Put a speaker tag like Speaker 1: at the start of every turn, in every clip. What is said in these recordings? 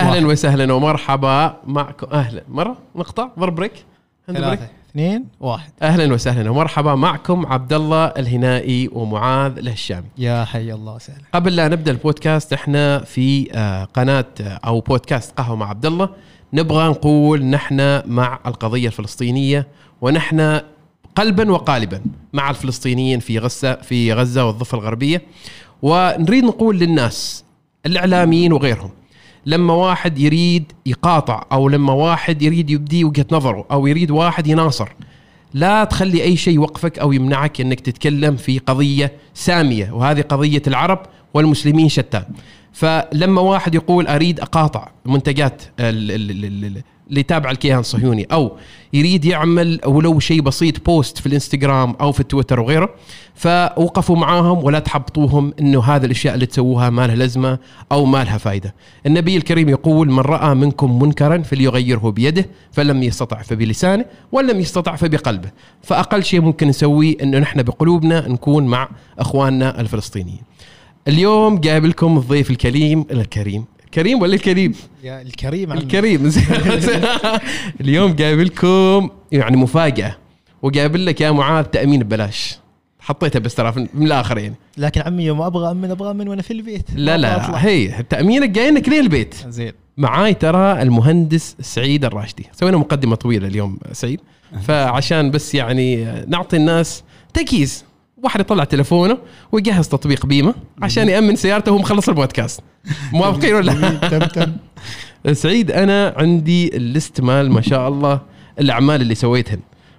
Speaker 1: أهلا.
Speaker 2: وسهلا ومرحبا معكم. أهلا. مرة؟ brake hand brake.
Speaker 1: ثلاثة. اثنين. واحد.
Speaker 2: أهلا وسهلا ومرحبا معكم عبد الله الهنائي ومعاذ الهشامي.
Speaker 1: يا حي الله وسهلا.
Speaker 2: قبل لا نبدأ البودكاست إحنا في آه، قناة آه، أو بودكاست قهوة مع عبد الله نبغى نقول نحن مع القضية الفلسطينية ونحن قلبا وقالبا مع الفلسطينيين في غزة في غزة والضفة الغربية. ونريد نقول للناس الإعلاميين وغيرهم لما واحد يريد يقاطع أو لما واحد يريد يبدي وجهة نظره أو يريد واحد يناصر لا تخلي أي شيء يوقفك أو يمنعك إنك تتكلم في قضية سامية وهذه قضية العرب والمسلمين شتان. فلما واحد يقول أريد أقاطع منتجات اللي تابع الكيان الصهيوني أو يريد يعمل ولو شيء بسيط بوست في الإنستغرام أو في التويتر وغيره فوقفوا معاهم ولا تحبطوهم إنه هذه الأشياء اللي تسووها ما لها لازمة أو ما لها فائده. النبي الكريم يقول من رأى منكم منكرا فليغيره بيده فلم يستطع فبلسانه ولم يستطع فبقلبه. فأقل شيء ممكن نسويه إنه نحن بقلوبنا نكون مع إخواننا الفلسطينيين. اليوم جايب لكم الضيف الكريم الكريم كريم ولا الكريم؟
Speaker 1: يا الكريم عمي.
Speaker 2: الكريم. اليوم جايب لكم يعني مفاجأة وجايب لك يا معاذ تأمين ببلاش. حطيتها بس ترى من الآخر يعني.
Speaker 1: لكن عمي يوم أبغى أمن أبغى أمن وأنا في البيت.
Speaker 2: لا
Speaker 1: ما أطلع.
Speaker 2: لا هي تأمينك جاينك لين البيت؟
Speaker 1: زين.
Speaker 2: معاي ترى المهندس سعيد الراشدي. سوينا مقدمة طويلة اليوم سعيد. فعشان بس يعني نعطي الناس تركيز واحد يطلع تلفونه ويجهز تطبيق بيمة عشان يأمن سيارته وهو مخلص البودكاست. موافقين ولا
Speaker 1: تم تم.
Speaker 2: سعيد أنا عندي ال list مال ما شاء الله الأعمال اللي سويتهن.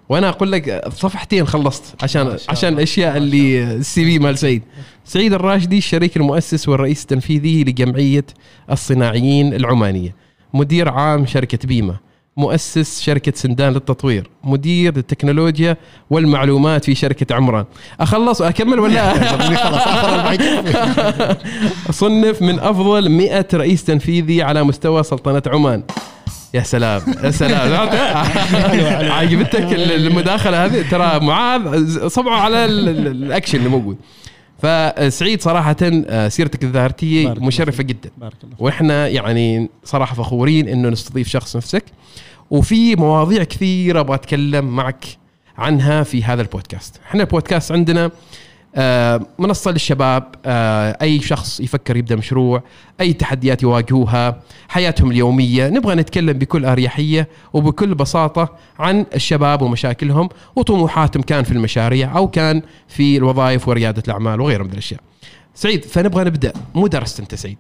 Speaker 2: وأنا أقول لك صفحتين خلصت عشان عشان. الأشياء اللي السي في مال سعيد. سعيد الراشدي الشريك المؤسس والرئيس التنفيذي لجمعية الصناعيين العمانية. مدير عام شركة بيمة. مؤسس شركة سندان للتطوير مدير التكنولوجيا والمعلومات في شركة عمران. أخلص وأكمل ولا. صنف من أفضل 100 رئيس تنفيذي على مستوى سلطنة عمان. يا سلام يا سلام. عجبتك المداخلة هذه؟ ترى معاذ صبعوا على ال- ال- الاكشن اللي موجود. فسعيد صراحة آه، سيرتك مشرفة
Speaker 3: فيك.
Speaker 2: جدا. وإحنا يعني صراحة فخورين إنه نستضيف شخص نفسك وفي مواضيع كثيرة أبغى أتكلم معك عنها في هذا البودكاست إحنا البودكاست عندنا آه، منصة للشباب آه، أي شخص يفكر يبدأ مشروع أي تحديات يواجهوها حياتهم اليومية. نبغى نتكلم بكل أريحية وبكل بساطة عن الشباب ومشاكلهم وطموحاتهم كان في المشاريع أو كان في الوظائف وريادة الأعمال وغيرها من الأشياء. سعيد فنبغى نبدأ. مو درست أنت سعيد؟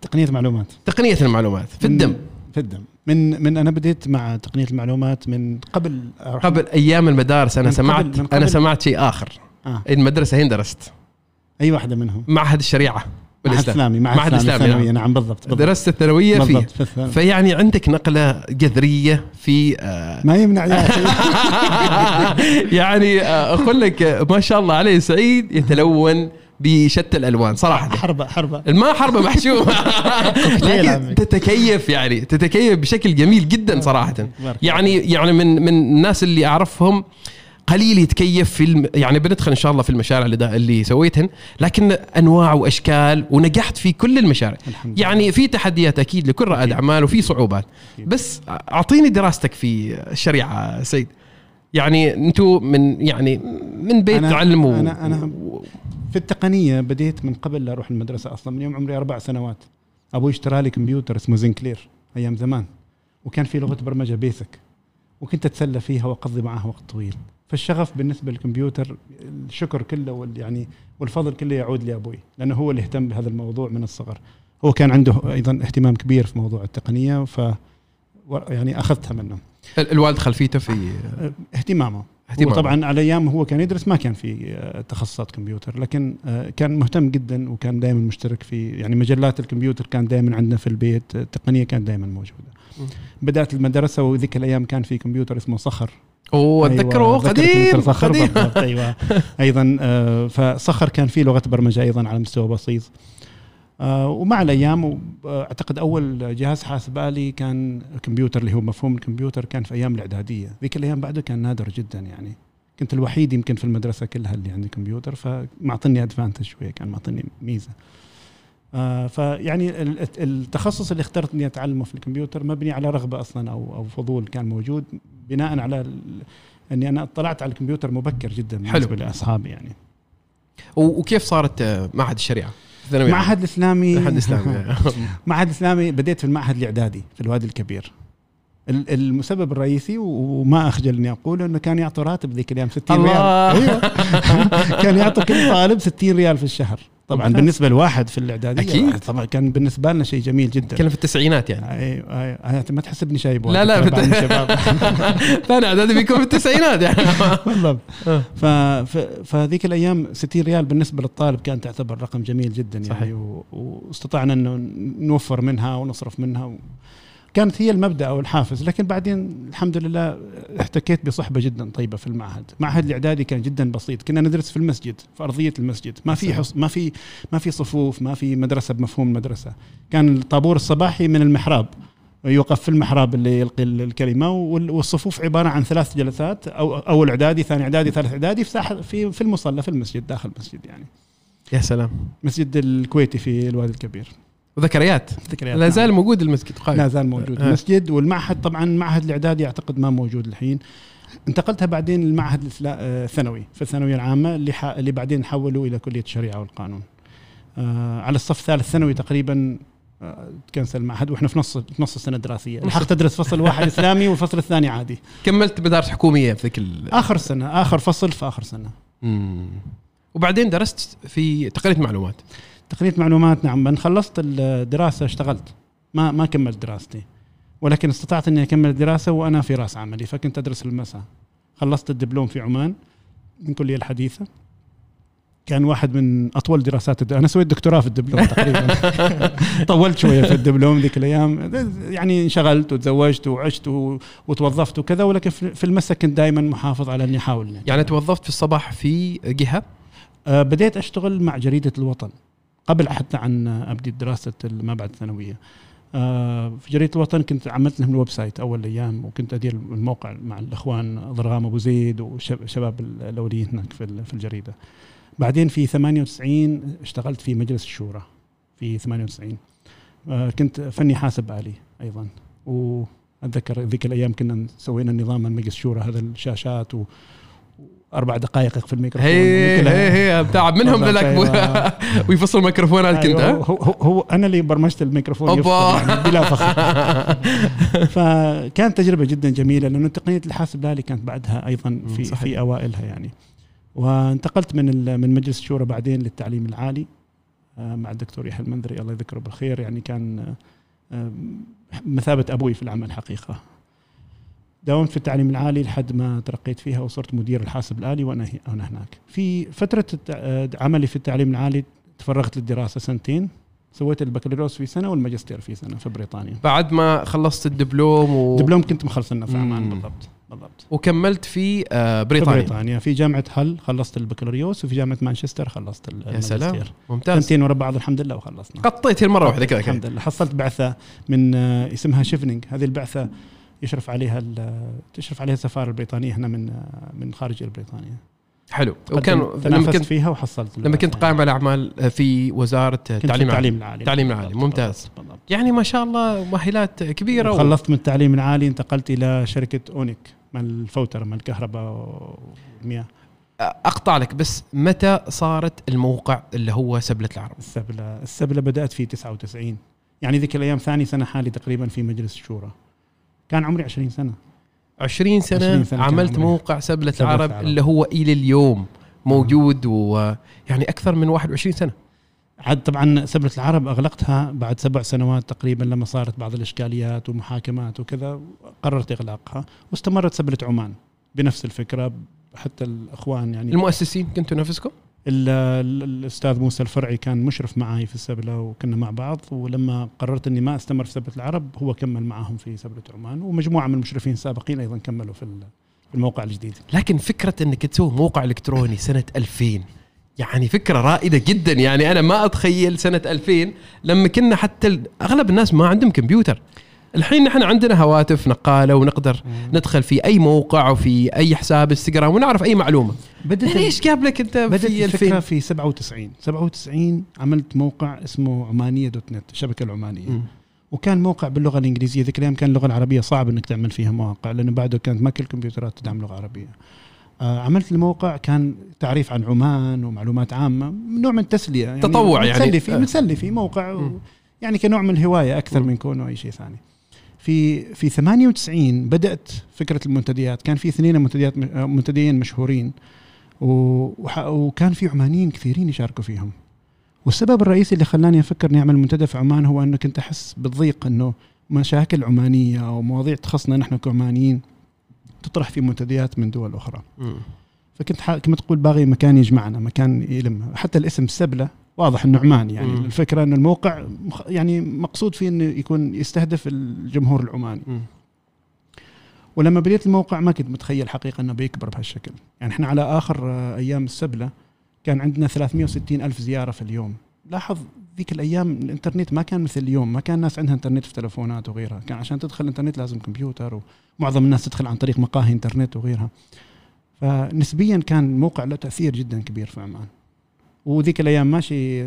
Speaker 3: تقنية معلومات
Speaker 2: تقنية المعلومات. في الدم.
Speaker 3: في الدم. من من أنا بديت مع تقنية المعلومات من قبل
Speaker 2: قبل أيام المدارس
Speaker 3: قبل-
Speaker 2: سمعت
Speaker 3: قبل-
Speaker 2: سمعت شيء آخر.
Speaker 3: آه.
Speaker 2: المدرسة هين درست
Speaker 3: أي واحدة منهم
Speaker 2: معهد الشريعة
Speaker 3: معهد. إسلامي
Speaker 2: معهد إسلامي
Speaker 3: ثانوية
Speaker 2: نعم.
Speaker 3: بالضبط بالضبط,
Speaker 2: درست فيه
Speaker 3: بالضبط في.
Speaker 2: فيعني عندك نقلة جذرية في آه،
Speaker 3: ما يمنع يا.
Speaker 2: يعني آه، أقول لك آه، ما شاء الله عليه سعيد يتلون بشتى الألوان صراحة
Speaker 3: حربة حربة
Speaker 2: الماء حربة محشومة
Speaker 1: كوكتيل
Speaker 2: لكن. تتكيف يعني تتكيف بشكل جميل جدا صراحة
Speaker 3: بارك
Speaker 2: يعني يعني من من الناس اللي أعرفهم قليل يتكيف في الم... يعني بندخل إن شاء الله في المشاريع اللي, دا... اللي سويتهن لكن أنواع وأشكال ونجحت في كل المشاريع. يعني في تحديات أكيد لكل رائد أعمال وفي صعوبات.
Speaker 3: أكيد.
Speaker 2: بس أعطيني دراستك في الشريعة سعيد. يعني أنتم من يعني من بيت
Speaker 3: أنا-
Speaker 2: علم و...
Speaker 3: أنا- أنا في التقنية بديت من قبل لا أروح المدرسة أصلا من يوم عمري أربع سنوات. أبوي اشترى لي كمبيوتر اسمه Sinclair أيام زمان وكان في لغة برمجة بيسك وكنت أتسلى فيها وأقضي معها وقت طويل. فالشغف بالنسبة للكمبيوتر الشكر كله وال يعني والفضل كله يعود لأبوي لأنه هو اللي اهتم بهذا الموضوع من الصغر. هو كان عنده أيضا اهتمام كبير في موضوع التقنية ف يعني أخذتها منه.
Speaker 2: ال- الوالد خلفيته في
Speaker 3: اهتمامه.
Speaker 2: اهتمام
Speaker 3: هو طبعا على أيام هو كان يدرس ما كان في آه، تخصصات كمبيوتر لكن آه، كان مهتم جدا وكان دائما مشترك في يعني مجلات الكمبيوتر كان دائما عندنا في البيت التقنية كانت دائما
Speaker 2: موجودة.
Speaker 3: بدأت المدرسة وذيك الأيام كان في كمبيوتر اسمه صخر.
Speaker 2: أوه أتذكره
Speaker 3: أيوة،
Speaker 2: قديم قديم.
Speaker 3: أيوه. أيضا آه، فصخر كان في لغة برمجة أيضا على مستوى بسيط. آه، ومع الأيام أعتقد أول جهاز حاسب الي كان كمبيوتر اللي هو مفهوم الكمبيوتر كان في أيام الإعدادية. ذيك الأيام بعده كان نادر جدا يعني. كنت الوحيد يمكن في المدرسة كلها اللي عندي كمبيوتر فمعطيني ادفانتج شوية كان معطيني ميزة. آه فيعني ال- التخصص اللي اخترت اني أتعلمه في الكمبيوتر مبني على رغبة أصلا أو أو فضول كان موجود. بناء على اني أنا اطلعت على الكمبيوتر مبكر جدا
Speaker 2: حلو.
Speaker 3: بالنسبة لأصحابي يعني.
Speaker 2: وكيف صارت معهد الشريعة؟
Speaker 3: معهد الإسلامي.
Speaker 2: معهد اسلامي
Speaker 3: معهد اسلامي بديت في المعهد الإعدادي في الوادي الكبير. ال- المسبب الرئيسي وما أخجل أني أقول إنه كان يعطوا راتب ذيك الأيام 60 ريال. أيوه. كان يعطوا كل طالب 60 ريال في الشهر. طبعا
Speaker 2: ممتاز.
Speaker 3: بالنسبة لواحد في الإعدادية
Speaker 2: أكيد.
Speaker 3: طبعا كان بالنسبة لنا شيء جميل جدا
Speaker 2: كان في التسعينات يعني
Speaker 3: أيوه أيوه. ما تحسبني شايب
Speaker 2: لا، لا، ثاني اعدادي بيكون في التسعينات يعني
Speaker 3: بالضبط
Speaker 2: آه.
Speaker 3: فهذيك الأيام 60 ريال بالنسبة للطالب كانت تعتبر رقم جميل جدا يعني
Speaker 2: صحيح.
Speaker 3: واستطعنا إنه نوفر منها ونصرف منها و... كانت هي المبدأ أو الحافز لكن بعدين الحمد لله احتكيت بصحبة جدا طيبة في المعهد. معهد الإعدادي كان جدا بسيط. كنا ندرس في المسجد في أرضية المسجد. ما في حص... ما في ما في صفوف ما في مدرسة بمفهوم المدرسة كان الطابور الصباحي من المحراب. يوقف في المحراب اللي يلقي الكلمة وال- والصفوف عبارة عن ثلاث جلسات أو أول إعدادي ثاني إعدادي ثالث إعدادي في في المصلى في المسجد داخل المسجد يعني.
Speaker 2: يا سلام.
Speaker 3: مسجد الكويتي في الوادي الكبير. ذكريات
Speaker 2: لا
Speaker 3: نعم.
Speaker 2: زال موجود المسجد قائم
Speaker 3: لا زال موجود
Speaker 2: آه.
Speaker 3: المسجد والمعهد طبعا معهد الإعدادي أعتقد ما موجود الحين. انتقلتها بعدين المعهد الإسلا- آه، الثانوي في الثانوية العامة اللي ح... اللي بعدين حولوا إلى كلية الشريعة والقانون. آه على الصف الثالث ثانوي تقريبا آه، تكنسل المعهد وإحنا في نص في نص السنة الدراسية. لحقت ادرس فصل واحد إسلامي والفصل الثاني عادي.
Speaker 2: كملت مدارس حكومية في ذيك ال...
Speaker 3: آخر سنة آخر فصل في آخر سنة.
Speaker 2: مم. وبعدين درست في تقنيه معلومات.
Speaker 3: تقنية معلومات نعم من خلصت الدراسة اشتغلت. ما ما كملت دراستي. ولكن استطعت إني أكمل الدراسة وأنا في رأس عملي فكنت أدرس المساء خلصت الدبلوم في عمان من كلية الحديثة. كان واحد من أطول دراسات الد... أنا سويت دكتوراه في الدبلوم تقريبا. طولت شوية في الدبلوم ذيك الأيام. يعني انشغلت وتزوجت وعشت و... وتوظفت وكذا ولكن في المساء كنت دائما محافظ على إني أحاول.
Speaker 2: يعني توظفت في الصباح في جهة؟
Speaker 3: آه، بديت أشتغل مع جريدة الوطن. قبل حتى عن أبدي دراسة ما بعد الثانوية. آه، في جريدة الوطن كنت عملت لهم ال website أول أيام وكنت أدير الموقع مع الأخوان ضرغام أبو زيد وشباب الاوليين هناك في ال- في الجريدة. بعدين في 98 اشتغلت في مجلس الشورى في 98 آه، كنت فني حاسب آلي أيضا. وأتذكر ذيك الأيام كنا سوينا نظام مجلس الشورى هذا الشاشات و أربع دقائق في الميكروفون
Speaker 2: هي هي هي تعب منهم
Speaker 3: أيوة.
Speaker 2: ويفصل ميكروفونات كنت
Speaker 3: أيوة،
Speaker 2: ها؟
Speaker 3: هو, هو, أنا اللي برمجت الميكروفون يعني بلا فخر. فكانت تجربة جدا جميلة لأنه تقنيه الحاسب الالي كانت بعدها أيضا في
Speaker 2: صحيح.
Speaker 3: في أوائلها يعني. وانتقلت من من مجلس الشورى بعدين للتعليم العالي آه، مع الدكتور يحيى المنذري الله يذكره بالخير يعني كان آه، آه، مثابة أبوي في العمل حقيقة. داومت في التعليم العالي لحد ما ترقيت فيها وصرت مدير الحاسب الآلي وأنا هي- وأنا هناك. في فترة الت- آه، عملي في التعليم العالي تفرغت للدراسة سنتين سويت البكالوريوس في سنة والماجستير في سنة في بريطانيا.
Speaker 2: بعد ما خلصت الدبلوم و...
Speaker 3: دبلوم كنت مخلصنا في عمان. بالضبط بالضبط.
Speaker 2: وكملت في آه،
Speaker 3: في
Speaker 2: بريطانيا
Speaker 3: بريطانيا في جامعة هل خلصت البكالوريوس وفي جامعة مانشستر خلصت
Speaker 2: يا سلام. ممتاز
Speaker 3: سنتين ورا بعض الحمد لله وخلصنا.
Speaker 2: قطيت المره واحدة كذا كذا
Speaker 3: الحمد لله حصلت بعثة من آه، اسمها شيفنينج هذه البعثة يشرف عليها تشرف عليها السفارة البريطانية هنا من من خارج بريطانيا
Speaker 2: حلو. وكان لما كنت
Speaker 3: فيها وحصلت
Speaker 2: لما كنت قائم على أعمال في
Speaker 3: وزارة
Speaker 2: التعليم العالي.
Speaker 3: التعليم العالي.
Speaker 2: التعليم العالي،
Speaker 3: بالضبط،
Speaker 2: ممتاز.
Speaker 3: بالضبط،.
Speaker 2: يعني ما شاء الله مؤهلات كبيرة و...
Speaker 3: خلصت من التعليم العالي انتقلت إلى شركة أونيك مال الفوتره مال الكهرباء والمياه.
Speaker 2: أقطع لك بس متى صارت الموقع اللي هو سبلة العرب؟
Speaker 3: السبلة السبلة بدأت في 99 يعني ذيك الأيام ثاني سنة حالي تقريبا في مجلس الشورى كان عمري 20 سنة
Speaker 2: 20 سنة,
Speaker 3: 20 سنة
Speaker 2: عملت. موقع سبلة
Speaker 3: سبلة
Speaker 2: العرب
Speaker 3: العرب.
Speaker 2: اللي هو إلى اليوم موجود ويعني أكثر من 21 سنة
Speaker 3: عاد طبعا سبلة العرب أغلقتها بعد سبع سنوات تقريبا لما صارت بعض الإشكاليات ومحاكمات وكذا قررت إغلاقها واستمرت سبلة عمان بنفس الفكرة حتى الأخوان يعني
Speaker 2: المؤسسين كنتوا نفسكم
Speaker 3: ال- ال- الأستاذ موسى الفرعي كان مشرف معي في السبلة وكنا مع بعض ولما قررت إني ما أستمر في سبلة العرب هو كمل معهم في سبلة عمان ومجموعة من المشرفين السابقين أيضا كملوا في ال- في الموقع الجديد.
Speaker 2: لكن فكرة إنك تسوي موقع إلكتروني سنة 2000 يعني فكرة رائدة جدا. يعني أنا ما أتخيل سنة 2000 لما كنا حتى أغلب الناس ما عندهم كمبيوتر. الحين نحن عندنا هواتف نقالة ونقدر ندخل في أي موقع وفي أي حساب انستغرام ونعرف أي معلومة
Speaker 3: بدت
Speaker 2: ليش قابلك أنت
Speaker 3: بدت
Speaker 2: في
Speaker 3: الفكرة
Speaker 2: 2000
Speaker 3: في 97 97 عملت موقع اسمه عمانيه دوت نت الشبكة العمانية
Speaker 2: مم.
Speaker 3: وكان موقع باللغة الإنجليزية ذيك الأيام كان اللغة العربية صعب إنك تعمل فيها مواقع لأنه بعده كانت ما كل الكمبيوترات تدعم لغة عربية آه عملت الموقع كان تعريف عن عمان ومعلومات عامة نوع من التسليه يعني
Speaker 2: تطوع يعني.
Speaker 3: متسلي فيه
Speaker 2: آه.
Speaker 3: متسلي فيه موقع
Speaker 2: مم.
Speaker 3: يعني كنوع من الهواية أكثر
Speaker 2: مم.
Speaker 3: من كونه أي شيء ثاني في في 98 بدأت فكرة المنتديات. كان في اثنين منتديات آه، منتديين مشهورين. وكان في عمانيين كثيرين يشاركوا فيهم. والسبب الرئيسي اللي خلاني أفكر إني أعمل منتدى في عمان هو إنه كنت أحس بالضيق إنه مشاكل عمانية أو مواضيع تخصنا نحن كعمانيين تطرح في منتديات من دول أخرى.
Speaker 2: مم.
Speaker 3: فكنت كما تقول باغي مكان يجمعنا مكان يلم حتى الاسم سبلة واضح إنه عمان يعني.
Speaker 2: مم.
Speaker 3: الفكرة إنه الموقع يعني مقصود فيه إنه يكون يستهدف الجمهور العماني.
Speaker 2: مم.
Speaker 3: ولما بديت الموقع ما كنت متخيل حقيقة إنه بيكبر بهالشكل. يعني إحنا على آخر أيام السبلة كان عندنا 360 ألف زيارة في اليوم. لاحظ ذيك الأيام الإنترنت ما كان مثل اليوم ما كان الناس عندها إنترنت في تلفونات وغيرها. كان عشان تدخل الانترنت لازم كمبيوتر ومعظم الناس تدخل عن طريق مقاهي إنترنت وغيرها. فنسبيا كان الموقع له تأثير جدا كبير في عمان. وذيك الأيام ماشي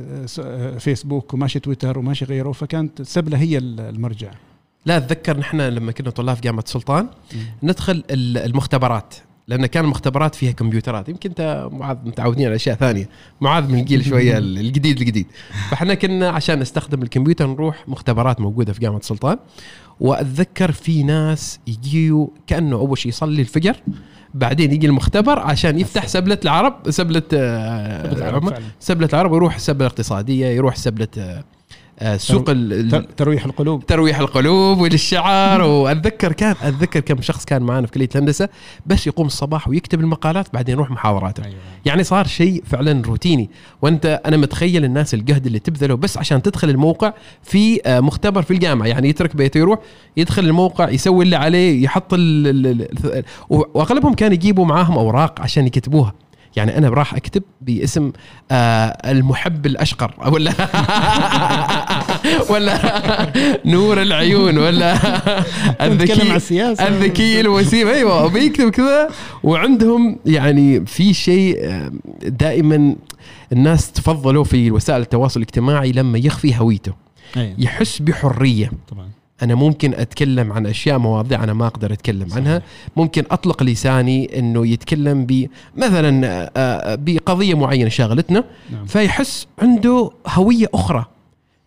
Speaker 3: فيسبوك وماشي تويتر وماشي غيره فكانت سبلة هي المرجع.
Speaker 2: لا أتذكر نحن لما كنا طلاب في جامعة سلطان ندخل ال- المختبرات لأن كان المختبرات فيها كمبيوترات. يمكن أنت معاذ متعودين على أشياء ثانية. معاذ من الجيل شوية ال- الجديد الجديد. فإحنا كنا عشان نستخدم الكمبيوتر نروح مختبرات موجودة في جامعة سلطان. وأتذكر في ناس يجيوا كأنه أول شيء يصلي الفجر. بعدين يجي المختبر عشان يفتح سبلة العرب سبلة آه،. سبلة العرب ويروح السبله الاقتصاديه يروح سبلة آه، سوق ال-
Speaker 3: تر- ترويح القلوب.
Speaker 2: ترويح القلوب وللشعر وأتذكر كان أتذكر كم شخص كان معنا في كلية الهندسة بس يقوم الصباح ويكتب المقالات بعدين يروح محاضراته
Speaker 3: أيوة.
Speaker 2: يعني صار شيء فعلا روتيني. وانت أنا متخيل الناس الجهد اللي تبذله بس عشان تدخل الموقع في آه، مختبر في الجامعة. يعني يترك بيته يروح يدخل الموقع يسوي اللي عليه يحط ال ال ال وأغلبهم كانوا يجيبوا معاهم أوراق عشان يكتبوها. يعني أنا راح أكتب باسم آه المحب الأشقر ولا ولا نور العيون ولا الذكي الذكي الوسيم. أيوه بيكتب كذا. وعندهم يعني في شيء آه، دائما الناس تفضلوا في وسائل التواصل الاجتماعي لما يخفي هويته.
Speaker 3: أيوة.
Speaker 2: يحس بحرية.
Speaker 3: طبعا.
Speaker 2: أنا ممكن أتكلم عن أشياء مواضيع أنا ما أقدر أتكلم عنها. ممكن أطلق لساني إنه يتكلم ب مثلا آه، آه، بقضية معينة شاغلتنا
Speaker 3: نعم.
Speaker 2: فيحس عنده هوية أخرى.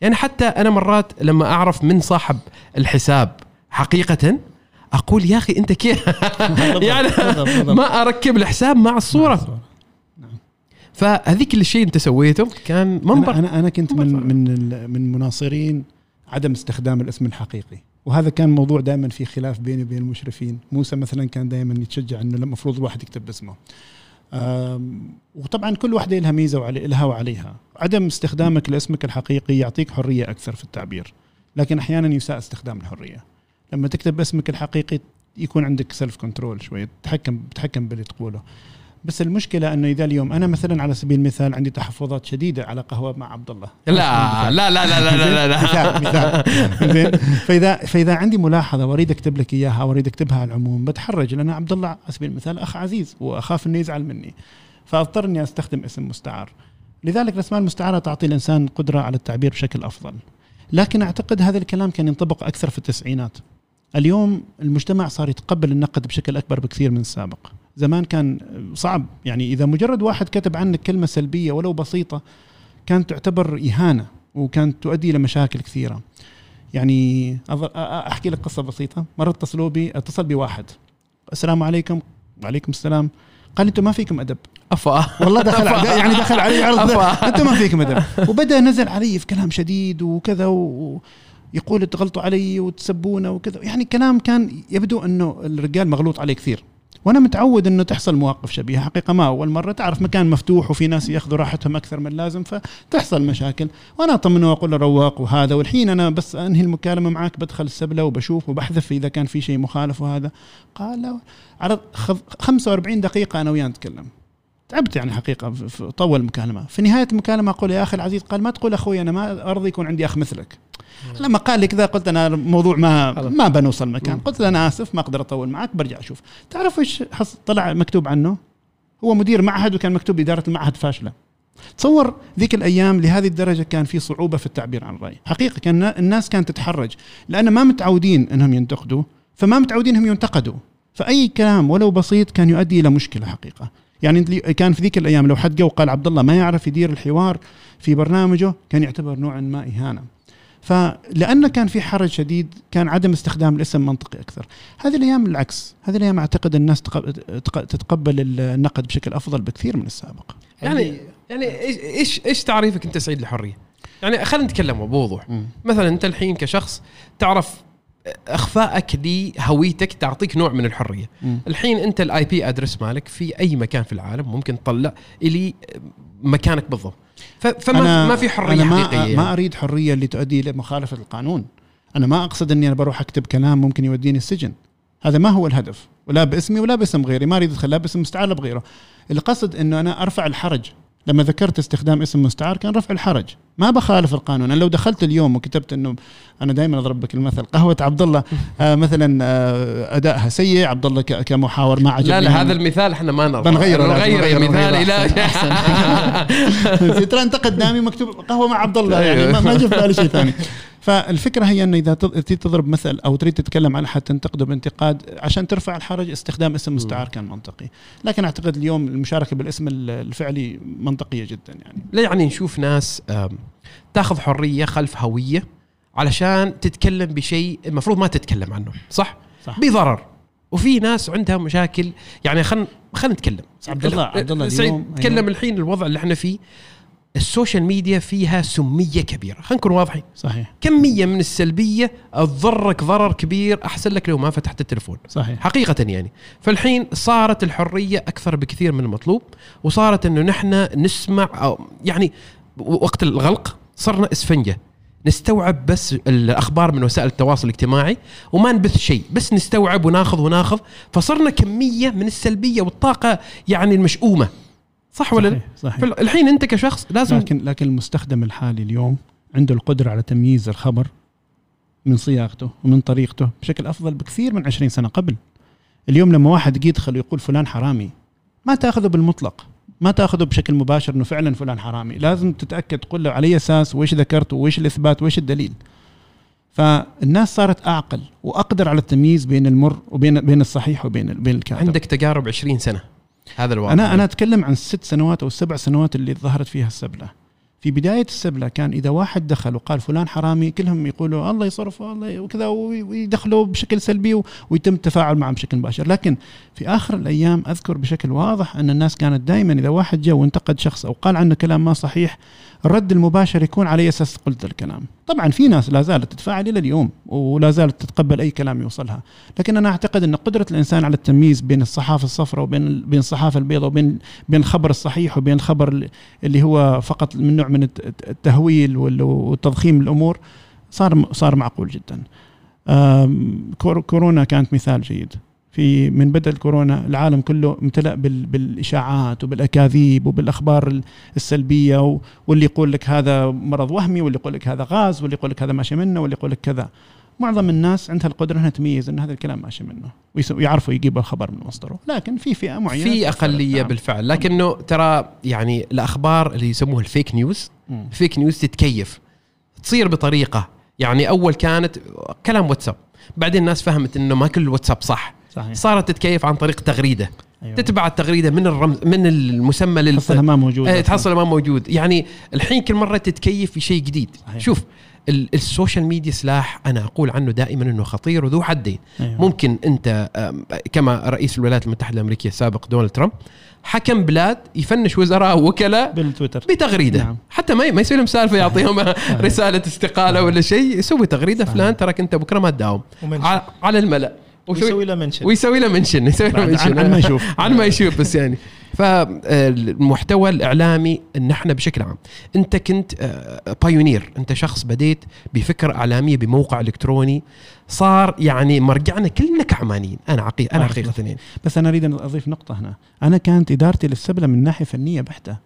Speaker 2: يعني حتى أنا مرات لما أعرف من صاحب الحساب حقيقه أقول يا أخي أنت كيف؟ يعني. ما أركب الحساب مع الصورة. فهذيك الشيء أنت سويته كان منبر.
Speaker 3: أنا أنا, أنا كنت من. من من مناصرين عدم استخدام الاسم الحقيقي. وهذا كان موضوع دائما في خلاف بيني وبين المشرفين. موسى مثلا كان دائما يتشجع إنه المفروض الواحد يكتب اسمه. آم، وطبعا كل واحدة لها ميزة لها وعليها. عدم استخدامك لاسمك الحقيقي يعطيك حرية أكثر في التعبير. لكن أحيانا يساء استخدام الحرية. لما تكتب اسمك الحقيقي يكون عندك self control شوية تتحكم تتحكم باللي تقوله. بس المشكلة أنه إذا اليوم أنا مثلا على سبيل المثال عندي تحفظات شديدة على قهوة مع عبد الله.
Speaker 2: لا لا لا لا لا لا, لا.
Speaker 3: مثال مثال. زين. فإذا فإذا عندي ملاحظة وأريد أكتب لك إياها وأريد أكتبها على العموم بتحرج لأن عبد الله على سبيل المثال أخ عزيز وأخاف إنه يزعل مني. فأضطر إني أستخدم اسم مستعار. لذلك الاسماء المستعاره تعطي الإنسان قدرة على التعبير بشكل أفضل. لكن أعتقد هذا الكلام كان ينطبق أكثر في التسعينات. اليوم المجتمع صار يتقبل النقد بشكل أكبر بكثير من السابق. زمان كان صعب. يعني إذا مجرد واحد كتب عنك كلمة سلبية ولو بسيطة كانت تعتبر إهانة وكانت تؤدي إلى مشاكل كثيرة. يعني أحكي لك قصة بسيطة. مره اتصلوا بي اتصل بواحد. السلام عليكم. وعليكم السلام. قال أنتم ما فيكم أدب.
Speaker 2: أفا.
Speaker 3: والله دخل علي يعني دخل علي عرض
Speaker 2: أفا.
Speaker 3: أنتم ما فيكم أدب. وبدأ نزل علي في كلام شديد وكذا ويقول تغلطوا علي وتسبونا وكذا. يعني كلام كان يبدو إنه الرجال مغلوط عليه كثير. وأنا متعود انه تحصل مواقف شبيهة. حقيقة ما أول مرة. تعرف مكان مفتوح وفي ناس ياخذوا راحتهم أكثر من اللازم فتحصل مشاكل. وأنا اطمنه واقول له رواق وهذا والحين أنا بس أنهي المكالمة معك بدخل السبلة وبشوف وبحذف إذا كان في شيء مخالف وهذا. قال على خذ 45 دقيقة أنا وياه نتكلم. تعبت يعني حقيقة طول المكالمة. في نهاية المكالمة أقول يا أخي العزيز قال ما تقول أخوي أنا ما أرضي يكون عندي أخ مثلك. لما قال لي كذا قلت أنا الموضوع ما. ما بنوصل مكان. قلت له أنا آسف ما أقدر أطول معك برجع أشوف. تعرف إيش طلع مكتوب عنه؟ هو مدير معهد وكان مكتوب اداره المعهد فاشلة. تصور ذيك الأيام لهذه الدرجة كان في صعوبة في التعبير عن الراي حقيقة كان الناس كانت تتحرج لأن ما متعودين إنهم ينتقدوا فما متعودين إنهم ينتقدوا. فأي كلام ولو بسيط كان يؤدي إلى مشكلة حقيقة. يعني كان في ذيك الأيام لو حد جو وقال عبد الله ما يعرف يدير الحوار في برنامجه كان يعتبر نوعا ما إهانة. فلأنه كان في حرج شديد كان عدم استخدام الاسم منطقي أكثر. هذه الأيام العكس. هذه الأيام أعتقد الناس تق- تق- تتقبل النقد بشكل أفضل بكثير من السابق.
Speaker 2: يعني يعني إيش إيش إيش تعريفك أنت سعيد للحريه؟ يعني خلينا نتكلم بوضوح. مثلا أنت الحين كشخص تعرف أخفائك لهويتك تعطيك نوع من الحرية.
Speaker 3: مم.
Speaker 2: الحين أنت الاي بي ادرس مالك في أي مكان في العالم ممكن تطلع الي مكانك بالضبط. فما ما في حرية
Speaker 3: أنا ما,
Speaker 2: حقيقية.
Speaker 3: ما
Speaker 2: يعني.
Speaker 3: أريد حرية اللي تؤدي إلى مخالفة القانون. أنا ما أقصد أني أنا بروح أكتب كلام ممكن يوديني السجن. هذا ما هو الهدف. ولا باسمي ولا باسم غيري. ما أريد أدخل لا باسم مستعار بغيره. القصد أنه أنا أرفع الحرج. لما ذكرت استخدام اسم مستعار كان رفع الحرج. ما بخالف القانون. أنا لو دخلت اليوم وكتبت إنه أنا دائما أضرب بك المثل قهوة عبد الله آه مثلا آه أدائها سيء عبد الله كمحاور ما عجبني.
Speaker 2: لا لا هذا المثال إحنا ما نرضى
Speaker 3: بنغيره، لا،
Speaker 2: نغير المثال. إلى
Speaker 3: في ترى انت قدامي مكتوب قهوة مع عبد الله يعني ما- ما جاء في بالي شيء ثاني. فالفكرة هي انه إذا تريد تضرب مثل أو تريد تتكلم عن احد تنتقده بانتقاد عشان ترفع الحرج استخدام اسم مستعار كان منطقي. لكن أعتقد اليوم المشاركة بالاسم ال- الفعلي منطقية جدا يعني.
Speaker 2: لا يعني نشوف ناس تاخذ حرية خلف هوية علشان تتكلم بشيء المفروض ما تتكلم عنه صح؟
Speaker 3: صح.
Speaker 2: بضرر. وفي ناس عندها مشاكل يعني خلينا خلينا نتكلم.
Speaker 3: عبد الله- عبد الله
Speaker 2: سعيد نتكلم
Speaker 3: أيوه.
Speaker 2: الحين الوضع اللي إحنا فيه. السوشيال ميديا فيها سمية كبيرة. خلينا نكون واضحين.
Speaker 3: صحيح.
Speaker 2: كمية من السلبية تضرك ضرر كبير أحسن لك لو ما فتحت التليفون.
Speaker 3: صحيح.
Speaker 2: حقيقة يعني. فالحين صارت الحرية أكثر بكثير من المطلوب وصارت أنه نحن نسمع أو يعني وقت الغلق صرنا إسفنجة. نستوعب بس الأخبار من وسائل التواصل الاجتماعي وما نبث شيء. بس نستوعب وناخذ وناخذ. فصرنا كمية من السلبية والطاقة يعني المشؤومة. صح ولا لا؟
Speaker 3: صحيح, صحيح.
Speaker 2: فالحين أنت كشخص لازم
Speaker 3: لكن لكن المستخدم الحالي اليوم عنده القدرة على تمييز الخبر من صياغته ومن طريقته بشكل أفضل بكثير من 20 سنة قبل. اليوم لما واحد يدخل ويقول فلان حرامي ما تأخذه بالمطلق ما تأخذه بشكل مباشر إنه فعلا فلان حرامي. لازم تتأكد تقول له على أي أساس وإيش ذكرت وإيش الإثبات وإيش الدليل. فالناس صارت أعقل وأقدر على التمييز بين المر وبين بين الصحيح وبين بين الكاذب
Speaker 2: عندك تجارب 20 سنة. هذا الواقع
Speaker 3: أنا أنا أتكلم عن الست سنوات أو السبع سنوات اللي ظهرت فيها السبلة. في بداية السبلة كان إذا واحد دخل وقال فلان حرامي كلهم يقولوا الله يصرفه الله وكذا وي- ويدخلوا بشكل سلبي ويتم التفاعل معهم بشكل مباشر. لكن في آخر الأيام أذكر بشكل واضح أن الناس كانت دائما إذا واحد جاء وانتقد شخص أو قال عنه كلام ما صحيح الرد المباشر يكون على أساس قلت الكلام طبعا في ناس لا زالت تتفاعل إلى اليوم ولا زالت تتقبل أي كلام يوصلها لكن أنا أعتقد إن قدرة الإنسان على التمييز بين الصحافة الصفراء وبين بين الصحافة البيضاء وبين بين الخبر الصحيح وبين الخبر اللي- هو فقط من نوع من الت- التهويل وتضخيم الأمور صار صار معقول جدا. كورونا كانت مثال جيد. في من بدء الكورونا العالم كله امتلأ بال- بالإشاعات وبالأكاذيب وبالأخبار ال- السلبية واللي يقول لك هذا مرض وهمي واللي يقول لك هذا غاز واللي يقول لك هذا ماشي منه واللي يقول لك كذا. معظم الناس عندها القدرة إنها تميز إن هذا الكلام ماشي منه ويعرفوا يجيبوا الخبر من مصدره، لكن في فئة معينة
Speaker 2: في. أقلية
Speaker 3: نعم.
Speaker 2: بالفعل لكنه ترى يعني الأخبار اللي يسموها الفيك نيوز. فيك نيوز تتكيف تصير بطريقة يعني أول كانت كلام واتساب بعدين الناس فهمت إنه ما كل الواتساب صح
Speaker 3: صحيح.
Speaker 2: صارت تتكيف عن طريق تغريدة.
Speaker 3: أيوة.
Speaker 2: تتبع التغريدة من الرمز من المسمى لل
Speaker 3: تحصلها ما موجود
Speaker 2: إيه تحصل ما موجود. يعني الحين كل مرة تتكيف في شيء جديد.
Speaker 3: صحيح.
Speaker 2: شوف ال- ال social media سلاح أنا أقول عنه دائما إنه خطير وذو حدين.
Speaker 3: أيوة.
Speaker 2: ممكن أنت كما رئيس الولايات المتحدة الأمريكية السابق دونالد ترامب حكم بلاد يفنش وزراء ووكلاء
Speaker 3: بالتويتر.
Speaker 2: بتغريدة.
Speaker 3: نعم.
Speaker 2: حتى ما ما يصير لهم سالفة يعطيهم رسالة استقالة ولا شيء يسوي تغريدة
Speaker 3: صحيح.
Speaker 2: فلان تراك انت بكرة ما تداوم. على الملأ. وشوي-
Speaker 1: ويسوي له mention
Speaker 2: ويسوي له mention يسوي له mention
Speaker 3: عن ما يشوف.
Speaker 2: عن ما يشوف بس يعني. فالمحتوى الإعلامي إن إحنا بشكل عام أنت كنت pioneer أنت شخص بديت بفكرة إعلامية بموقع إلكتروني صار يعني مرجعنا كلنا كعمانيين. أنا عقي
Speaker 3: أنا.
Speaker 2: حقيقه يعني
Speaker 3: بس أنا أريد أن أضيف نقطة هنا. أنا كانت إدارتي للسبلة من ناحية فنية بحتة.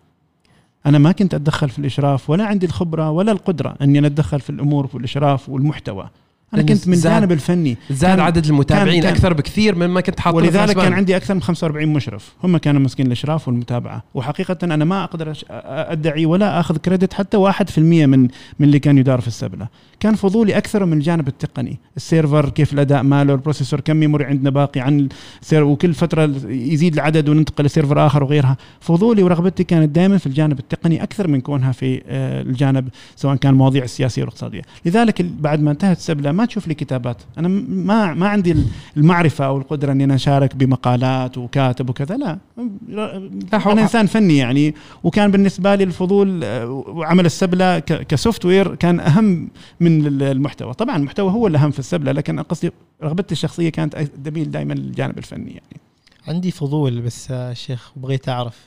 Speaker 3: أنا ما كنت أتدخل في الإشراف ولا عندي الخبرة ولا القدرة أني أتدخل في الأمور والإشراف والمحتوى.
Speaker 2: أنا
Speaker 3: كنت من الجانب الفني.
Speaker 2: زاد عدد المتابعين
Speaker 3: كان-
Speaker 2: أكثر بكثير مما كنت حاطه
Speaker 3: ولذلك كان عندي أكثر من 45 مشرف. هم كانوا ماسكين الأشراف والمتابعة. وحقيقة أنا ما أقدر أدعي ولا أخذ credit حتى 1% من من اللي كان يدار في السبلة. كان فضولي أكثر من الجانب التقني. ال server كيف الأداء ماله ال processor كم memory عندنا باقي عن وكل فترة يزيد العدد وننتقل ل server آخر وغيرها. فضولي ورغبتي كانت دائما في الجانب التقني أكثر من كونها في آه، الجانب سواء كان المواضيع السياسيه والاقتصاديه لذلك بعد ما انتهت السبلة ما تشوف لي كتابات. أنا ما ما عندي ال- المعرفة أو القدرة إني أنا أشارك بمقالات وكاتب وكذا. لا. أنا إنسان فني يعني. وكان بالنسبة لي الفضول آه، وعمل السبلة كسوفت وير كان أهم من ال- المحتوى. طبعا المحتوى هو الأهم في السبلة لكن قصدي رغبتي الشخصية كانت تميل دائما للجانب الفني يعني.
Speaker 1: عندي فضول بس شيخ بغيت أعرف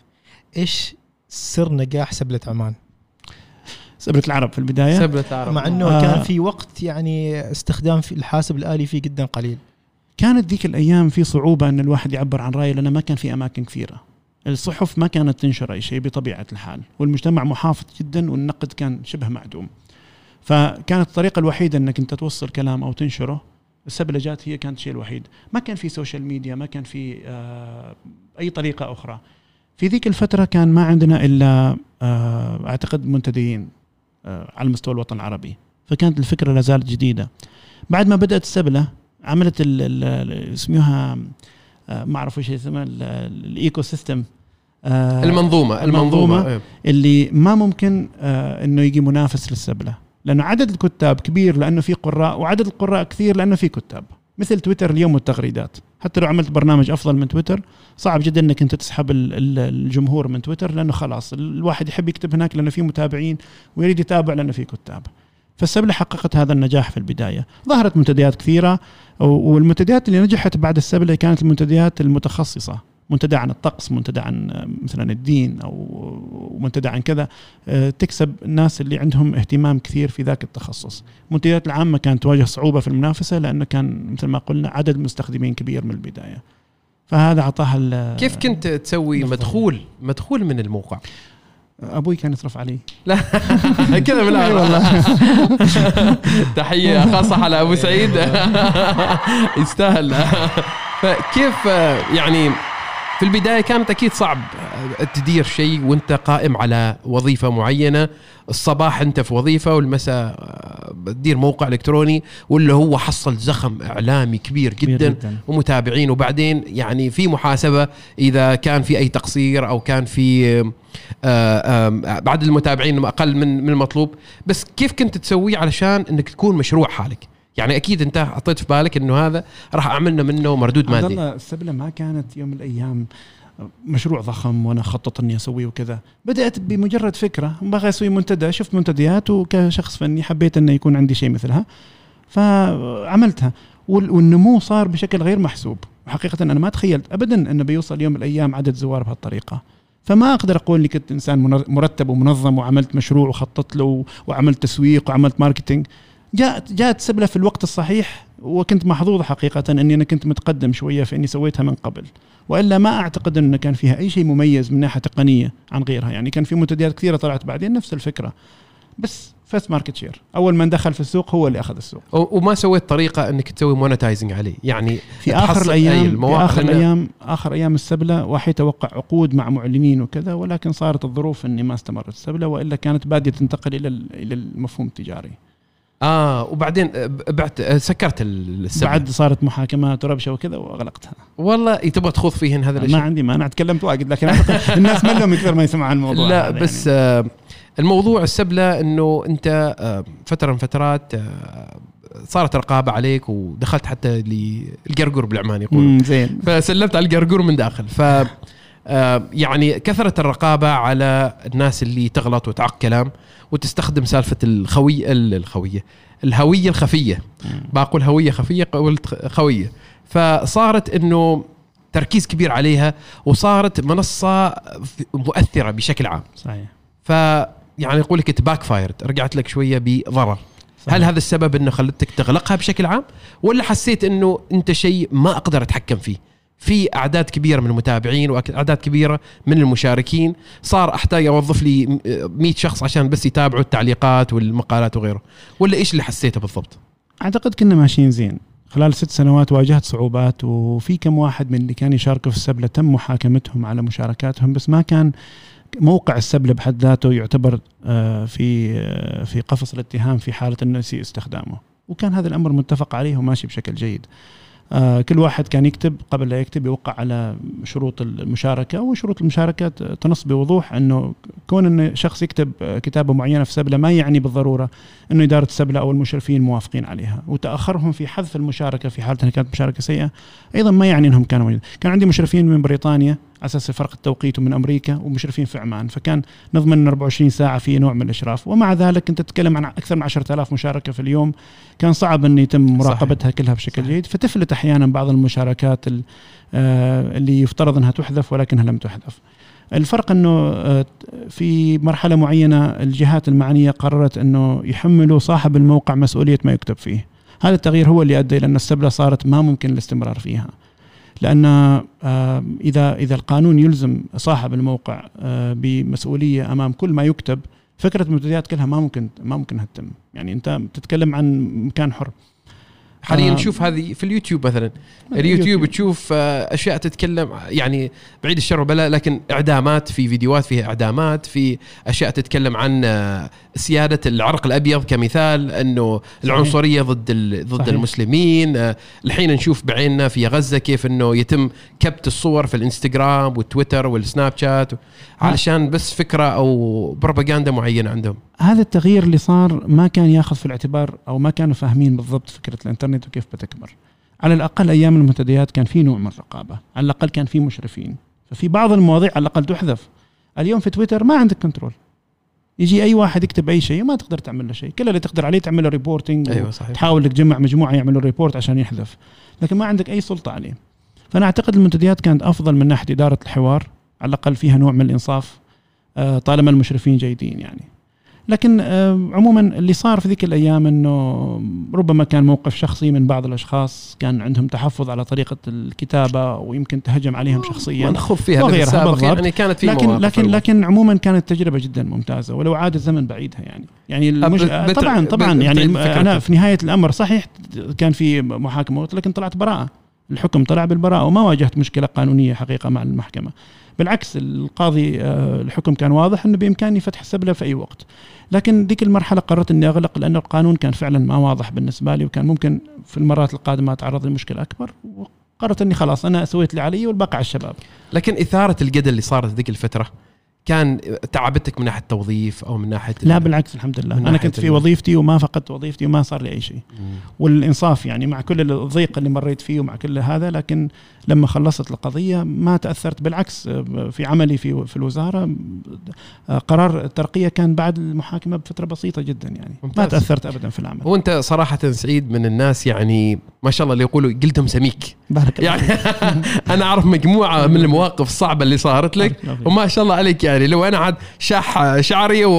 Speaker 1: إيش سر نجاح سبلة عمان؟
Speaker 3: سبلة العرب في البداية؟
Speaker 2: سبلة عرب
Speaker 1: مع إنه
Speaker 3: آه.
Speaker 1: كان في وقت يعني استخدام في الحاسب الآلي فيه جدا قليل.
Speaker 3: كانت ذيك الأيام في صعوبة إن الواحد يعبر عن رأيه لأنه ما كان في أماكن كثيرة. الصحف ما كانت تنشر أي شيء بطبيعة الحال والمجتمع محافظ جدا والنقد كان شبه معدوم. فكانت الطريقة الوحيدة إنك أنت توصل كلام أو تنشره السبله جات هي كانت الشيء الوحيد ما كان في سوشيال ميديا ما كان في آه، أي طريقة أخرى في ذيك الفترة كان ما عندنا إلا آه، أعتقد منتديين آه، على مستوى الوطن العربي فكانت الفكرة لا زالت جديدة بعد ما بدأت السبلة عملت آه، ما أعرف إيش اسمها ال- ال- ال ecosystem
Speaker 2: المنظومة
Speaker 3: المنظومة.
Speaker 2: المنظومة إيه.
Speaker 3: اللي ما ممكن إنه يجي منافس للسبلة لأنه عدد الكتاب كبير لأنه في قراء وعدد القراء كثير لأنه في كتاب. مثل تويتر اليوم والتغريدات. حتى لو عملت برنامج أفضل من تويتر صعب جدا إنك أنت تسحب ال- ال- الجمهور من تويتر لأنه خلاص الواحد يحب يكتب هناك لأنه في متابعين ويريد يتابع لأنه في كتاب. فالسبلة حققت هذا النجاح في البداية. ظهرت منتديات كثيرة و- والمنتديات اللي نجحت بعد السبلة كانت المنتديات المتخصصة. منتدى عن الطقس منتدى عن مثلا الدين أو منتدى عن كذا آه، تكسب الناس اللي عندهم اهتمام كثير في ذاك التخصص. المنتديات العامة كانت تواجه صعوبة في المنافسة لأنه كان مثل ما قلنا عدد المستخدمين كبير من البداية. فهذا اعطاها ال-
Speaker 2: كيف كنت تسوي
Speaker 3: نفضل.
Speaker 2: مدخول مدخول من الموقع؟
Speaker 3: أبوي كان يصرف علي.
Speaker 2: لا. كذا من والله. تحية خاصة على أبو سعيد. يستاهل. فكيف يعني في البداية كانت أكيد صعب تدير شيء وأنت قائم على وظيفة معينة. الصباح أنت في وظيفة والمساء بتدير موقع إلكتروني ولا هو حصل زخم إعلامي كبير
Speaker 3: كبير
Speaker 2: جدا
Speaker 3: جدا.
Speaker 2: ومتابعين. وبعدين يعني في محاسبة إذا كان في أي تقصير أو كان في آه، بعد المتابعين أقل من من المطلوب. بس كيف كنت تسويه علشان إنك تكون مشروع حالك؟ يعني أكيد أنت حطيت في بالك إنه هذا راح اعمل منه مردود مادي.
Speaker 3: الله السبلة ما كانت يوم من الأيام مشروع ضخم وأنا خطط إني أسويه وكذا. بدأت بمجرد فكرة بغى أسوي منتدى شفت منتديات وكشخص فني حبيت إنه يكون عندي شيء مثلها فعملتها. وال- والنمو صار بشكل غير محسوب. حقيقة أنا ما تخيلت ابدا إنه بيوصل يوم من الأيام عدد زوار بهالطريقة. فما أقدر أقول اني كنت إنسان مرتب ومنظم وعملت مشروع وخططت له وعملت تسويق وعملت marketing. جاءت جاءت سبلة في الوقت الصحيح وكنت محظوظ حقيقة إني أنا كنت متقدم شوية في إني سويتها من قبل. وإلا ما أعتقد إنه كان فيها أي شيء مميز من ناحية تقنية عن غيرها. يعني كان في منتديات كثيرة طلعت بعدين نفس الفكرة. بس first market share أول من دخل في السوق هو اللي أخذ السوق.
Speaker 2: وما سويت طريقة إنك تسوي monetizing عليه. يعني
Speaker 3: في
Speaker 2: آخر
Speaker 3: الأيام في
Speaker 2: آخر
Speaker 3: الأيام آخر أيام السبلة واحد توقع عقود مع معلنين وكذا ولكن صارت الظروف إني ما استمرت السبلة وإلا كانت بادية تنتقل إلى ال- إلى المفهوم التجاري.
Speaker 2: آه وبعدين آه، بعت آه، سكرت ال- السبب.
Speaker 3: بعد صارت محاكمات وربشة وكذا واغلقتها
Speaker 2: والله تبغى تخوض فيهن هذا
Speaker 3: ما
Speaker 2: الاشياء
Speaker 3: عندي ما أنا تكلمت واجد لكن الناس ملوا من كثر ما يسمعوا عن الموضوع
Speaker 2: لا بس
Speaker 3: يعني.
Speaker 2: آه الموضوع السبلة إنه أنت آه فترة من فترات آه صارت رقابة عليك ودخلت حتى للقرقر بالعمان يقولون.
Speaker 3: مم، زين.
Speaker 2: فسلمت على القرقور من داخل. ف يعني كثرة الرقابة على الناس اللي تغلط وتعق كلام وتستخدم سالفة الخوية الخوية الهوية الخفية. بقول هوية خفية قلت خوية. فصارت إنه تركيز كبير عليها وصارت منصة مؤثرة بشكل عام.
Speaker 3: صحيح.
Speaker 2: ف يعني يقول لك backfired رجعت لك شوية بضرر.
Speaker 3: صحيح.
Speaker 2: هل هذا السبب إنه خلتك تغلقها بشكل عام؟ ولا حسيت إنه أنت شيء ما أقدر أتحكم فيه؟ في أعداد كبيرة من المتابعين وأعداد كبيرة من المشاركين. صار أحتاج أوظف لي 100 شخص عشان بس يتابعوا التعليقات والمقالات وغيره. ولا إيش اللي حسيته بالضبط؟
Speaker 3: أعتقد كنا ماشيين زين. خلال ست سنوات واجهت صعوبات وفي كم واحد من اللي كان يشاركوا في السبلة تم محاكمتهم على مشاركاتهم بس ما كان موقع السبلة بحد ذاته يعتبر آه، في آه، في قفص الاتهام في حالة إنه يسيء استخدامه. وكان هذا الأمر متفق عليه وماشي بشكل جيد. كل واحد كان يكتب قبل لا يكتب يوقع على شروط المشاركة وشروط المشاركة تنص بوضوح إنه كون إن شخص يكتب كتابة معينة في سبلة ما يعني بالضرورة إنه إدارة السبلة أو المشرفين موافقين عليها. وتأخرهم في حذف المشاركة في حالة إنها كانت مشاركة سيئة أيضا ما يعني إنهم كانوا موجودين. كان عندي مشرفين من بريطانيا على أساس فرق التوقيت ومن أمريكا ومشرفين في عمان. فكان نضمن إن 24 ساعة في نوع من الإشراف. ومع ذلك أنت تتكلم عن أكثر من 10000 مشاركة في اليوم. كان صعب أن يتم مراقبتها صحيح. كلها بشكل صحيح. جيد. فتفلت أحيانا بعض المشاركات آه، اللي يفترض أنها تحذف ولكنها لم تحذف. الفرق أنه آه، في مرحلة معينة الجهات المعنية قررت أنه يحملوا صاحب الموقع مسؤولية ما يكتب فيه. هذا التغيير هو اللي أدى إلى أن السبلة صارت ما ممكن الاستمرار فيها. لأن آه، إذا إذا القانون يلزم صاحب الموقع آه، بمسؤولية أمام كل ما يكتب فكرة المنتديات كلها ما ممكن ما ممكن تتم. يعني أنت بتتكلم عن مكان حر.
Speaker 2: حاليا نشوف هذه في اليوتيوب مثلا. اليوتيوب تشوف آه، أشياء تتكلم يعني بعيد الشر بلا لكن إعدامات في فيديوهات فيها إعدامات في أشياء تتكلم عن آه، سيادة العرق الأبيض كمثال إنه العنصرية ضد ضد صحيح. المسلمين آه، الحين نشوف بعيننا في غزة كيف إنه يتم كبت الصور في الإنستغرام والتويتر والسناب شات علشان بس فكرة أو بروباغندا معينة عندهم.
Speaker 3: هذا التغيير اللي صار ما كان ياخذ في الاعتبار أو ما كانوا فاهمين بالضبط فكرة الإنترنت وكيف بتكبر. على الأقل أيام المنتديات كان في نوع من الرقابة على الأقل كان في مشرفين. ففي بعض المواضيع على الأقل تحذف. اليوم في تويتر ما عندك control يجي أي واحد يكتب أي شيء ما تقدر تعمل له شيء. كل اللي تقدر عليه تعمل له reporting
Speaker 2: أيوه صحيح.
Speaker 3: تحاول تجمع مجموعة يعملوا report عشان يحذف. لكن ما عندك أي سلطة عليه. فأنا أعتقد المنتديات كانت أفضل من ناحية إدارة الحوار. على الأقل فيها نوع من الإنصاف آه، طالما المشرفين جيدين يعني. لكن آه، عموما اللي صار في ذيك الأيام إنه ربما كان موقف شخصي من بعض الأشخاص كان عندهم تحفظ على طريقة الكتابة ويمكن تهجم عليهم شخصيا
Speaker 2: ونخوض فيها وغيرها بالضبط.
Speaker 3: يعني كانت في لكن لكن لكن عموما كانت تجربة جدا ممتازة ولو عاد الزمن بعيدها يعني. يعني المش... طبعا طبعا يعني أنا في نهاية الأمر صحيح كان في محاكمة لكن طلعت براءة. الحكم طلع بالبراءة وما واجهت مشكلة قانونية حقيقة مع المحكمة. بالعكس القاضي آه، الحكم كان واضح إنه بإمكاني فتح السبله في أي وقت. لكن ذيك المرحلة قررت إني أغلق لأن القانون كان فعلا ما واضح بالنسبة لي وكان ممكن في المرات القادمة أتعرض لمشكلة أكبر. وقررت إني خلاص أنا سويت اللي علي والباقي على الشباب.
Speaker 2: لكن إثارة الجدل اللي صارت ذيك الفترة كان تعبتك من ناحية التوظيف أو من ناحية
Speaker 3: لا بالعكس الحمد لله. أنا كنت في وظيفتي وما فقدت وظيفتي وما صار لي أي شيء. والإنصاف يعني مع كل الضيق اللي مريت فيه ومع كل هذا لكن لما خلصت القضية ما تأثرت. بالعكس في عملي في في الوزارة قرار الترقية كان بعد المحاكمة بفترة بسيطة جدا يعني. ممتاز. ما تأثرت ابدا في العمل.
Speaker 2: وأنت صراحة سعيد من الناس يعني ما شاء الله اللي يقولوا جلدهم سميك.
Speaker 3: بارك
Speaker 2: يعني أنا أعرف مجموعة من المواقف الصعبة اللي صارت لك. وما شاء الله عليك يعني لو أنا عاد شاح شعري و,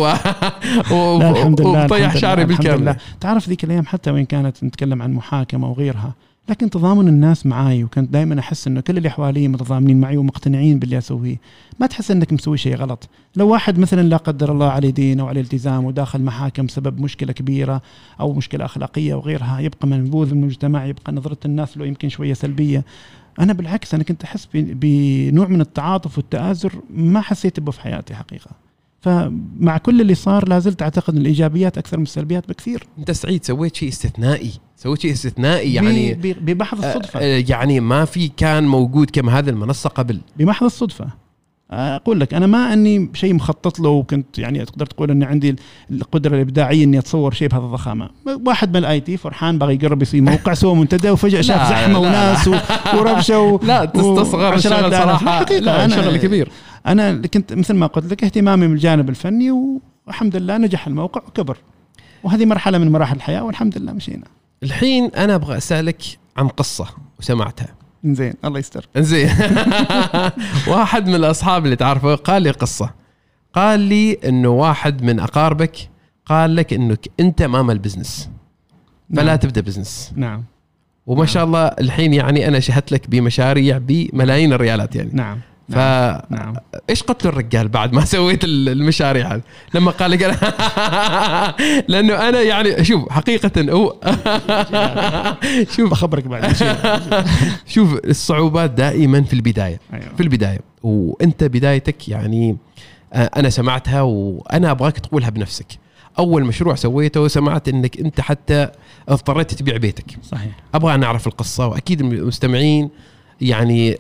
Speaker 3: و... لا الحمد لله وطيح شعري بالكامل. تعرف ذيك الأيام حتى وين كانت نتكلم عن محاكمة وغيرها لكن تضامن الناس معاي وكنت دائما أحس إنه كل اللي حوالي متضامنين معي ومقتنعين باللي أسويه. ما تحس إنك مسوي شيء غلط. لو واحد مثلا لا قدر الله عليه دين أو عليه التزام وداخل محاكم بسبب مشكلة كبيرة أو مشكلة أخلاقية وغيرها يبقى منبوذ من المجتمع يبقى نظرة الناس له يمكن شوية سلبية. أنا بالعكس أنا كنت أحس بنوع من التعاطف والتآزر ما حسيت به في حياتي حقيقة. فمع كل اللي صار لازلت أعتقد إن الإيجابيات أكثر من السلبيات بكثير.
Speaker 2: أنت سعيد سويت شيء استثنائي سويت شيء استثنائي يعني
Speaker 3: بمحض الصدفة.
Speaker 2: آه يعني ما في كان موجود كما هذه المنصة قبل.
Speaker 3: بمحض الصدفة. أقول لك أنا ما أني شيء مخطط له وكنت يعني تقدر تقول أني عندي القدرة الإبداعية إني أتصور شيء بهذا الضخامة. واحد من ال IT فرحان بغى يقرب يصير موقع سوى منتدى وفجأة شاف زحمة وناس وربشة و...
Speaker 2: لا تستصغر الشغل صراحة.
Speaker 3: حقيقة لا أنا شغل كبير. أنا كنت مثل ما قلت لك اهتمامي بالجانب الفني والحمد لله نجح الموقع وكبر. وهذه مرحلة من مراحل الحياة والحمد لله مشينا.
Speaker 2: الحين أنا أبغى أسألك عن قصة وسمعتها
Speaker 3: زين الله يستر.
Speaker 2: زين واحد من الأصحاب اللي تعرفه قال لي قصة. قال لي إنه واحد من أقاربك قال لك انك أنت مام ال business فلا نعم. تبدأ business.
Speaker 3: نعم.
Speaker 2: وما شاء الله الحين يعني أنا شهدت لك بمشاريع بملايين الريالات يعني.
Speaker 3: نعم.
Speaker 2: ف
Speaker 3: نعم.
Speaker 2: إيش قتلوا الرجال بعد ما سويت ال- المشاريع هذه؟ لما قال لي قال لأنه أنا يعني شوف حقيقة هو شوف.
Speaker 3: بخبرك بعد
Speaker 2: شوف الصعوبات دائما في البداية.
Speaker 3: أيوة.
Speaker 2: في البداية. وأنت بدايتك يعني آه، أنا سمعتها وأنا أبغاك تقولها بنفسك. أول مشروع سويته سمعت إنك أنت حتى اضطريت تبيع بيتك.
Speaker 3: صحيح.
Speaker 2: أبغى نعرف القصة وأكيد المستمعين يعني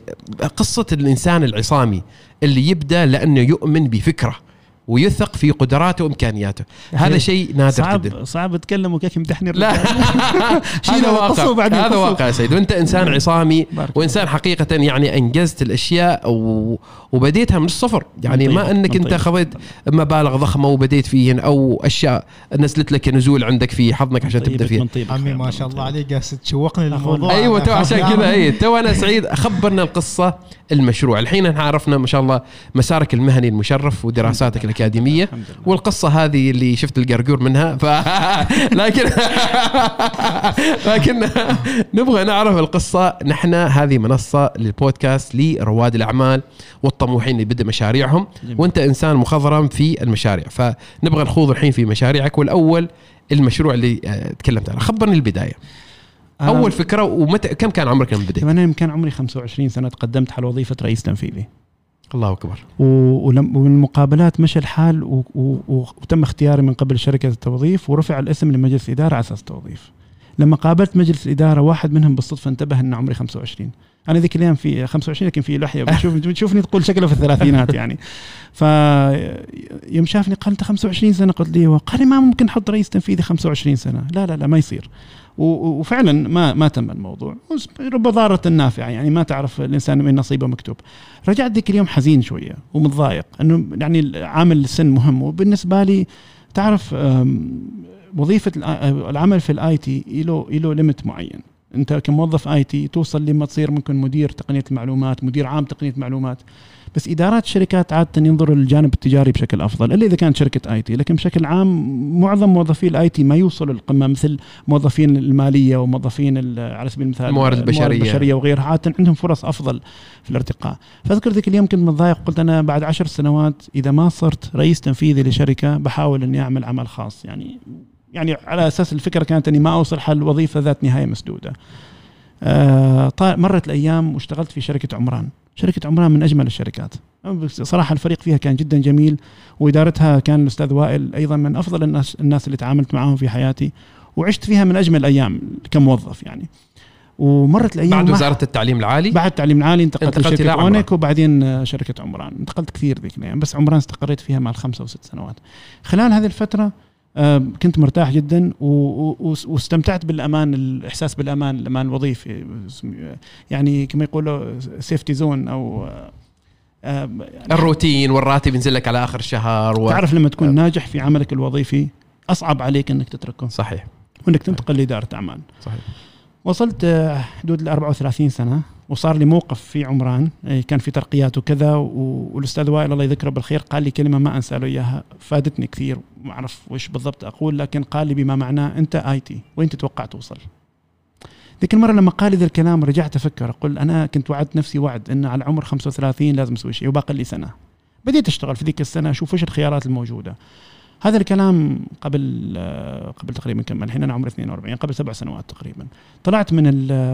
Speaker 2: قصة الإنسان العصامي اللي يبدأ لأنه يؤمن بفكره. ويثق في قدراته وإمكانياته. هذا شيء نادر جدا.
Speaker 3: صعب صعب اتكلم وكيف يمدحني
Speaker 2: لا. هذا واقع. هذا. واقع يا سيد. وأنت إنسان عصامي
Speaker 3: بارك
Speaker 2: وإنسان حقيقة يعني أنجزت الأشياء و... وبديتها من الصفر. يعني
Speaker 3: من
Speaker 2: ما إنك
Speaker 3: من أنت.
Speaker 2: خذيت مبالغ ضخمة وبديت فيهن أو أشياء نزلت لك نزول عندك في حظك عشان
Speaker 3: تبدأ
Speaker 2: فيها.
Speaker 1: عمي ما شاء الله. عليك قاعد تشوقني. للموضوع.
Speaker 2: أيوه تو
Speaker 1: أنا
Speaker 2: عشان كذا. اي تو أنا سعيد. خبرنا القصة المشروع. الحين إحنا عرفنا ما شاء الله مسارك المهني المشرف ودراساتك
Speaker 3: الأكاديمية.
Speaker 2: والقصة هذه اللي شفت القرقور منها ف... لكن لكن نبغى نعرف القصة. نحن هذه منصة للبودكاست لرواد الأعمال والطموحين اللي بدأ مشاريعهم. وأنت إنسان مخضرم في المشاريع فنبغى نخوض الحين في مشاريعك. والأول المشروع اللي آه، تكلمت عنه. خبرني البداية.
Speaker 3: آه،
Speaker 2: أول فكرة ومتى كم كان عمرك لما بديت؟
Speaker 3: أنا كان عمري 25 سنة تقدمت على وظيفة رئيس تنفيذي.
Speaker 2: الله أكبر.
Speaker 3: و- ولم والمقابلات مشى الحال و- و- و- وتم اختياري من قبل شركة التوظيف ورفع الاسم لمجلس إدارة على أساس توظيف. لما قابلت مجلس الاداره واحد منهم بالصدفة انتبه ان عمري 25 أنا ذيك الأيام في 25 لكن في لحية. بتشوف بتشوفني تقول شكله في الثلاثينات يعني. ف يوم شافني قال أنت 25 سنة؟ قلت لي قال لي ما ممكن أحط رئيس تنفيذي 25 سنة. لا لا لا ما يصير. وفعلا ما ما تم الموضوع. رب ضارة نافعة. يعني ما تعرف الإنسان من نصيبه مكتوب. رجعت ذيك اليوم حزين شوية ومتضايق. إنه يعني عامل السن مهم. وبالنسبة لي تعرف الآ- العمل في ال IT له له limit معين. أنت كموظف IT توصل لما تصير ممكن مدير تقنية المعلومات مدير عام تقنية معلومات بس إدارات الشركات عادة ينظروا للجانب التجاري بشكل أفضل إلا إذا كانت شركة IT لكن بشكل عام معظم موظفي ال IT ما يوصلوا للقمة مثل موظفين المالية وموظفين على سبيل المثال
Speaker 2: الموارد البشرية.
Speaker 3: البشرية وغيرها عادة عندهم فرص أفضل في الارتقاء فأذكر ذيك اليوم كنت متضايق قلت أنا بعد عشر سنوات إذا ما صرت رئيس تنفيذي لشركة بحاول إني أعمل عمل خاص يعني يعني على أساس الفكرة كانت إني ما أوصل حل وظيفة ذات نهاية مسدودة. آه مرت الأيام واشتغلت في شركة عمران، شركة عمران من أجمل الشركات. بس صراحة الفريق فيها كان جدا جميل وإدارتها كان الأستاذ وائل أيضا من أفضل الناس الناس اللي تعاملت معاهم في حياتي وعشت فيها من أجمل الأيام كموظف يعني. ومرت الأيام
Speaker 2: بعد وزارة التعليم العالي
Speaker 3: بعد التعليم العالي انتقلت
Speaker 2: انتقلت عمران.
Speaker 3: أونيك وبعدين شركة عمران انتقلت كثير ذيك الأيام بس عمران استقريت فيها مع الخمسة وست سنوات خلال هذه الفترة آه، كنت مرتاح جدا واستمتعت بالأمان الإحساس بالأمان الأمان الوظيفي. يعني كما يقولوا سيفتي زون أو آه، آه،
Speaker 2: الروتين والراتب ينزل لك على آخر الشهر و...
Speaker 3: تعرف لما تكون ناجح في عملك الوظيفي أصعب عليك إنك تتركه.
Speaker 2: صحيح.
Speaker 3: وإنك تنتقل لإدارة أعمال.
Speaker 2: صحيح.
Speaker 3: وصلت آه، حدود ال 34 سنة. وصار لي موقف في عمران. كان في ترقيات وكذا والأستاذ وائل الله يذكره بالخير قال لي كلمة ما انسى له إياها. فادتني كثير ما أعرف وش بالضبط أقول لكن قال لي بما معناه أنت IT. وين تتوقع توصل؟ ذيك المرة لما قال لي ذا الكلام رجعت أفكر أقول أنا كنت وعدت نفسي وعد إن على عمر 35 لازم أسوي شيء وباقي لي سنة. بديت أشتغل في ذيك السنة أشوف إيش الخيارات الموجودة. هذا الكلام قبل قبل تقريبا كم الحين أنا عمري 42 قبل سبع سنوات تقريبا. طلعت من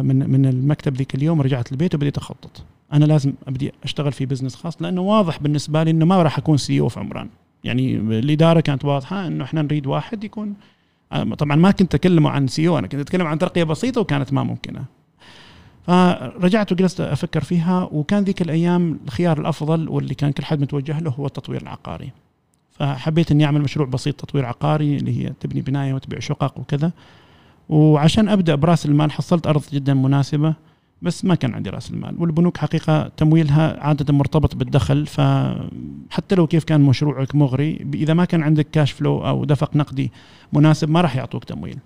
Speaker 3: من من المكتب ذيك اليوم رجعت البيت وبديت أخطط. أنا لازم أبدي أشتغل في business خاص لأنه واضح بالنسبة لي إنه ما راح أكون CEO في عمران. يعني الإدارة كانت واضحة إنه إحنا نريد واحد يكون طبعا ما كنت اتكلم عن CEO أنا كنت أتكلم عن ترقية بسيطة وكانت ما ممكنة. فرجعت وجلست أفكر فيها وكان ذيك الأيام الخيار الأفضل واللي كان كل حد متوجه له هو التطوير العقاري. فحبيت إني أعمل مشروع بسيط تطوير عقاري اللي هي تبني بناية وتبيع شقق وكذا. وعشان أبدأ براس المال حصلت أرض جدا مناسبة بس ما كان عندي راس المال. والبنوك حقيقة تمويلها عادة مرتبط بالدخل فحتى لو كيف كان مشروعك مغري إذا ما كان عندك cash flow أو دفق نقدي مناسب ما راح يعطوك تمويل.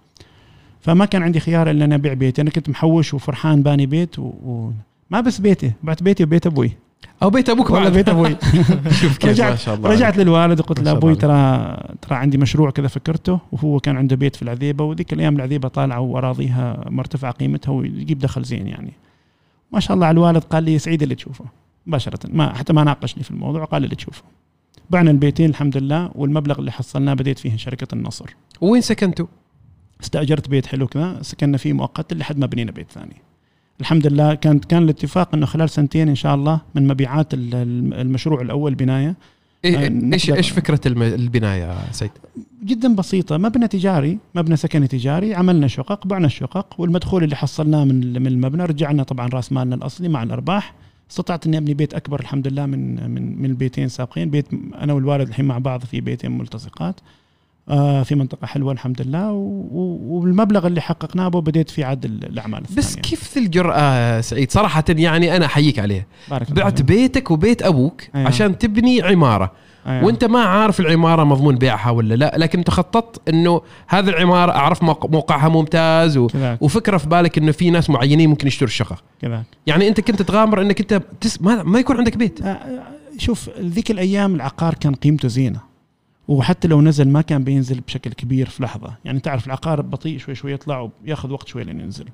Speaker 3: فما كان عندي خيار إلا إني أبيع بيتي. أنا كنت محوش وفرحان باني بيت و... و... ما بس بيتي بعت بيتي وبيت أبوي.
Speaker 2: أو بيت أبوك
Speaker 3: ولا
Speaker 2: بعد.
Speaker 3: بيت أبوي.
Speaker 2: شوف كيف. ما
Speaker 3: رجعت
Speaker 2: شاء الله.
Speaker 3: رجعت للوالد وقلت
Speaker 2: ما
Speaker 3: له
Speaker 2: أبوي
Speaker 3: ترى ترى عندي مشروع كذا فكرته وهو كان عنده بيت في العذيبة وذيك الأيام العذيبة طالعة وأراضيها مرتفعة قيمتها ويجيب دخل زين يعني. ما شاء الله على الوالد قال لي سعيد اللي تشوفه. مباشرة. ما حتى ما ناقشني في الموضوع قال لي اللي تشوفه. بعنا البيتين الحمد لله والمبلغ اللي حصلناه بديت فيه شركة النصر.
Speaker 2: وين سكنتوا؟
Speaker 3: استأجرت بيت حلو كذا سكننا فيه مؤقتا لحد ما بنينا بيت ثاني. الحمد لله كان كان الاتفاق إنه خلال سنتين إن شاء الله من مبيعات ال- ال- المشروع الأول بناية.
Speaker 2: إيه
Speaker 3: آه،
Speaker 2: إيش إيش فكرة البناية سيد؟
Speaker 3: جدا بسيطة مبنى تجاري مبنى سكني تجاري عملنا شقق بعنا الشقق والمدخول اللي حصلناه من من المبنى رجعنا طبعا رأس مالنا الأصلي مع الأرباح. استطعت إني أبني بيت أكبر الحمد لله من من من البيتين السابقين بيت أنا والوالد الحين مع بعض في بيتين ملتصقات. في منطقة حلوة الحمد لله والمبلغ اللي حققناه بديت في عد الأعمال
Speaker 2: بس
Speaker 3: الثانية.
Speaker 2: كيف ذي الجرأة سعيد؟ صراحة يعني أنا أحييك عليها.
Speaker 3: بارك الله
Speaker 2: بعت
Speaker 3: فيك.
Speaker 2: بيتك وبيت أبوك
Speaker 3: أيوة.
Speaker 2: عشان تبني عمارة.
Speaker 3: أيوة.
Speaker 2: وأنت ما عارف العمارة مضمون بيعها ولا لا لكن انت خططت إنه هذه العمارة أعرف موق- موقعها ممتاز و...
Speaker 3: كذاك.
Speaker 2: وفكرة في بالك إنه في ناس معينين ممكن يشتروا الشقة.
Speaker 3: كذاك.
Speaker 2: يعني أنت كنت تغامر إنك أنت تس... ما... ما يكون عندك بيت.
Speaker 3: آه، شوف ذيك الأيام العقار كان قيمته زينة. وحتى لو نزل ما كان بينزل بشكل كبير في لحظة. يعني تعرف العقار بطيء شوي شوي يطلع وياخذ وقت شوي لين ينزل.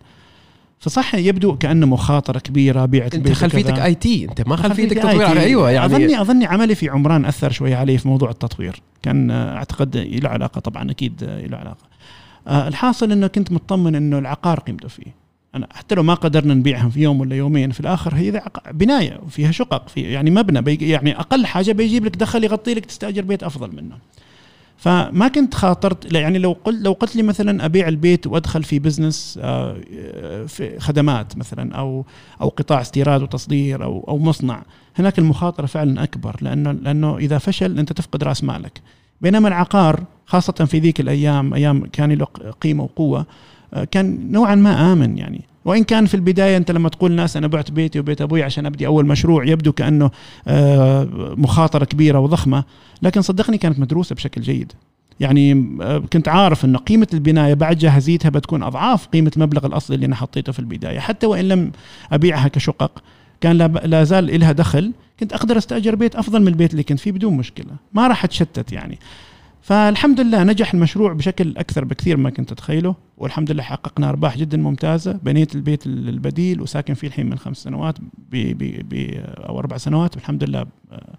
Speaker 3: فصح يبدو كأنه مخاطرة كبيرة بيعت أنت
Speaker 2: خلفيتك. اي تي أنت ما خلفيتك تطوير. أيوه يعني
Speaker 3: اظني أظني عملي في عمران أثر شوي علي في موضوع التطوير. كان أعتقد له علاقة طبعا أكيد له علاقة. آه، الحاصل إنه كنت مطمن إنه العقار قيمته فيه. أنا حتى لو ما قدرنا نبيعها في يوم ولا يومين في الآخر هي بناية وفيها شقق في يعني مبنى يعني أقل حاجة بيجيب لك دخل يغطي لك تستأجر بيت أفضل منه. فما كنت خاطرت يعني لو قلت لو قلت لي مثلا أبيع البيت وأدخل في بزنس آه، في خدمات مثلا أو أو قطاع استيراد وتصدير أو أو مصنع هناك المخاطرة فعلا أكبر لأنه لأنه إذا فشل أنت تفقد رأس مالك. بينما العقار خاصة في ذيك الأيام أيام كان له قيمة وقوة آه، كان نوعا ما آمن يعني. وإن كان في البداية أنت لما تقول ناس أنا بعت بيتي وبيت أبوي عشان أبدي أول مشروع يبدو كأنه آه، مخاطرة كبيرة وضخمة لكن صدقني كانت مدروسة بشكل جيد. يعني آه، كنت عارف إنه قيمة البناية بعد جاهزيتها بتكون أضعاف قيمة المبلغ الاصلي اللي أنا حطيته في البداية. حتى وإن لم أبيعها كشقق كان لا زال لها دخل كنت أقدر أستأجر بيت أفضل من البيت اللي كنت فيه بدون مشكلة. ما راح أتشتت يعني. فالحمد لله نجح المشروع بشكل أكثر بكثير ما كنت أتخيله والحمد لله حققنا أرباح جدا ممتازة. بنيت البيت البديل وساكن فيه الحين من خمس سنوات ب ب ب أو أربع سنوات. والحمد لله آه،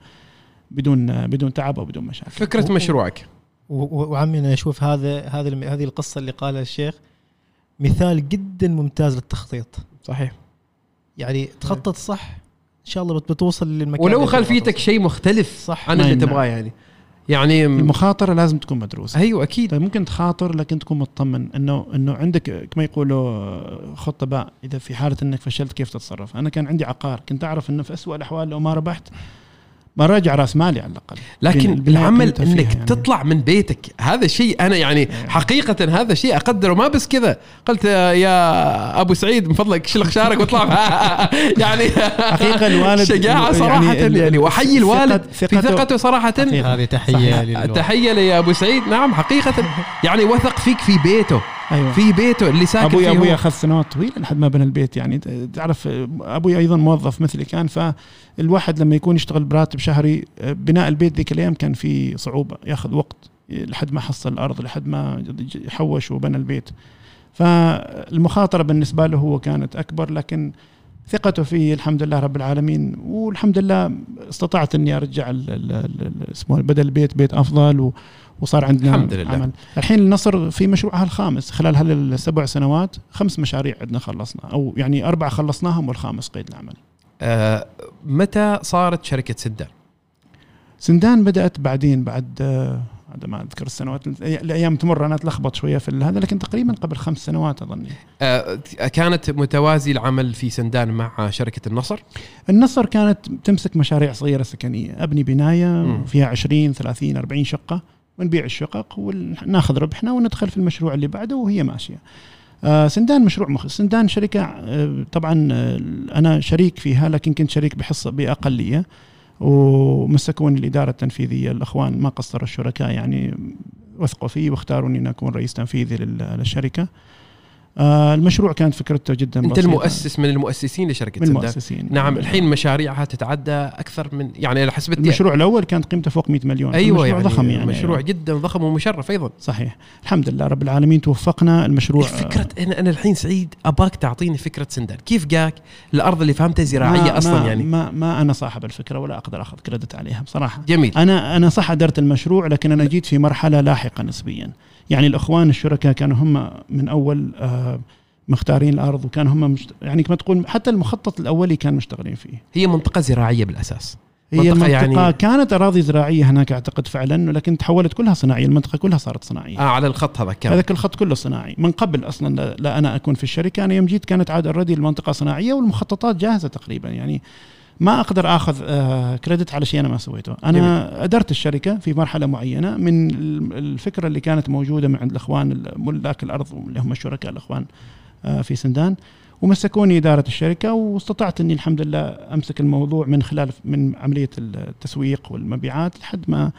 Speaker 3: بدون آه، بدون تعب أو بدون مشاكل.
Speaker 2: فكرة مشروعك.
Speaker 1: و- و- وعمي أنا أشوف هذا هذا الم- هذه القصة اللي قالها الشيخ مثال جدا ممتاز للتخطيط.
Speaker 2: صحيح.
Speaker 1: يعني تخطط صح إن شاء الله بت- بتوصل للمكان
Speaker 2: ولو خلفيتك. شيء مختلف
Speaker 1: صح.
Speaker 2: عن اللي
Speaker 3: يمنع.
Speaker 2: تبغاه يعني. يعني
Speaker 3: المخاطرة لازم تكون مدروسة.
Speaker 2: أيوه أكيد.
Speaker 3: طيب ممكن تخاطر لكن تكون مطمن إنه إنه عندك كما يقولوا خطة باء. إذا في حالة إنك فشلت كيف تتصرف؟ أنا كان عندي عقار كنت أعرف إنه في أسوأ الأحوال لو ما ربحت براجع راس مالي على الأقل
Speaker 2: لكن العمل إنك
Speaker 3: يعني.
Speaker 2: تطلع من بيتك هذا شيء أنا يعني
Speaker 3: أيوة.
Speaker 2: حقيقة هذا شيء أقدره ما بس كذا قلت يا أبو سعيد من فضلك شيل خشارك واطلع يعني
Speaker 3: حقيقة الوالد
Speaker 2: شجاعة صراحة
Speaker 3: ال-
Speaker 2: يعني واحيي الوالد
Speaker 3: ثقة-
Speaker 2: في
Speaker 3: ثقته-
Speaker 2: ثقته
Speaker 3: صراحة.
Speaker 1: هذه تحية.
Speaker 2: تحيه لي يا ابو سعيد نعم حقيقة يعني وثق فيك في بيته
Speaker 3: أيوه
Speaker 2: في بيته اللي ساكن
Speaker 3: أبوي
Speaker 2: فيه أبوي.
Speaker 3: أخذ سنوات طويلة لحد ما بنى البيت يعني تعرف أبوي أيضا موظف مثلي كان فالواحد لما يكون يشتغل براتب شهري بناء البيت ذيك الأيام كان في صعوبة ياخذ وقت لحد ما حصل الأرض لحد ما حوش وبنى البيت فالمخاطرة بالنسبة له هو كانت أكبر لكن ثقته في الحمد لله رب العالمين والحمد لله استطعت إني أرجع ال- ال- ال- اسمه بدل البيت بيت أفضل و وصار عندنا
Speaker 2: الحمد لله.
Speaker 3: عمل الحين النصر في مشروعها الخامس خلال هالسبع سنوات خمس مشاريع عندنا خلصنا أو يعني أربعة خلصناهم والخامس قيد العمل
Speaker 2: آه متى صارت شركة سدان؟
Speaker 3: سندان بدأت بعدين بعد آه، هذا ما أذكر السنوات الأيام تمر أنا أتلخبط شوية في هذا لكن تقريبا قبل خمس سنوات اظني
Speaker 2: آه كانت متوازي العمل في سندان مع شركة النصر
Speaker 3: النصر كانت تمسك مشاريع صغيرة سكنية أبني
Speaker 2: بناية.
Speaker 3: فيها 20 30 40 شقة ونبيع الشقق وناخذ ربحنا وندخل في المشروع اللي بعده وهي ماشية. آه سندان مشروع مخ سندان شركة آه طبعا آه أنا شريك فيها لكن كنت شريك بحصة بأقلية ومسكوني الإدارة التنفيذية. الأخوان ما قصروا الشركاء يعني وثقوا فيي واختاروني ان أكون رئيس تنفيذي لل- للشركة. آه المشروع كانت فكرته جدا أنت.
Speaker 2: المؤسس من المؤسسين لشركة
Speaker 3: من المؤسسين.
Speaker 2: نعم الحين مشاريعها تتعدى أكثر من يعني على حسب
Speaker 3: المشروع الأول كانت قيمته فوق 100 مليون.
Speaker 2: أيوه
Speaker 3: مشروع
Speaker 2: يعني
Speaker 3: ضخم يعني.
Speaker 2: مشروع
Speaker 3: أيوة.
Speaker 2: جدا ضخم ومشرف أيضا.
Speaker 3: صحيح. الحمد لله رب العالمين توفقنا. المشروع
Speaker 2: فكرة أنا أنا الحين سعيد. أباك تعطيني فكرة سندان كيف جاك الأرض اللي فهمتها زراعية
Speaker 3: ما
Speaker 2: أصلا
Speaker 3: ما
Speaker 2: يعني؟
Speaker 3: ما, ما أنا صاحب الفكرة ولا أقدر أخذ كريدت عليها بصراحة.
Speaker 2: جميل.
Speaker 3: أنا أنا صح أدرت المشروع لكن أنا جيت في مرحلة لاحقة نسبيا. يعني الإخوان الشركاء كانوا هم من أول آه، مختارين الأرض وكانوا هم مشت... يعني كما تقول حتى المخطط الأولي كان مشتغلين فيه.
Speaker 2: هي منطقة زراعية بالأساس.
Speaker 3: هي
Speaker 2: منطقة
Speaker 3: المنطقة
Speaker 2: يعني-
Speaker 3: كانت أراضي زراعية هناك أعتقد فعلا لكن تحولت كلها صناعية المنطقة كلها صارت صناعية.
Speaker 2: آه على الخط هذا كان
Speaker 3: هذاك الخط كله صناعي. من قبل أصلا لا, أنا أكون في الشركة أنا يوم جيت كانت عاد أوريدي المنطقة صناعية والمخططات جاهزة تقريبا يعني ما أقدر آخذ آه كريدت على شيء أنا ما سويته. أنا أدرت الشركة في مرحلة معينة من ال- الفكرة اللي كانت موجودة من عند الإخوان ملاك الأرض اللي هم الشركاء الإخوان آه في سندان. ومسكوني إدارة الشركة واستطعت أني الحمد لله أمسك الموضوع من خلال من عملية التسويق والمبيعات لحد ما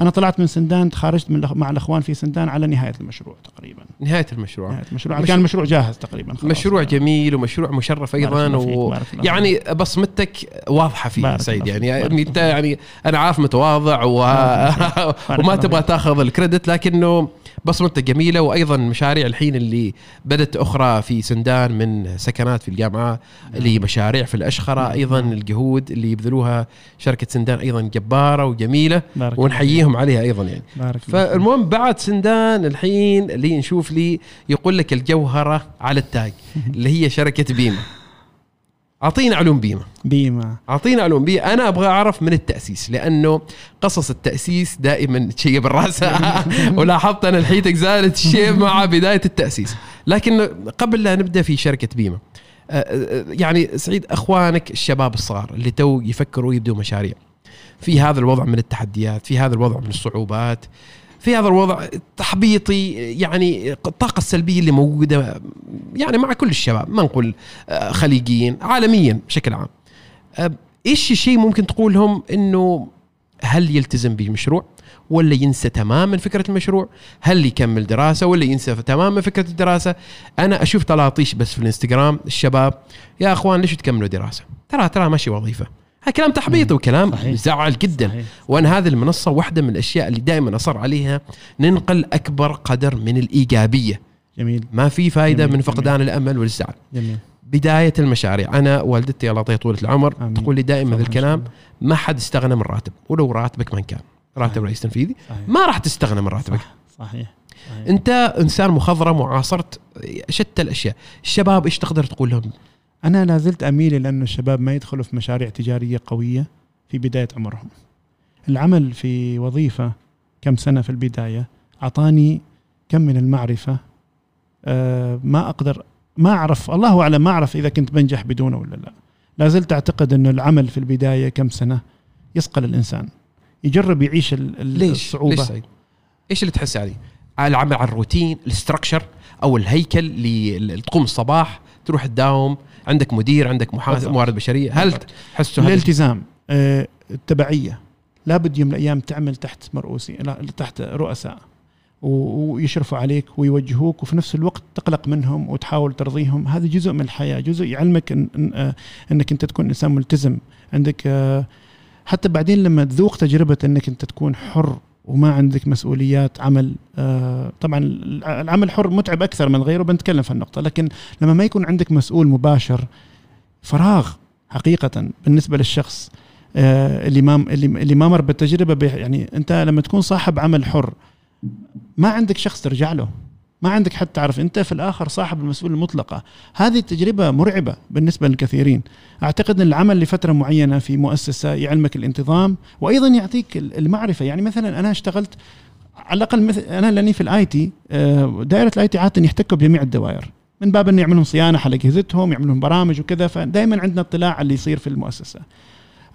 Speaker 3: أنا طلعت من سندان تخارجت من مع الإخوان في سندان على نهاية المشروع تقريبا.
Speaker 2: نهاية المشروع.
Speaker 3: نهاية المشروع.
Speaker 2: مش-
Speaker 3: كان المشروع جاهز تقريبا خلاص.
Speaker 2: مشروع جميل ومشروع مشرف
Speaker 3: أيضا
Speaker 2: و... يعني بصمتك واضحة فيه سعيد. يعني, يعني
Speaker 3: بارك
Speaker 2: أنت يعني أنا عارف متواضع و...
Speaker 3: بارك
Speaker 2: وما تبغى. تاخذ الكريدت لكنه بصمتك جميلة وأيضا مشاريع الحين اللي بدأت أخرى في سندان من سكنات في الجامعة اللي هي مشاريع في الأشخرة أيضا الجهود اللي يبذلوها شركة سندان أيضا
Speaker 3: جبارة وجميلة
Speaker 2: ونحييهم عليها أيضا يعني. فالمهم بعد سندان الحين اللي نشوف لي يقول لك الجوهرة على التاج اللي هي شركة بيمه اعطينا علوم بيمة.
Speaker 3: بيما
Speaker 2: اعطينا علوم بيمة. أنا أبغى أعرف من التأسيس لأنه قصص التأسيس دائما شيء بالراس ولاحظت أنا الحيتك زالت الشيء مع بداية التأسيس. لكن قبل لا نبدأ في شركة بيمة آه، آه، يعني سعيد أخوانك الشباب الصغار اللي تو يفكروا يبدوا مشاريع في هذا الوضع من التحديات في هذا الوضع من الصعوبات. في هذا الوضع تحبيطي يعني الطاقة السلبية اللي موجودة يعني مع كل الشباب ما نقول آه، خليجيين عالميا بشكل عام. آه، إيش الشيء ممكن تقول لهم إنه هل يلتزم بالمشروع ولا ينسى تماما فكرة المشروع؟ هل يكمل دراسة ولا ينسى تماما فكرة الدراسة؟ أنا أشوف تلاطيش بس في الإنستغرام الشباب يا أخوان ليش تكملوا دراسة؟ ترى ترى ماشي وظيفة. هذا كلام تحبيط وكلام
Speaker 3: صحيح.
Speaker 2: يزعل جدا.
Speaker 3: صحيح.
Speaker 2: وأنا هذه المنصة واحدة من الأشياء اللي دائما أصر عليها ننقل أكبر قدر من الإيجابية.
Speaker 3: جميل.
Speaker 2: ما في فائده
Speaker 3: جميل،
Speaker 2: من فقدان الأمل والزعل.
Speaker 3: جميل.
Speaker 2: بداية المشاريع. أنا والدتي الله يعطيها طولة العمر
Speaker 3: آمين.
Speaker 2: تقول لي دائما ذا
Speaker 3: إن شاء
Speaker 2: الكلام. ما حد استغنى من راتب ولو راتبك من كان. راتب. رئيس تنفيذي. ما راح تستغنى من راتبك.
Speaker 3: صح. صحيح. صحيح.
Speaker 2: أنت إنسان مخضرم وعاصرت شتى الأشياء. الشباب إيش تقدر تقول لهم؟
Speaker 3: أنا لا زلت أميل إلى انه الشباب ما يدخلوا في مشاريع تجارية قوية في بداية عمرهم. العمل في وظيفة كم سنة في البداية أعطاني كم من المعرفة آه ما أقدر ما أعرف الله أعلم ما أعرف إذا كنت بنجح بدونه ولا لا. لا زلت أعتقد انه العمل في البداية كم سنة يصقل الإنسان. يجرب يعيش ال- ال-
Speaker 2: ليش ليش سعيد؟ إيش اللي تحس عليه؟ على العمل على الروتين الاستراكشر أو الهيكل اللي تقوم الصباح تروح تداوم عندك مدير عندك محاسب. موارد بشرية هل. تحسوا
Speaker 3: الالتزام آه، التبعية لابد يوم من الأيام تعمل تحت مرؤوسي لا تحت رؤساء ويشرفوا عليك ويوجهوك وفي نفس الوقت تقلق منهم وتحاول ترضيهم هذا جزء من الحياة جزء يعلمك إن إن آه، إنك أنت تكون إنسان ملتزم عندك آه، حتى بعدين لما تذوق تجربة إنك أنت تكون حر وما عندك مسؤوليات عمل آه، طبعا الع- العمل حر متعب أكثر من غيره بنتكلم في النقطة. لكن لما ما يكون عندك مسؤول مباشر فراغ حقيقة بالنسبة للشخص آه، اللي ما اللي ما مر بالتجربة به- يعني أنت لما تكون صاحب عمل حر ما عندك شخص ترجع له. ما عندك حد تعرف. انت في الآخر صاحب المسؤوليه المطلقة. هذه التجربة مرعبة بالنسبة للكثيرين. أعتقد إن العمل لفترة معينة في مؤسسة يعلمك الانتظام وأيضا يعطيك المعرفة. يعني مثلا أنا اشتغلت على الأقل مثل أنا لأني في ال IT دائرة ال IT عاده يحتكوا بجميع الدوائر. من باب إنه يعملون صيانة على اجهزتهم يعملون برامج وكذا فدائما عندنا اطلاع على اللي يصير في المؤسسة.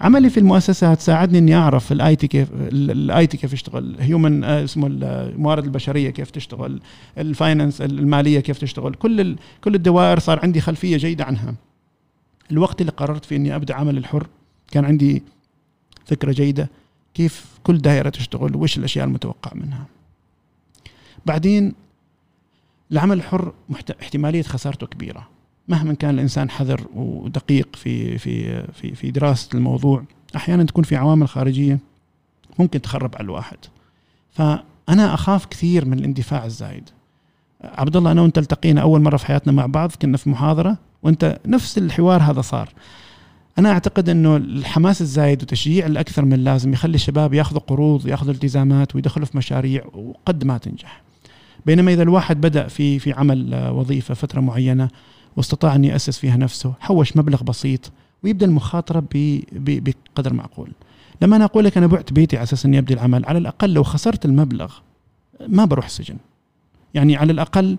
Speaker 3: عملي في المؤسسة هتساعدني إني أعرف ال IT كيف ال IT كيف يشتغل human اسمه الموارد البشرية كيف تشتغل الفاينانس المالية كيف تشتغل كل كل الدوائر صار عندي خلفية جيدة عنها الوقت اللي قررت فيه إني أبدأ عمل الحر كان عندي فكرة جيدة كيف كل دائرة تشتغل وإيش الأشياء المتوقع منها بعدين العمل الحر. احتمالية خسارته كبيرة مهما كان الإنسان حذر ودقيق في في في في دراسة الموضوع أحيانا تكون في عوامل خارجية ممكن تخرب على الواحد. فأنا أخاف كثير من الاندفاع الزايد. عبد الله أنا وأنت التقينا أول مرة في حياتنا مع بعض كنا في محاضرة وأنت نفس الحوار هذا صار. أنا أعتقد إنه الحماس الزايد وتشجيع الأكثر من اللازم يخلي الشباب ياخذوا قروض ياخذوا التزامات ويدخلوا في مشاريع وقد ما تنجح. بينما إذا الواحد بدأ في في عمل آه، وظيفة فترة معينة واستطاع أن يأسس فيها نفسه حوش مبلغ بسيط ويبدأ المخاطرة بقدر معقول. لما أنا أقول لك أنا بعت بيتي على أساس اني ابدي العمل على الأقل لو خسرت المبلغ ما بروح السجن يعني على الأقل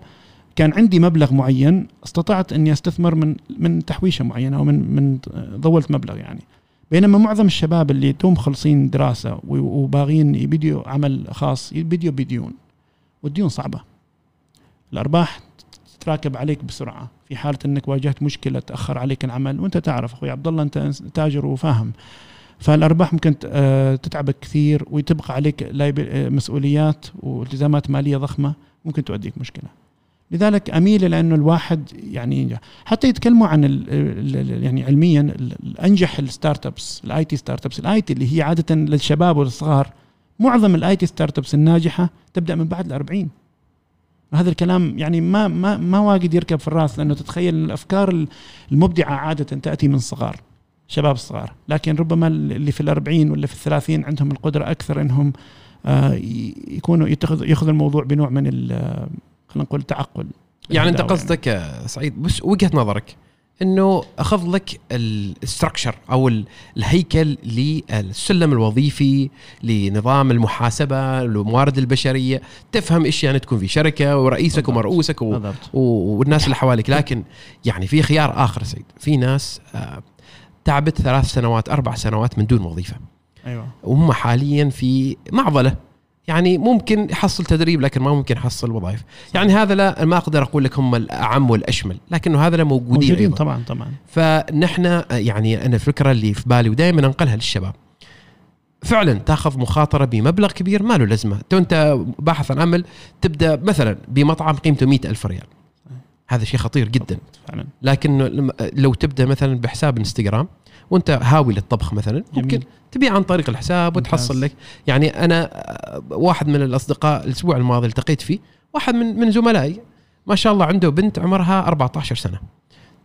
Speaker 3: كان عندي مبلغ معين استطعت أني أستثمر من من تحويشة معينة أو من من ضولت مبلغ يعني. بينما معظم الشباب اللي توم مخلصين دراسة وباغين يبديوا عمل خاص يبديوا بديون والديون صعبة. الأرباح تتراكب عليك بسرعة. في حالة إنك واجهت مشكلة تأخر عليك العمل وأنت تعرف أخوي عبد الله أنت تاجر وفاهم. فالأرباح ممكن آه، تتعبك كثير وتبقى عليك آه، مسؤوليات والتزامات مالية ضخمة ممكن تؤديك مشكلة. لذلك أميل إلى إنه الواحد يعني حتى يتكلموا عن ال ال يعني علميا الأنجح ال startups ال IT startups ال IT اللي هي عادة للشباب والصغار معظم ال IT startups الناجحة تبدأ من بعد ال 40 هذا الكلام يعني ما ما ما واجد يركب في الراس لأنه تتخيل الأفكار المبدعة عادة تأتي من الصغار شباب الصغار لكن ربما اللي في الأربعين ولا في الثلاثين عندهم القدرة أكثر أنهم آه، يكونوا يتخذ ياخذ الموضوع بنوع من خلينا نقول التعقل
Speaker 2: يعني أنت قصدك يعني. سعيد بس وجهة نظرك إنه أخذ لك الستركشر أو الهيكل للسلم الوظيفي لنظام المحاسبة الموارد البشرية تفهم إيش يعني تكون في شركة ورئيسك ومرؤوسك و... والناس اللي حواليك. لكن يعني في خيار آخر سعيد في ناس آه تعبت ثلاث سنوات أربع سنوات من دون وظيفة.
Speaker 3: أيوه.
Speaker 2: وهم حاليا في معضلة. يعني ممكن يحصل تدريب لكن ما ممكن يحصل وظائف. يعني هذا لا ما أقدر أقول لك هم الأعم والأشمل لكنه هذا لا موجودين
Speaker 3: موجودين أيضا. طبعا طبعا.
Speaker 2: فنحن يعني أنا الفكرة اللي في بالي ودائما أنقلها للشباب. فعلا تأخذ مخاطرة بمبلغ كبير ما له لازمة. تو أنت باحث عن عمل تبدأ مثلا بمطعم قيمته مئة ألف ريال. هذا شيء خطير جدا.
Speaker 3: فعلا.
Speaker 2: لكن لو تبدأ مثلا بحساب إنستغرام وانت هاوي للطبخ مثلا ممكن تبيع عن طريق الحساب وتحصل لك. يعني أنا واحد من الأصدقاء الأسبوع الماضي التقيت فيه واحد من من زملائي ما شاء الله عنده بنت عمرها 14 سنة.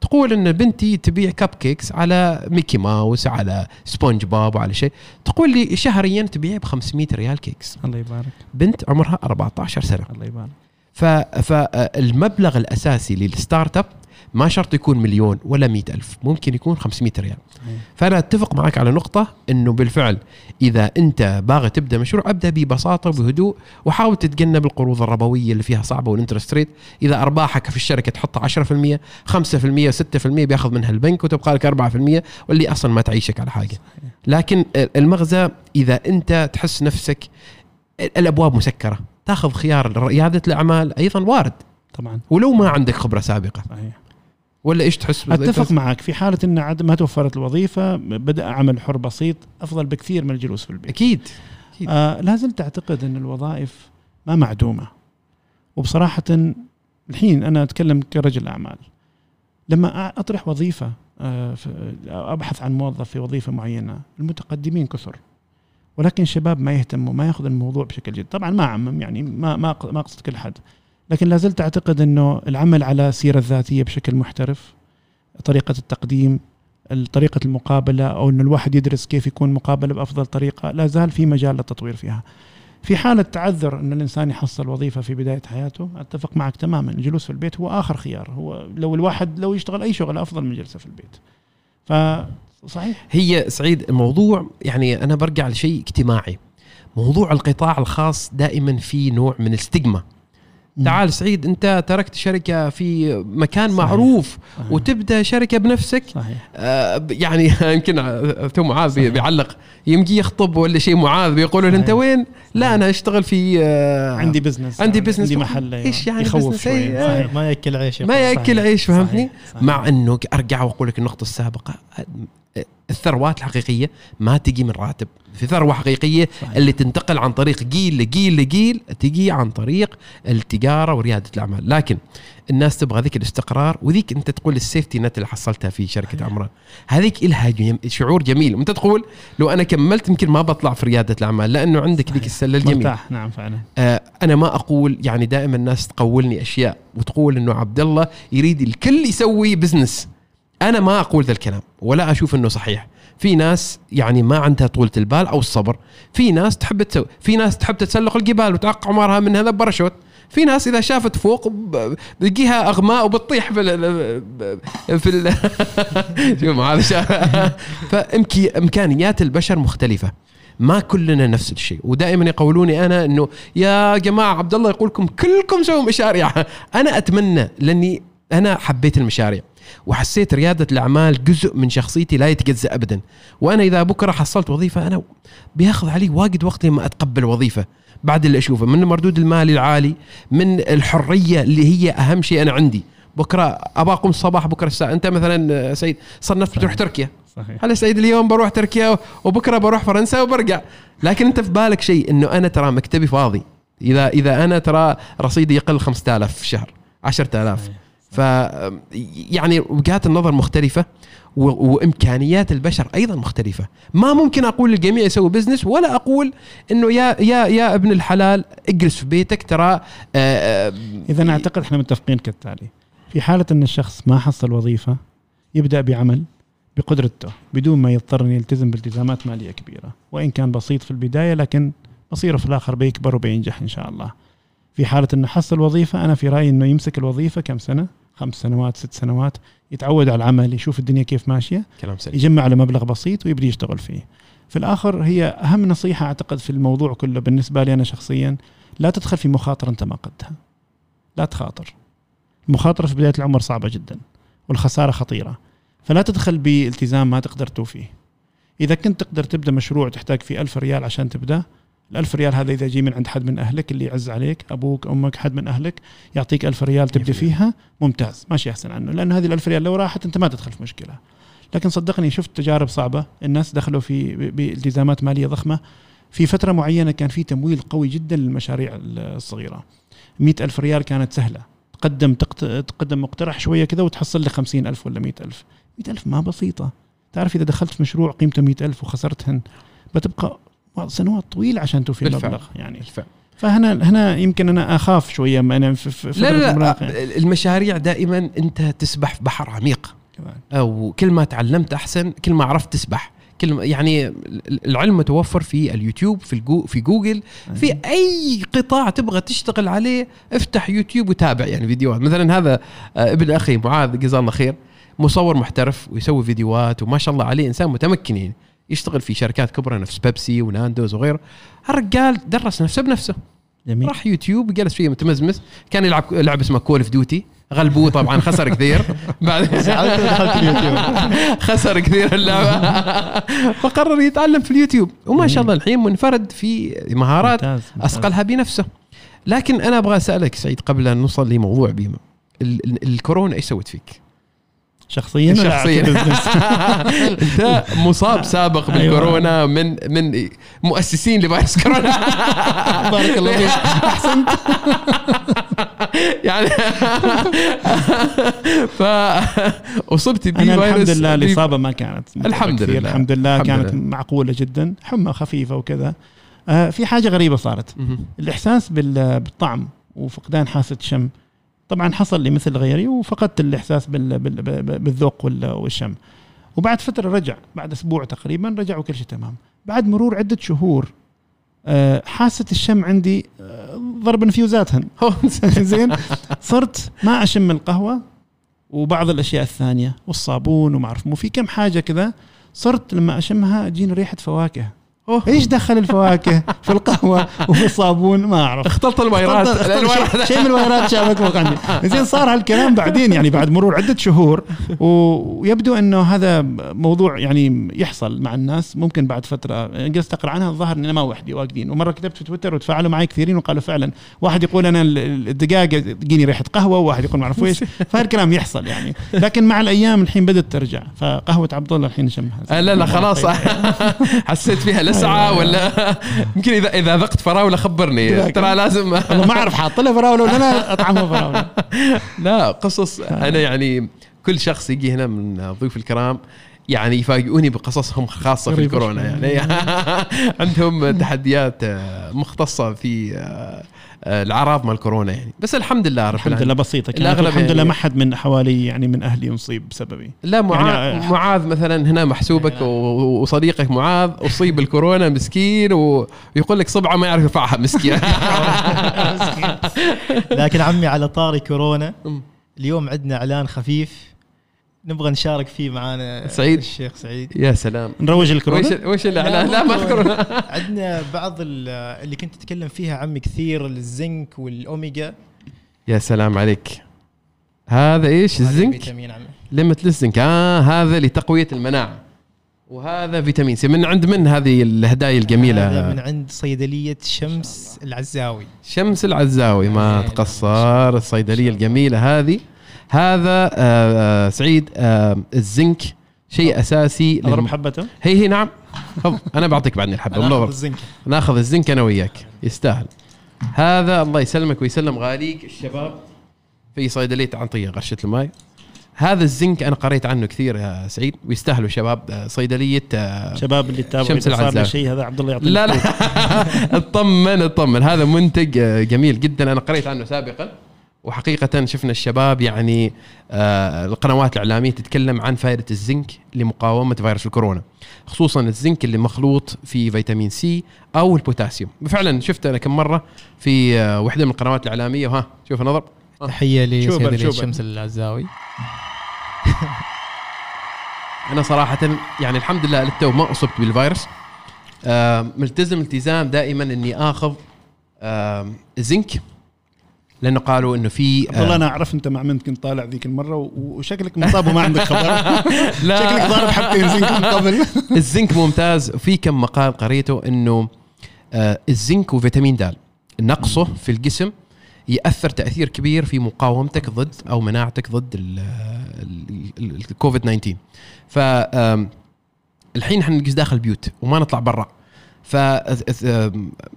Speaker 2: تقول إن بنتي تبيع cupcakes على ميكي ماوس على سبونج بوب وعلى شيء. تقول لي شهريا تبيع ب 500 ريال cakes
Speaker 3: الله يبارك.
Speaker 2: بنت عمرها 14 سنة.
Speaker 3: الله يبارك.
Speaker 2: فالمبلغ الأساسي لل startup ما شرط يكون مليون ولا مئة ألف ممكن يكون 500 ريال. فأنا أتفق معك على نقطة أنه بالفعل إذا أنت باغي تبدأ مشروع أبدأ ببساطة وبهدوء وحاول تتجنب القروض الربوية اللي فيها صعبة وال interest rate إذا أرباحك في الشركة تحطها 10% 5% 6% بياخذ منها البنك وتبقى لك 4% واللي أصلا ما تعيشك على حاجة. لكن المغزى إذا أنت تحس نفسك الأبواب مسكرة تاخذ خيار ريادة الأعمال أيضا وارد.
Speaker 3: طبعا.
Speaker 2: ولو ما عندك خبرة سابقة.
Speaker 3: صحيح.
Speaker 2: ولا إيش تحس
Speaker 3: أتفق معك. في حالة إن ما توفرت الوظيفة بدأ عمل حر بسيط أفضل بكثير من الجلوس في البيت.
Speaker 2: أكيد, أكيد.
Speaker 3: آه لا زلت أعتقد إن الوظائف ما معدومة. وبصراحة الحين أنا أتكلم كرجل أعمال. لما أطرح وظيفة آه أبحث عن موظف في وظيفة معينة المتقدمين كثر. ولكن الشباب ما يهتموا ما يأخذ الموضوع بشكل جد طبعا ما أعمم يعني ما ما ما أقصد كل حد. لكن لا زلت أعتقد إنه العمل على السيرة الذاتية بشكل محترف طريقة التقديم طريقة المقابلة أو إنه الواحد يدرس كيف يكون مقابلة بأفضل طريقة لا زال في مجال للتطوير فيها. في حالة تعذر أن الإنسان يحصل وظيفة في بداية حياته أتفق معك تماما الجلوس في البيت هو آخر خيار. هو لو الواحد لو يشتغل أي شغل أفضل من جلسة في البيت. فصحيح
Speaker 2: هي سعيد الموضوع يعني أنا برجع لشيء اجتماعي. موضوع القطاع الخاص دائما في نوع من ال stigma. تعال سعيد انت تركت شركة في مكان صحيح. معروف صحيح. وتبدأ شركة بنفسك
Speaker 3: صحيح.
Speaker 2: آه يعني يمكن تو معاذ بيعلق يمكن يخطب ولا شيء معاذ بيقولوا انت وين؟ لا أنا أشتغل في
Speaker 3: آه عندي business
Speaker 2: عندي business
Speaker 3: عندي محل
Speaker 2: إيش يعني
Speaker 1: يخوف شوي. آه ما يأكل عيش
Speaker 2: ما يأكل عيش فهمتني؟ مع إنه أرجع وأقول لك النقطة السابقة الثروات الحقيقية ما تجي من راتب. في ثروة حقيقية
Speaker 1: صحيح.
Speaker 2: اللي تنتقل عن طريق جيل لجيل لجيل تجي عن طريق التجارة وريادة الأعمال. لكن الناس تبغى ذيك الاستقرار وذيك أنت تقول السيفتي نت اللي حصلتها في شركة عمران هذيك إلها جم- شعور جميل. وانت تقول لو أنا كملت يمكن ما بطلع في ريادة الأعمال لأنه عندك ذيك السلة الجميلة.
Speaker 3: مرتاح. نعم فعلا.
Speaker 2: آه، أنا ما أقول يعني دائما الناس تقولني أشياء وتقول إنه عبد الله يريد الكل يسوي business أنا ما أقول ذا الكلام ولا أشوف إنه صحيح. في ناس يعني ما عندها طولة البال أو الصبر. في ناس تحب تسوي في ناس تحب تتسلق الجبال وتعق عمرها من هذا باراشوت في ناس إذا شافت فوق ب- بتجيها أغماء وبتطيح في ال في ال شوف هذا فامكانيات البشر مختلفة. ما كلنا نفس الشيء. ودائما يقولوني أنا إنه يا جماعة عبد الله يقولكم كلكم سووا مشاريع. أنا أتمنى لأني أنا حبيت المشاريع. وحسيت ريادة الأعمال جزء من شخصيتي لا يتجزأ ابدا. وأنا إذا بكرة حصلت وظيفة أنا بياخذ علي واجد وقت لما أتقبل وظيفة. بعد اللي أشوفه من المردود المالي العالي من الحرية اللي هي أهم شيء أنا عندي. بكرة ابى أقوم الصباح بكرة الساعة. أنت مثلا سيد صنفت بتروح تركيا.
Speaker 3: صحيح.
Speaker 2: هلا سعيد اليوم بروح تركيا وبكرة بروح فرنسا وبرجع. لكن أنت في بالك شيء إنه أنا ترى مكتبي فاضي. اذا إذا أنا ترى رصيدي يقل 5000 في الشهر 10000 ف يعني وجهات النظر مختلفة و- وإمكانيات البشر أيضا مختلفة. ما ممكن أقول للجميع يسوي بزنس ولا أقول إنه يا يا يا ابن الحلال اجلس في بيتك ترى آه، آه،
Speaker 3: اذا أعتقد إحنا متفقين كالتالي. في حالة إن الشخص ما حصل وظيفة يبدأ بعمل بقدرته بدون ما يضطر ان يلتزم بالتزامات مالية كبيرة. وإن كان بسيط في البداية لكن مصيره في الآخر بيكبر وبينجح إن شاء الله. في حالة إنه حصل وظيفة أنا في رأيي إنه يمسك الوظيفة كم سنة؟ خمس سنوات ست سنوات يتعود على العمل يشوف الدنيا كيف ماشية
Speaker 2: كلام سليم.
Speaker 3: يجمع له مبلغ بسيط ويبدي يشتغل فيه. في الآخر هي أهم نصيحة أعتقد في الموضوع كله بالنسبة لي أنا شخصيا لا تدخل في مخاطرة أنت ما قدها لا تخاطر. المخاطرة في بداية العمر صعبة جدا والخسارة خطيرة. فلا تدخل بالتزام ما تقدر توفيه. إذا كنت تقدر تبدأ مشروع تحتاج فيه ألف ريال عشان تبدأ الألف ريال هذا إذا جي من عند حد من أهلك اللي يعز عليك أبوك أمك حد من أهلك يعطيك ألف ريال تبدأ فيها ممتاز. ماشي أحسن عنه لأن هذه الألف ريال لو راحت أنت ما تدخل في مشكلة. لكن صدقني شفت تجارب صعبة الناس دخلوا في بالتزامات مالية ضخمة. في فترة معينة كان في تمويل قوي جدا للمشاريع الصغيرة. مئة ألف ريال كانت سهلة. تقدم. تقدم مقترح شوية كذا وتحصل لي خمسين ألف ولا مئة ألف. مئة ألف ما بسيطة. تعرف إذا دخلت في مشروع قيمته مئة ألف وخسرتهن بتبقى سنوات طويلة عشان توفي
Speaker 2: بالفعل.
Speaker 3: المبلغ يعني.
Speaker 2: بالفعل.
Speaker 3: فهنا هنا يمكن أنا أخاف شوية ما أنا في
Speaker 2: لا لا, لا المشاريع دائما أنت تسبح في بحر عميق. أو كل ما تعلمت أحسن كل ما عرفت تسبح. كل ما يعني العلم متوفر في اليوتيوب في الجو في جوجل في أي قطاع تبغى تشتغل عليه افتح يوتيوب وتابع يعني فيديوهات. مثلا هذا آه، ابن أخي معاذ جزاه الله خير مصور محترف ويسوي فيديوهات وما شاء الله عليه إنسان متمكن يعني يشتغل في شركات كبرى نفس بيبسي وناندوز وغيره الرجال درس نفسه بنفسه.
Speaker 3: جميل.
Speaker 2: راح يوتيوب جلس فيه متمزمز. كان يلعب لعبه اسمها Call of Duty غلبوه طبعا خسر كثير. بعد خسر كثير اللعبة. فقرر يتعلم في اليوتيوب. وما شاء الله الحين منفرد في مهارات. اصقلها بنفسه لكن أنا أبغى أسألك سعيد قبل أن نوصل لموضوع بيما ال- ال- الكورونا إيش سوت فيك؟
Speaker 3: شخصيا
Speaker 2: شخصيا؟ أنت مصاب سابق
Speaker 3: أيوة.
Speaker 2: بالكورونا من من مؤسسين لفيروس كورونا
Speaker 3: بارك الله فيك أحسنت
Speaker 2: يعني فاصبت
Speaker 3: أنا
Speaker 2: بفيروس
Speaker 3: الحمد لله الاصابه ما كانت
Speaker 2: الحمد. لله.
Speaker 3: الحمد لله كانت. معقولة جدا حمى خفيفة وكذا آه في حاجة غريبة صارت. الإحساس بال- بالطعم وفقدان حاسة الشم طبعا حصل لي مثل غيري وفقدت الإحساس بال- بال- بال- بالذوق وال- والشم. وبعد فترة رجع بعد أسبوع تقريبا رجع وكل شيء تمام. بعد مرور عدة شهور آه، حاسه الشم عندي آه، ضرب انفيوزاتهن. زين. صرت ما أشم القهوة وبعض الأشياء الثانية والصابون وما أعرف. مو في كم حاجة كذا صرت لما أشمها تجيني ريحة فواكه. إيش دخل الفواكه في القهوة وفي الصابون؟ ما أعرف.
Speaker 2: اختلط الألوان.
Speaker 3: شيء- من الفيرات شابك فوق عندي. زين صار هالكلام بعدين يعني بعد مرور عدة شهور. ويبدو إنه هذا موضوع يعني يحصل مع الناس ممكن بعد فترة. جلست أقرأ عنها الظاهر إني ما وحدي واجدين ومرة كتبت في تويتر وتفاعلوا معي كثيرين وقالوا فعلا واحد يقول أنا ال- الدقائق تجيني ريحة قهوة وواحد يقول ما أعرف إيش. فهالكلام يحصل يعني. لكن مع الأيام الحين بدأت ترجع. فقهوة عبد الله الحين نشمها
Speaker 2: آه، لا لا خلاص. حسيت فيها لسعه ولا يمكن اذا إذا ذقت فراولة خبرني. ترى لازم
Speaker 3: والله ما أعرف حاط لها فراولة ولا أنا اطعمها فراولة.
Speaker 2: لا قصص. أنا يعني كل شخص يجي هنا من الضيوف الكرام يعني يفاجئوني بقصصهم خاصة في الكورونا. يعني. عندهم تحديات آه، مختصة في آه، آه، الأعراض مال الكورونا يعني. بس الحمد لله رب
Speaker 3: الحمد لله بسيطة. كانت الحمد لله
Speaker 2: يعني-
Speaker 3: ما حد من حوالي يعني من أهلي يصيب بسببي.
Speaker 2: لا معاذ
Speaker 3: يعني-
Speaker 2: معاذ مثلا هنا محسوبك و- وصديقك معاذ أصيب بالكورونا مسكين ويقول لك صبعه ما يعرف يرفعها مسكين.
Speaker 1: لكن عمي على طاري كورونا. اليوم عندنا إعلان خفيف نبغى نشارك فيه معانا
Speaker 2: سعيد.
Speaker 1: الشيخ سعيد.
Speaker 2: يا سلام.
Speaker 3: نروج
Speaker 2: وش
Speaker 3: الكورونا؟
Speaker 2: وش الاعلان
Speaker 1: لا،
Speaker 2: ما اذكر
Speaker 1: عندنا بعض ال- اللي كنت تتكلم فيها عمي كثير الزنك والأوميجا.
Speaker 2: يا سلام عليك. هذا إيش؟
Speaker 1: هذا
Speaker 2: الزنك؟
Speaker 1: فيتامين عمي.
Speaker 2: ليمت للزنك. آه هذا لتقوية المناعة. وهذا فيتامين سي. من عند من هذه الهدايا
Speaker 1: هذا
Speaker 2: الجميله
Speaker 1: من عند صيدلية شمس العزاوي.
Speaker 2: شمس العزاوي. ما تقصر. الصيدلية الجميلة هذه. هذا آه سعيد آه الزنك شيء أساسي
Speaker 3: اضرب حبته
Speaker 2: هي هي نعم. أنا بعطيك بعدني
Speaker 1: الحبة
Speaker 2: والله
Speaker 1: الزنك.
Speaker 2: ناخذ الزنك أنا وياك. يستاهل. هذا الله يسلمك ويسلم غاليك الشباب. في صيدليه عنطيه غرشه الماي. هذا الزنك أنا قريت عنه كثير يا سعيد. ويستاهلوا شباب آه، صيدليه آه،
Speaker 3: شباب اللي يتابعوا
Speaker 2: شمس العزاء.
Speaker 3: شيء هذا عبد الله يعطيك
Speaker 2: لا لا. اطمن اطمن. هذا منتج آه، جميل جدا. أنا قريت عنه سابقا. وحقيقة شفنا الشباب يعني آه القنوات الإعلامية تتكلم عن فائدة الزنك لمقاومة فيروس الكورونا خصوصا الزنك اللي مخلوط في فيتامين سي أو البوتاسيوم. فعلا شفت أنا كم مرة في آه واحدة من القنوات الإعلامية. وها شوف نظر
Speaker 1: تحية
Speaker 3: شوبر،
Speaker 1: لصيدليه
Speaker 3: شوبر.
Speaker 1: شمس العزاوي.
Speaker 2: أنا صراحة يعني الحمد لله للتو ما أصبت بالفيروس. آه ملتزم التزام دائما إني آخذ آه زنك لأنه قالوا انه في
Speaker 3: عبد الله أنا اعرف انت مع من كنت طالع ذيك المره وشكلك مصاب وما عندك خبر
Speaker 2: لا.
Speaker 3: شكلك ضارب حبتين زنك من قبل
Speaker 2: الزنك ممتاز وفي كم مقال قريته انه آه الزنك وفيتامين د نقصه في الجسم ياثر تاثير كبير في مقاومتك ضد أو مناعتك ضد ال- ال- ال- الكوفيد 19 ف الحين إحنا داخل البيوت وما نطلع برا ف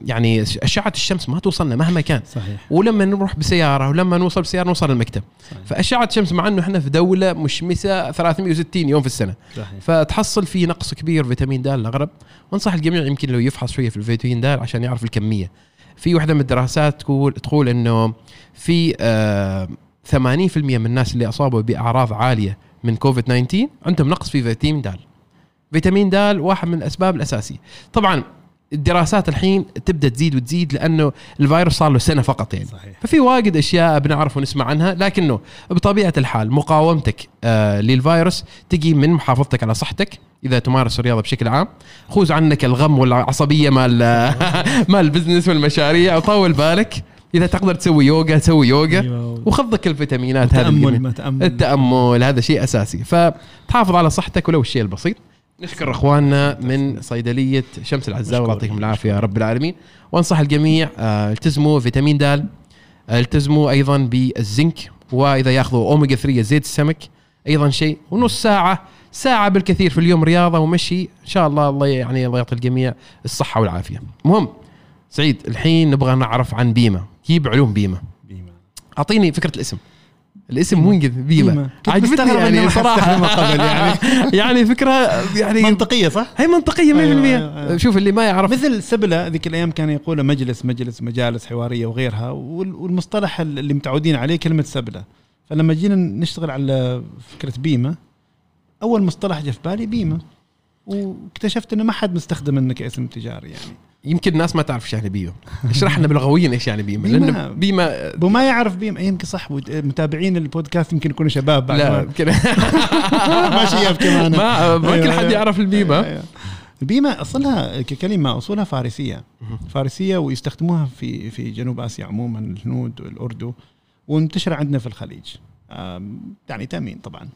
Speaker 2: يعني أشعة الشمس ما توصلنا مهما كان.
Speaker 3: صحيح.
Speaker 2: ولما نروح بسيارة ولما نوصل بسيارة نوصل المكتب.
Speaker 3: صحيح.
Speaker 2: فأشعة الشمس مع إنه إحنا في دولة مشمسة 360 يوم في السنة.
Speaker 3: صحيح.
Speaker 2: فتحصل في نقص كبير فيتامين د الاغرب وأنصح الجميع يمكن لو يفحص شوية في الفيتامين د عشان يعرف الكمية. في واحدة من الدراسات تقول تقول إنه في آه 80% من الناس اللي أصابوا بأعراض عالية من كوفيد 19 عندهم نقص في فيتامين د. فيتامين د واحد من الأسباب الأساسية. طبعا الدراسات الحين تبدأ تزيد وتزيد لأنه الفيروس صار له سنة فقط يعني.
Speaker 3: صحيح.
Speaker 2: ففي واجد أشياء بنعرف ونسمع عنها لكنه بطبيعة الحال مقاومتك آه للفيروس تجي من محافظتك على صحتك إذا تمارس الرياضة بشكل عام خوز عنك الغم والعصبية مال مال البزنس والمشاريع وطول بالك. إذا تقدر تسوي يوغا تسوي يوغا
Speaker 3: أيوة.
Speaker 2: وخذك الفيتامينات هذه
Speaker 3: تامل
Speaker 2: الجميلة.
Speaker 3: ما تأمل.
Speaker 2: التأمل هذا شيء أساسي. فتحافظ على صحتك ولو الشيء البسيط. نشكر إخواننا من صيدلية شمس العزاء الله يعطيهم العافية رب العالمين. وأنصح الجميع آه، التزموا فيتامين د آه، التزموا أيضا بالزنك وإذا يأخذوا أوميجا 3 زيت السمك أيضا شيء ونص ساعة ساعة بالكثير في اليوم رياضة ومشي إن شاء الله الله يعني الله يعطي الجميع الصحة والعافية. مهم سعيد الحين نبغى نعرف عن بيمه جيب علوم بيمه
Speaker 3: بيما.
Speaker 2: أعطيني فكرة الاسم. الاسم
Speaker 3: بيمة. كنت
Speaker 2: عجبتني يعني
Speaker 3: ما
Speaker 2: صراحة.
Speaker 3: استخدمها قبل يعني.
Speaker 2: يعني فكرة يعني
Speaker 3: منطقية صح؟
Speaker 2: هي منطقية 100%
Speaker 3: أيوة، أيوة، أيوة.
Speaker 2: شوف اللي ما يعرف.
Speaker 3: مثل سبلة ذيك الأيام كان يقول مجلس مجلس مجالس حوارية وغيرها وال- والمصطلح اللي متعودين عليه كلمة سبلة. فلما جينا نشتغل على فكرة بيمة أول مصطلح جاء في بالي بيمة. واكتشفت إنه ما حد مستخدم انه كاسم تجاري يعني.
Speaker 2: يمكن الناس ما تعرف إيش يعني بيمه اشرح لنا بلغويا إيش يعني بيمه
Speaker 3: بيمة.
Speaker 2: لأنه بيمه
Speaker 3: وما يعرف بيمه يمكن صح متابعين البودكاست يمكن يكونوا شباب بعد
Speaker 2: لا
Speaker 3: ما-
Speaker 2: يمكن
Speaker 3: ما شياب كمان
Speaker 2: ما ما كل
Speaker 3: أيوة،
Speaker 2: حد
Speaker 3: أيوة.
Speaker 2: يعرف البيمه
Speaker 3: أيوة. بيما أصلها ككلمة أصولها فارسية
Speaker 2: مهم.
Speaker 3: فارسية ويستخدموها في في جنوب آسيا عموما الهنود والاردو ومنتشره عندنا في الخليج يعني تامين طبعا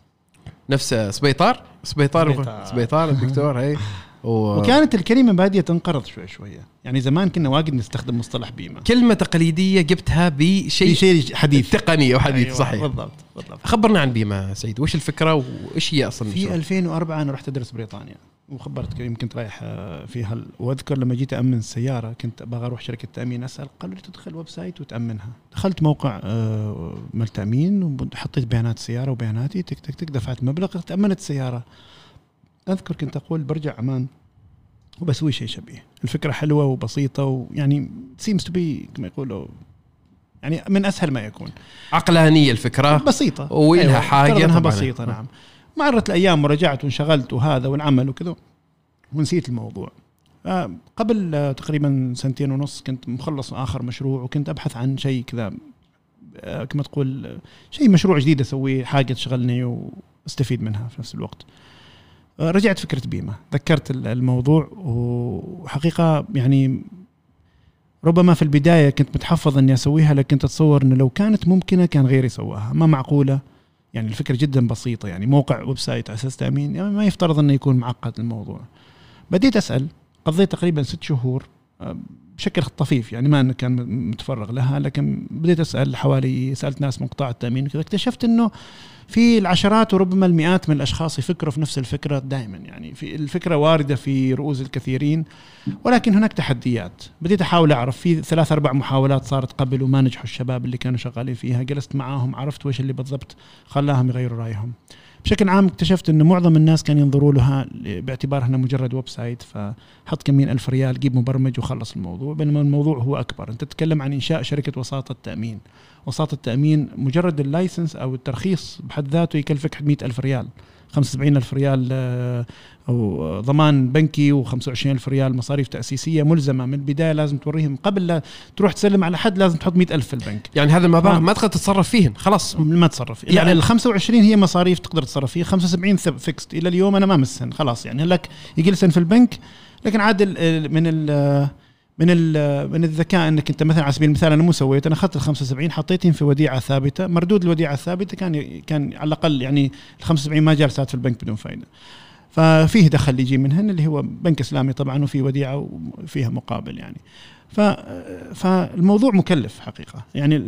Speaker 2: نفس سبيطار سبيطار
Speaker 3: سبيطار.
Speaker 2: سبيطار الدكتور هي و...
Speaker 3: وكانت الكلمة باديه تنقرض شوي شوية. يعني زمان كنا واجد نستخدم مصطلح بيما.
Speaker 2: كلمة تقليدية جبتها بشيء
Speaker 3: شيء حديث.
Speaker 2: تقني وحديث
Speaker 3: أيوة،
Speaker 2: صحيح.
Speaker 3: بالضبط بالضبط.
Speaker 2: خبرنا عن بيما سعيد. وش الفكرة وإيش هي أصلا
Speaker 3: في
Speaker 2: المشروع؟
Speaker 3: 2004 أنا رحت أدرس بريطانيا. وخبرتك يمكن كنت رايح آه، في هال. وأذكر لما جيت امن السياره كنت أبغى أروح شركة تأمين أسأل قالوا لي تدخل website وتأمنها. دخلت موقع آه، مال تأمين وحطيت بيانات السياره وبياناتي تك تك تك دفعت مبلغ تأمنت السياره اذكر كنت أقول برجع عمان وبسوي شيء شبيه. الفكرة حلوة وبسيطة ويعني seems to be كما يقولوا يعني من أسهل ما يكون.
Speaker 2: عقلانية الفكرة.
Speaker 3: بسيطة.
Speaker 2: وإلها
Speaker 3: أيوة،
Speaker 2: حاجة
Speaker 3: افترض انها. بسيطة نعم. مرت الأيام ورجعت وانشغلت وهذا والعمل وكذا ونسيت الموضوع. آه، قبل آه، تقريبا سنتين ونص كنت مخلص آخر مشروع وكنت أبحث عن شيء كذا آه، كما تقول شيء مشروع جديد أسويه حاجة تشغلني واستفيد منها في نفس الوقت. رجعت فكرة بيمه ذكرت ال- الموضوع وحقيقة يعني ربما في البداية كنت متحفظ إني أسويها لكن اتصور إنه لو كانت ممكنة كان غيري سواها. ما معقولة. يعني الفكرة جدا بسيطة. يعني موقع website أساس تأمين. يعني ما يفترض إنه يكون معقد الموضوع. بديت أسأل. قضيت تقريبا ست شهور آه، بشكل طفيف يعني ما أنا كان متفرغ لها لكن بديت أسأل حوالي سألت ناس من قطاع التأمين وكذا. اكتشفت إنه في العشرات وربما المئات من الأشخاص يفكروا في نفس الفكرة دائما. يعني في الفكرة واردة في رؤوس الكثيرين ولكن هناك تحديات. بديت أحاول أعرف. في ثلاث أربع محاولات صارت قبل وما نجحوا الشباب اللي كانوا شغالين فيها. جلست معاهم عرفت وش اللي بالضبط خلاهم يغيروا رأيهم. بشكل عام اكتشفت انه معظم الناس كانوا ينظروا لها باعتبارها إنها مجرد website فحط كمين ألف ريال جيب مبرمج وخلص الموضوع. بينما الموضوع هو أكبر. أنت تتكلم عن إنشاء شركة وساطة تامين وساطه التأمين مجرد ال license أو الترخيص بحد ذاته يكلفك 100 ألف ريال 75 ألف ريال آه، أو ضمان بنكي و25 ألف ريال مصاريف تأسيسية ملزمة. من البداية لازم توريهم قبل لا تروح تسلم على حد لازم تحط 100 ألف في البنك.
Speaker 2: يعني هذا المبالغ
Speaker 3: آه.
Speaker 2: ما تقدر تتصرف فيهن خلاص.
Speaker 3: ما تصرف يعني
Speaker 2: يعني-
Speaker 3: ال 25 هي مصاريف تقدر تتصرف فيها 75 fixed إلى اليوم أنا ما مسهن خلاص. يعني لك يجلسن في البنك لكن عاد ال- من ال من من الذكاء انك انت مثلا على سبيل المثال أنا مو سويت أنا أخذت ال 75 حطيتهم في وديعة ثابتة. مردود الوديعة الثابتة كان كان على الأقل يعني ال 75 ما جالسات في البنك بدون فائده ففيه دخل يجي منهن اللي هو بنك إسلامي طبعا وفي وديعة وفيها مقابل يعني. فالموضوع مكلف حقيقة. يعني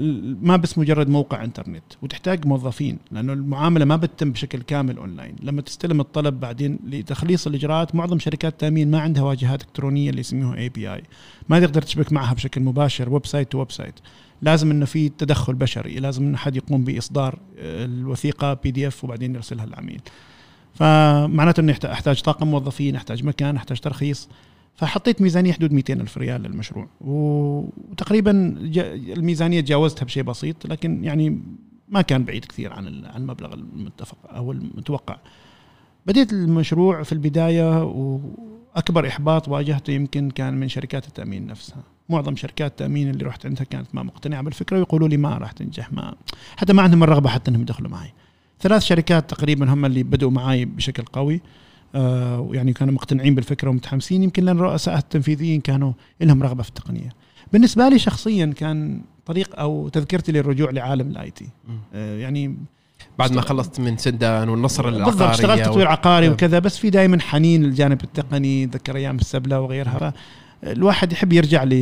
Speaker 3: ما بس مجرد موقع إنترنت وتحتاج موظفين لأنه المعاملة ما بتتم بشكل كامل اونلاين لما تستلم الطلب بعدين لتخليص الإجراءات معظم شركات التامين ما عندها واجهات إلكترونية اللي يسموها API ما تقدر تشبك معها بشكل مباشر website to website لازم إنه في تدخل بشري لازم إنه حد يقوم بإصدار الوثيقة PDF وبعدين يرسلها للعميل. فمعناته أحت- احتاج طاقم موظفين أحتاج مكان أحتاج ترخيص. فحطيت ميزانية حدود 200 ألف ريال للمشروع. وتقريبا الميزانية تجاوزتها بشيء بسيط لكن يعني ما كان بعيد كثير عن عن المبلغ المتفق أو المتوقع. بديت المشروع في البداية وأكبر إحباط واجهته يمكن كان من شركات التأمين نفسها. معظم شركات التأمين اللي رحت عندها كانت ما مقتنعة بالفكرة ويقولوا لي ما راح تنجح ما حتى ما عندهم الرغبة حتى إنهم يدخلوا معي. ثلاث شركات تقريبا هم اللي بدأوا معي بشكل قوي. ويعني كانوا مقتنعين بالفكرة ومتحمسين. يمكن لأن الرؤساء التنفيذيين كانوا لهم رغبة في التقنية. بالنسبة لي شخصيا كان طريق أو تذكرتي للرجوع لعالم ال IT. آه يعني
Speaker 2: بعد ما خلصت من سندان والنصر العقاري
Speaker 3: بالضبط اشتغلت تطوير عقاري
Speaker 2: نعم.
Speaker 3: وكذا بس في دائما حنين للجانب التقني ذكر أيام السبلة وغيرها. الواحد يحب يرجع ل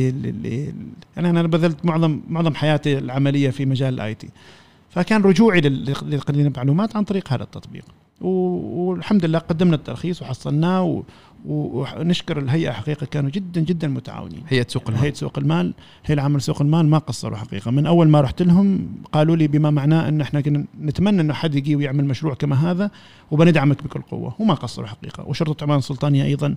Speaker 3: يعني أنا بذلت معظم معظم حياتي العملية في مجال ال IT. فكان رجوعي لتقديم المعلومات عن طريق هذا التطبيق. والحمد لله قدمنا الترخيص وحصلناه ونشكر الهيئة حقيقة كانوا جدا جدا متعاونين.
Speaker 2: هي سوق المال.
Speaker 3: هيئة سوق المال. هي العمل سوق المال ما قصروا حقيقة. من أول ما رحت لهم قالوا لي بما معناه أن إحنا كنا نتمنى إنه حد يجي ويعمل مشروع كما هذا وبندعمك بكل قوة. وما قصروا حقيقة. وشرطة عمان السلطانية أيضا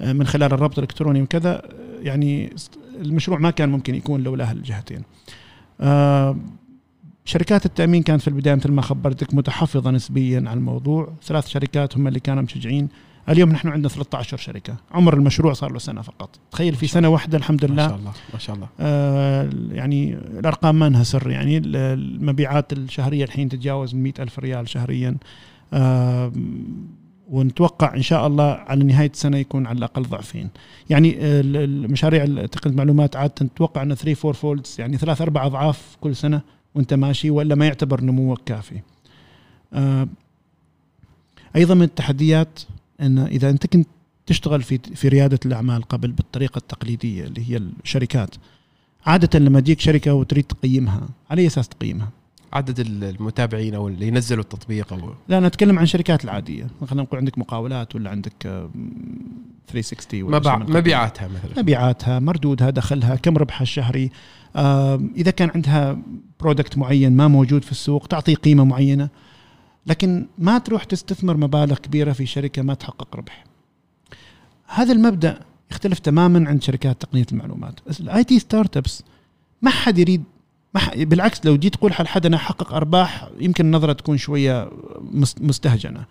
Speaker 3: آه، من خلال الربط الإلكتروني وكذا آه، يعني المشروع ما كان ممكن يكون لولا هالجهتين. آه، شركات التأمين كانت في البداية مثل ما خبرتك متحفظة نسبيا على الموضوع. ثلاث شركات هم اللي كانوا مشجعين. اليوم نحن عندنا 13 شركة. عمر المشروع صار له سنة فقط. تخيل في سنة واحدة الحمد
Speaker 2: ما
Speaker 3: لله
Speaker 2: شاء الله. ما شاء الله.
Speaker 3: آه، يعني الأرقام ما انها سر. يعني ال- المبيعات الشهرية الحين تتجاوز 100 ألف ريال شهريا. آه، ونتوقع إن شاء الله على نهاية السنة يكون على الأقل ضعفين. يعني ال- المشاريع تقنيه المعلومات عادة نتوقع إنه 3 4 folds يعني ثلاث أربع أضعاف كل سنة. وانت ماشي ولا ما يعتبر نموك كافي. آه، أيضا من التحديات إن إذا أنت كنت تشتغل في في ريادة الأعمال قبل بالطريقة التقليدية اللي هي الشركات عادة لما تجيك شركة وتريد تقيمها على أساس تقيمها
Speaker 2: عدد المتابعين أو اللي ينزلوا التطبيق أو
Speaker 3: لا أنا أتكلم عن الشركات العادية. خلينا نقول عندك مقاولات ولا عندك آه، 360 ولا القبيل.
Speaker 2: مبيعاتها مثلا.
Speaker 3: مبيعاتها مردودها دخلها كم ربحها الشهري. آه، إذا كان عندها product معين ما موجود في السوق تعطيه قيمة معينة. لكن ما تروح تستثمر مبالغ كبيرة في شركة ما تحقق ربح. هذا المبدأ يختلف تماما عند شركات تقنية المعلومات. ال IT startups ما حد يريد. بالعكس لو جيت تقول حد أنا أحقق أرباح يمكن النظرة تكون شوية مس- مستهجنة.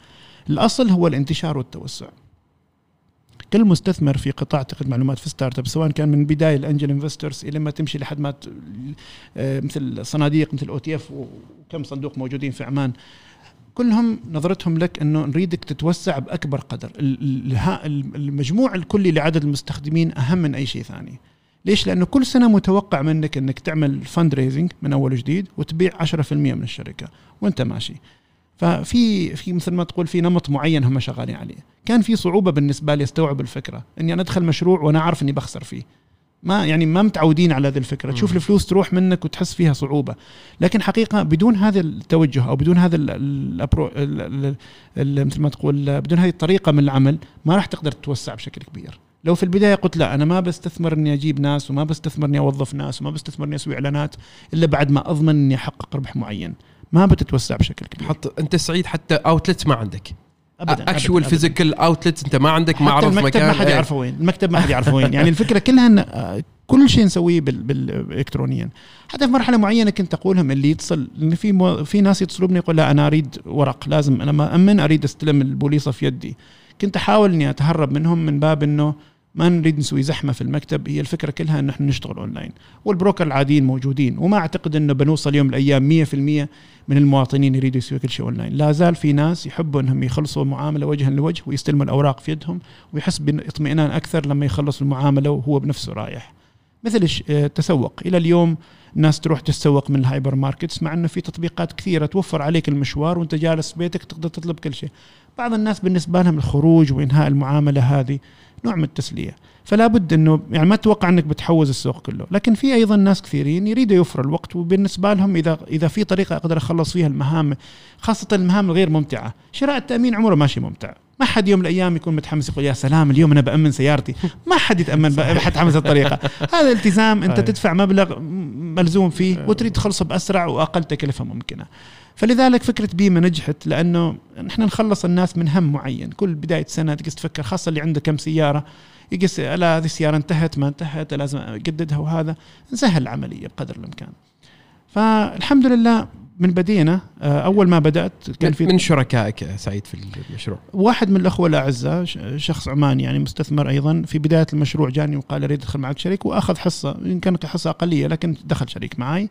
Speaker 3: الأصل هو الانتشار والتوسع. كل مستثمر في قطاع تقنيه المعلومات في startup سواء كان من بداية ال angel investors إلى ما تمشي لحد ما. آه، مثل صناديق مثل OTF وكم صندوق موجودين في عمان. كلهم نظرتهم لك إنه نريدك تتوسع بأكبر قدر. المجموع الكلي لعدد المستخدمين أهم من أي شيء ثاني. ليش؟ لأنه كل سنة متوقع منك إنك تعمل fundraising من أول وجديد وتبيع 10% من الشركة وأنت ماشي. ففي في مثل ما تقول في نمط معين هم شغالين عليه. كان في صعوبة بالنسبة لي أستوعب الفكرة إني أنا أدخل مشروع وأنا عارف إني بخسر فيه. ما يعني ما متعودين على هذه الفكرة، تشوف. الفلوس تروح منك وتحس فيها صعوبة. لكن حقيقة بدون هذا التوجه أو بدون هذا ال- ال approach ال- ال- ال- مثل ما تقول بدون هذه الطريقة من العمل ما راح تقدر تتوسع بشكل كبير. لو في البداية قلت لا أنا ما بستثمر إني أجيب ناس وما بستثمر إني أوظف ناس وما بستثمر إني أسوي إعلانات إلا بعد ما أضمن إني أحقق ربح معين. ما بتتوسع بشكل كبير.
Speaker 2: حط أنت سعيد حتى outlet ما عندك.
Speaker 3: ابدا
Speaker 2: اكشوال. فيزيكال اوتلت أنت ما عندك معرض
Speaker 3: المكتب
Speaker 2: مكان
Speaker 3: ما حد
Speaker 2: إيه.
Speaker 3: يعرفه وين المكتب ما حد يعرفه وين. يعني الفكرة كلها إن آه، كل شيء نسويه بال- بال- الكترونيا حتى في مرحلة معينة كنت أقولهم اللي يتصل لأن في مو في ناس يتصلوا بني يقول لا أنا أريد ورق لازم أنا ما أمن أريد أستلم البوليصة في يدي. كنت أحاول إني أتهرب منهم من باب إنه ما نريد نسوي زحمة في المكتب هي الفكرة كلها إن إحنا نشتغل online. وال broker العاديين موجودين وما أعتقد إنه بنوصل يوم من الأيام 100% من المواطنين يريدوا يسوي كل شيء أونلاين. لا زال في ناس يحبوا إنهم يخلصوا المعامله وجها لوجه ويستلموا الأوراق في يدهم ويحس باطمئنان أكثر لما يخلص المعاملة وهو بنفسه رايح. مثل الش- آه، التسوق إلى اليوم الناس تروح تتسوق من ال hypermarkets مع إنه في تطبيقات كثيرة توفر عليك المشوار وأنت جالس بيتك تقدر تطلب كل شيء. بعض الناس بالنسبة لهم الخروج وإنهاء المعاملة هذه نوع من التسلية. فلا بد إنه يعني ما تتوقع إنك بتحوز السوق كله. لكن في أيضا ناس كثيرين يريدوا يوفروا الوقت وبالنسبة لهم إذا إذا في طريقة أقدر أخلص فيها المهام خاصة المهام الغير ممتعة. شراء التأمين عمره ماشي ممتع. ما حد يوم من الأيام يكون متحمس يقول يا سلام اليوم أنا بأمن سيارتي. ما حد يتأمن بحتحمس الطريقة. هذا التزام
Speaker 2: أنت.
Speaker 3: تدفع مبلغ ملزوم فيه وتريد تخلصه بأسرع وأقل تكلفة ممكنة. فلذلك فكرة بيما نجحت لأنه نحن نخلص الناس من هم معين. كل بداية سنة تقص تفكر خاصة اللي عنده كم سيارة يقص لا هذه السيارة انتهت ما انتهت لازم أجددها وهذا. نسهل العملية بقدر الإمكان. فالحمد لله من بدينا. آه، أول ما بدأت كان في
Speaker 2: من شركائك سعيد في المشروع؟
Speaker 3: واحد من الأخوة الأعزاء شخص عماني يعني مستثمر أيضا. في بداية المشروع جاني وقال أريد أدخل معك شريك وأخذ حصة كانت حصة أقلية لكن دخل شريك معي.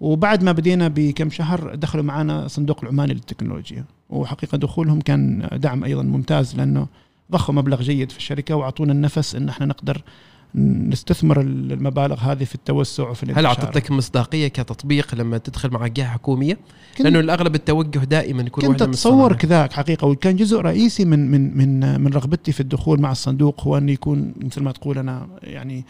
Speaker 3: وبعد ما بدينا بكم شهر دخلوا معنا صندوق العماني للتكنولوجيا وحقيقة دخولهم كان دعم أيضا ممتاز لأنه ضخوا مبلغ جيد في الشركة وأعطونا النفس إن إحنا نقدر نستثمر المبالغ هذه في التوسع وفي
Speaker 2: هل
Speaker 3: الانتشار.
Speaker 2: اعطت لك مصداقية كتطبيق لما تدخل مع جهه
Speaker 3: حكومية؟
Speaker 2: لأنه الأغلب التوجه دائما يكون
Speaker 3: كنت
Speaker 2: أتصور.
Speaker 3: كذاك حقيقة وكان جزء رئيسي من من من من رغبتي في الدخول مع الصندوق هو إنه يكون مثل ما تقول أنا يعني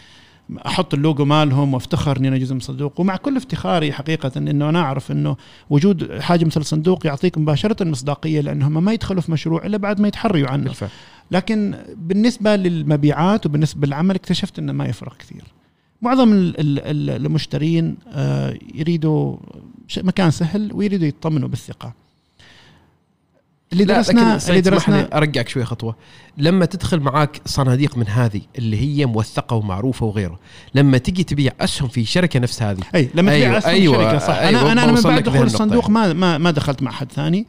Speaker 3: أحط اللوجو مالهم وأفتخر إني أنا جزء من الصندوق ومع كل افتخاري حقيقة إنه أنا أعرف إنه وجود حاجة مثل الصندوق يعطيك مباشرة مصداقيه لأنهم ما يدخلوا في مشروع إلا بعد ما يتحريوا عنه.
Speaker 2: بالفعل.
Speaker 3: لكن بالنسبة للمبيعات وبالنسبة للعمل اكتشفت إنه ما يفرق كثير. معظم ال- ال- ال- المشترين آه، يريدوا مكان سهل ويريدوا يطمنوا بالثقة. اللي درسنا اللي درسنا
Speaker 2: أرجعك شوي خطوة. لما تدخل معاك صناديق من هذه اللي هي موثقة ومعروفة وغيره لما تيجي تبيع أسهم في شركة نفس هذه.
Speaker 3: أي لما
Speaker 2: أيوة،
Speaker 3: تبيع اسهم
Speaker 2: أيوة،
Speaker 3: شركة صح.
Speaker 2: أيوة،
Speaker 3: أنا أنا أنا من بعد دخول الصندوق. ما ما ما دخلت مع حد ثاني.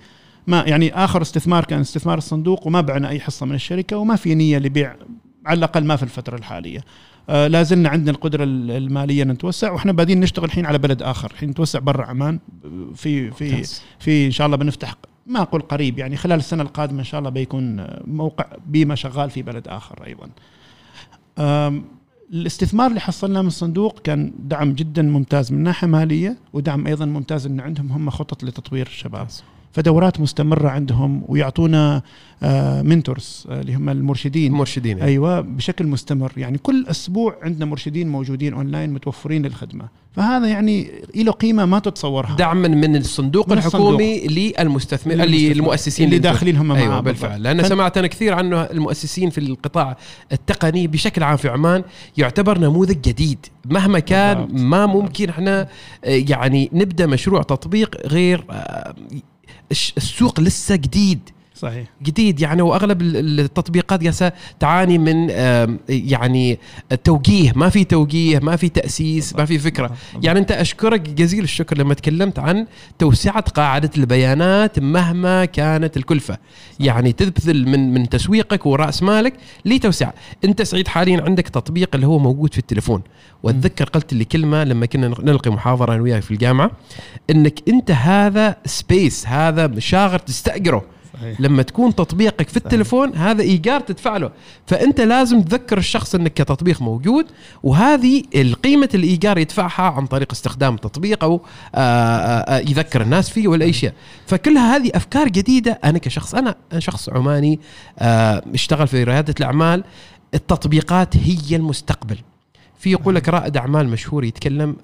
Speaker 3: ما يعني آخر استثمار كان استثمار الصندوق وما بعنا أي حصة من الشركة وما في نية لبيع على الأقل ما في الفترة الحالية. آه لا زلنا عندنا القدرة ال- المالية نتوسع وإحنا بادين نشتغل الحين على بلد آخر الحين نتوسع برا عمان في في. في إن شاء الله بنفتح ما أقول قريب يعني خلال السنة القادمة إن شاء الله بيكون موقع بيمه شغال في بلد آخر أيضا. الاستثمار اللي حصلناه من الصندوق كان دعم جدا ممتاز من ناحية مالية ودعم أيضا ممتاز إن عندهم هم خطط لتطوير الشباب. فدورات مستمرة عندهم ويعطونا mentors اللي هم المرشدين.
Speaker 2: مرشدين
Speaker 3: أيوه بشكل مستمر. يعني كل أسبوع عندنا مرشدين موجودين اونلاين متوفرين للخدمة. فهذا يعني له قيمة ما تتصورها.
Speaker 2: دعما من الصندوق
Speaker 3: من
Speaker 2: الحكومي للمستثمر اللي. المؤسسين
Speaker 3: اللي. داخلين هم أيوه
Speaker 2: بالفعل. لأن
Speaker 3: فن-
Speaker 2: سمعت أنا كثير عنه المؤسسين في القطاع التقني بشكل عام في عمان يعتبر نموذج جديد. مهما كان
Speaker 3: بالضبط.
Speaker 2: ما ممكن إحنا آه، يعني نبدأ مشروع تطبيق غير آه، السوق لسه جديد.
Speaker 3: صحيح.
Speaker 2: جديد يعني وأغلب ال- التطبيقات جالسه تعاني من يعني التوجيه ما في توجيه ما في تأسيس ما في فكرة. يعني أنت أشكرك جزيل الشكر لما تكلمت عن توسعة قاعدة البيانات مهما كانت الكلفة. يعني تبذل من من تسويقك ورأس مالك لتوسعه أنت سعيد حاليا عندك تطبيق اللي هو موجود في التليفون. وأتذكر قلت لي كلمة لما كنا نلقي محاضرة أنا وياك في الجامعة إنك أنت هذا سبيس هذا شاغر تستأجره.
Speaker 3: صحيح.
Speaker 2: لما تكون تطبيقك في التليفون هذا إيجار تدفع له. فأنت لازم تذكر الشخص إنك كتطبيق موجود وهذه القيمة الايجار يدفعها عن طريق استخدام التطبيق أو آه، آه، آه، يذكر الناس فيه ولا اي شيء. فكلها هذه أفكار جديدة. أنا كشخص أنا شخص عماني اشتغل في ريادة الأعمال. التطبيقات هي المستقبل. في يقول لك رائد أعمال مشهور يتكلم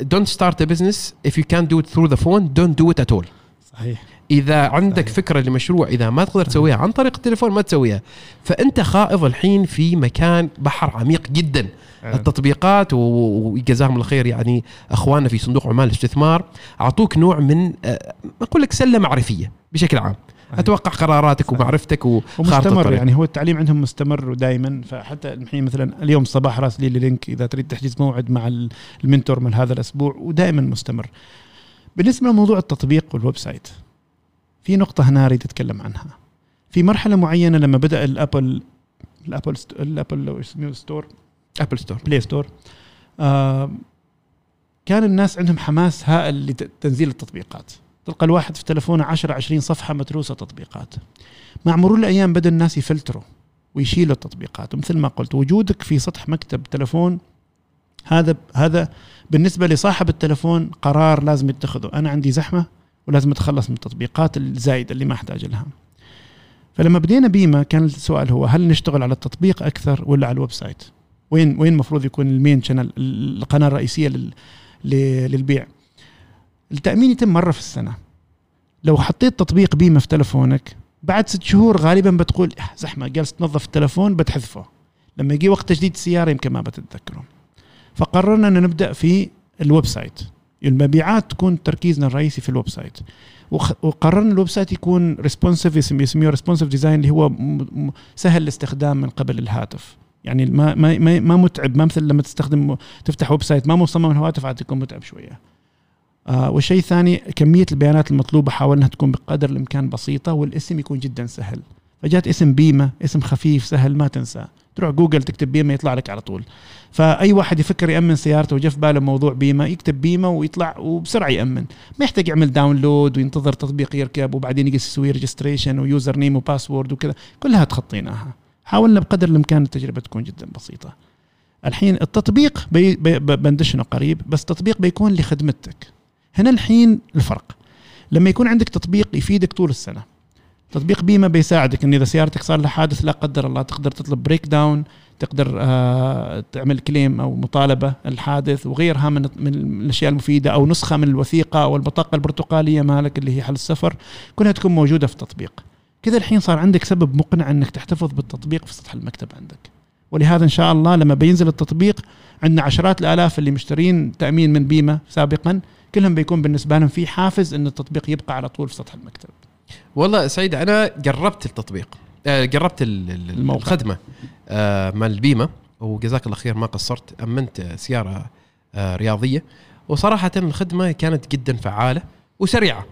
Speaker 2: don't start a business if you can't do it through the phone. Don't do it at all.
Speaker 3: صحيح.
Speaker 2: إذا عندك
Speaker 3: صحيح.
Speaker 2: فكرة لمشروع إذا ما تقدر تسويها عن طريق التليفون ما تسويها فأنت خائض الحين في مكان بحر عميق جدا التطبيقات و- وجزاهم الله خير يعني أخواننا في صندوق عمال الاستثمار أعطوك نوع من آه، أقول لك سلة معرفية بشكل عام. أتوقع قراراتك
Speaker 3: صحيح.
Speaker 2: ومعرفتك
Speaker 3: ومستمر. يعني هو التعليم عندهم مستمر ودائما فحتى الحين مثلا اليوم الصباح راسلي لي لينك إذا تريد تحجز موعد مع ال- ال mentor من هذا الأسبوع ودائما مستمر. بالنسبة لموضوع التطبيق وال website في نقطة هنا أريد أتكلم عنها. في مرحلة معينة لما بدأ ال Apple ال Apple st- ال Apple لو اسمه store
Speaker 2: Apple Store
Speaker 3: Play Store آه كان الناس عندهم حماس هائل لتنزيل التطبيقات. تلقى الواحد في تلفونه 10 20 صفحة متروسة تطبيقات. مع مرور الأيام بدأ الناس يفلتروا ويشيلوا التطبيقات. ومثل ما قلت وجودك في سطح مكتب تلفون هذا هذا بالنسبة لصاحب التلفون قرار لازم يتخذه أنا عندي زحمة ولازم اتخلص من التطبيقات الزايدة اللي ما أحتاج لها. فلما بدينا بيما كان السؤال هو هل نشتغل على التطبيق أكثر ولا على ال website؟ وين وين المفروض يكون ال main channel القناة الرئيسية للبيع؟ التأمين يتم مرة في السنة. لو حطيت تطبيق بيمه في تلفونك بعد ست شهور غالبا بتقول "إح، زحمة جالس تنظف التلفون بتحذفه. لما يجي وقت تجديد السيارة يمكن ما بتتذكره. فقررنا ان نبدأ في ال website. المبيعات تكون تركيزنا الرئيسي في ال website. وقررنا ال website يكون responsive يسميه responsive design اللي هو سهل الاستخدام من قبل الهاتف. يعني ما ما ما, ما متعب. ما مثل لما تستخدم تفتح website ما مصمم الهواتف عاد يكون متعب شوية. آه والشيء الثاني كمية البيانات المطلوبة حاولنا تكون بقدر الإمكان بسيطة والاسم يكون جدا سهل. فجات اسم بيمة اسم خفيف سهل ما تنساه. تروح جوجل تكتب بيمة يطلع لك على طول. فأي واحد يفكر يأمن سيارته وجا في باله موضوع بيمة يكتب بيمة ويطلع وبسرعة يأمن. ما يحتاج يعمل download وينتظر تطبيق يركب وبعدين يسوي registration و user name و password وكذا. كلها تخطيناها. حاولنا بقدر الإمكان التجربة تكون جدا بسيطة. الحين التطبيق بي بي بندشنه قريب بس تطبيق بيكون لخدمتك. هنا الحين الفرق. لما يكون عندك تطبيق يفيدك طول السنة. تطبيق بيمه بيساعدك إن إذا سيارتك صار لها حادث لا قدر الله تقدر تطلب breakdown تقدر آه تعمل claim أو مطالبة الحادث وغيرها من من الأشياء المفيدة أو نسخة من الوثيقة أو البطاقة البرتقالية مالك اللي هي حال السفر كلها تكون موجودة في التطبيق. كذا الحين صار عندك سبب مقنع إنك تحتفظ بالتطبيق في سطح المكتب عندك. ولهذا إن شاء الله لما بينزل التطبيق عندنا عشرات الآلاف اللي مشترين تأمين من بيمه سابقا كلهم بيكون بالنسبة لهم في حافز إن التطبيق يبقى على طول في سطح المكتب.
Speaker 2: والله سعيد أنا جربت التطبيق آه، جربت ال-
Speaker 3: الموقع.
Speaker 2: الخدمة آه، مال البيمه وجزاك الله خير ما قصرت أمنت آه، سيارة آه، رياضية وصراحة الخدمة كانت جدا فعالة وسريعة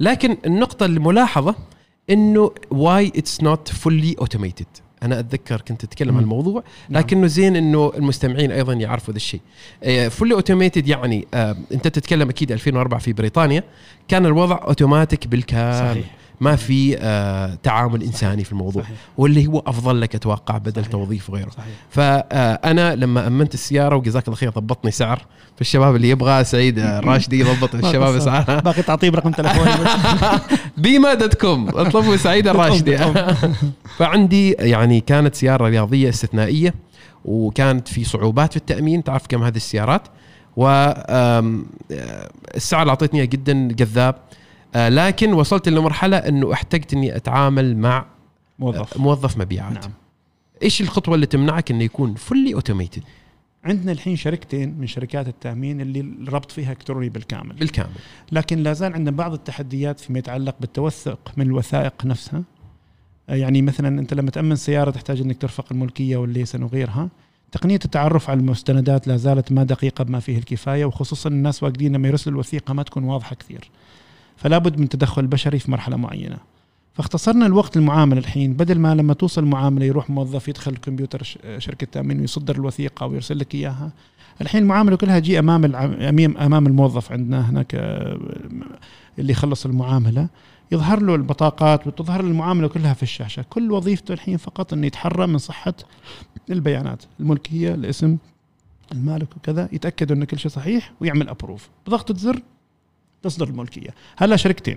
Speaker 2: لكن النقطة الملاحظة إنه why it's not fully automated أنا أتذكر كنت أتكلم عن. الموضوع
Speaker 3: نعم.
Speaker 2: لكنه زين إنه المستمعين أيضا يعرفوا ذا الشيء fully automated يعني آه، أنت تتكلم أكيد 2004 في بريطانيا كان الوضع اوتوماتيك بالكامل
Speaker 1: صحيح
Speaker 2: ما في آه، تعامل إنساني في الموضوع.
Speaker 1: صحيح.
Speaker 2: واللي هو أفضل لك أتوقع بدل
Speaker 1: صحيح.
Speaker 2: توظيف وغيره.
Speaker 1: صحيح.
Speaker 2: فانا لما أمنت السيارة وجزاك الله خير ضبطني سعر. في الشباب اللي يبغى سعيد آه، الراشدي يضبط الشباب اسعارها
Speaker 1: باقي تعطيه برقم تليفوني.
Speaker 2: بيما dot com. اطلبوا سعيد الراشدي فعندي يعني كانت سيارة رياضية استثنائية وكانت في صعوبات في التأمين تعرف كم هذه السيارات؟ والسعر اللي أعطيتني جدا جذاب. آه، لكن وصلت لمرحلة إنه احتجت إني أتعامل مع
Speaker 3: موظف.
Speaker 2: موظف مبيعات.
Speaker 3: نعم.
Speaker 2: إيش الخطوة اللي تمنعك إنه يكون fully automated
Speaker 3: عندنا الحين شركتين من شركات التأمين اللي الربط فيها إلكتروني بالكامل.
Speaker 2: بالكامل.
Speaker 3: لكن لا زال عندنا بعض التحديات فيما يتعلق بالتوثق من الوثائق نفسها. آه، يعني مثلا أنت لما تأمن سيارة تحتاج إنك ترفق الملكية والليسن وغيرها تقنية التعرف على المستندات لا زالت ما دقيقة بما فيه الكفاية وخصوصا الناس واجدين لما يرسلوا الوثيقة ما تكون واضحة كثير. فلا بد من تدخل بشري في مرحلة معينة. فاختصرنا الوقت المعامله الحين. بدل ما لما توصل المعامله يروح موظف يدخل الكمبيوتر شركة تأمين ويصدر الوثيقة ويرسل لك إياها. الحين المعامله كلها تجي أمام. أمام الموظف عندنا هناك آه، اللي يخلص المعاملة. يظهر له البطاقات وتظهر له المعاملة كلها في الشاشة. كل وظيفته الحين فقط إنه يتحرى من صحة البيانات الملكية الاسم المالك وكذا يتأكد إنه كل شيء صحيح ويعمل approve بضغطة زر تصدر الملكية. هلا شركتين.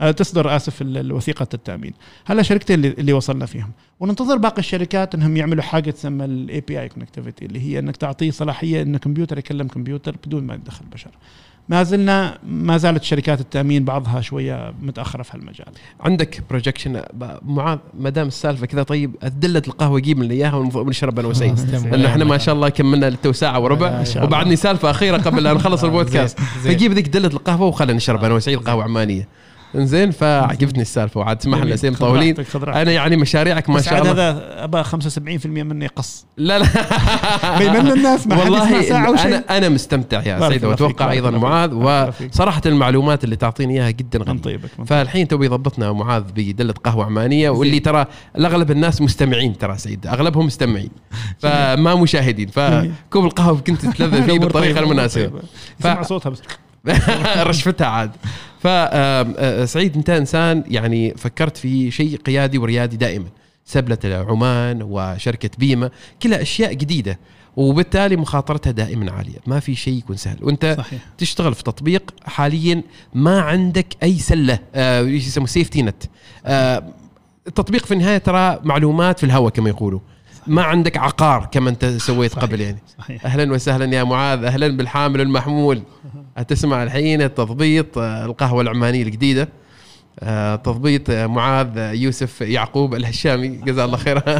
Speaker 3: آه، تصدر آسف الوثيقة التأمين. هلا شركتين اللي, وصلنا فيهم. وننتظر باقي الشركات إنهم يعملوا حاجة تسمى ال API اللي هي إنك تعطيه صلاحية إن كمبيوتر يكلم كمبيوتر بدون ما يدخل بشر. ما زلنا ما زالت شركات التأمين بعضها شوية متأخرة في هالمجال
Speaker 2: عندك projection معاذ ما دام السالفة كذا طيب دله القهوة جيب لنا إياها ونشرب أنا وسعيد
Speaker 1: تسلم.
Speaker 2: لأن إحنا ما شاء الله كملنا للتو ساعة وربع. وبعدني سالفة أخيرة قبل لا نخلص البودكاست
Speaker 1: زين، زين.
Speaker 2: فجيب ذيك دلة القهوة وخلينا نشرب أنا وسعيد قهوه عمانية إنزين فعجبتني السالفة وعاد تسمح لنا سيم
Speaker 3: راحتك.
Speaker 2: أنا يعني مشاريعك ما شاء الله.
Speaker 3: هذا ابى 75% منه يقص
Speaker 2: لا لا.
Speaker 3: بيمل الناس ما
Speaker 2: والله
Speaker 3: ساعة وشيء
Speaker 2: أنا أنا مستمتع يا
Speaker 3: فيك، وأتوقع أيضا
Speaker 2: معاذ. وصراحة المعلومات اللي تعطيني إياها جدا
Speaker 3: من
Speaker 2: غنية
Speaker 3: طيبك.
Speaker 2: فالحين توي ضبطنا معاذ بدلة قهوة عمانية واللي ترى الأغلب الناس مستمعين ترى سعيد أغلبهم مستمعين. فما مشاهدين فكوب القهوة كنت تتلذذ فيه
Speaker 3: بالطريقة المناسبة. سمع صوتها بس.
Speaker 2: رشفتها عاد. فسعيد انت إنسان يعني فكرت في شيء قيادي وريادي دائما. سبلة عمان وشركة بيمه كلها أشياء جديدة وبالتالي مخاطرتها دائما عالية. ما في شيء يكون سهل. وأنت
Speaker 3: صحيح.
Speaker 2: تشتغل في تطبيق حاليا ما عندك أي سلة آه، يسموه سيفتي نت آه، التطبيق في النهاية ترى معلومات في الهواء كما يقولوا. ما عندك عقار كما انت سويت
Speaker 3: صحيح.
Speaker 2: قبل يعني.
Speaker 3: صحيح.
Speaker 2: أهلا وسهلا يا معاذ أهلا بالحامل المحمول تسمع الحين التضبيط آه، القهوة العمانية الجديدة. آه، تضبيط آه، معاذ يوسف يعقوب الهشامي. جزاه الله خير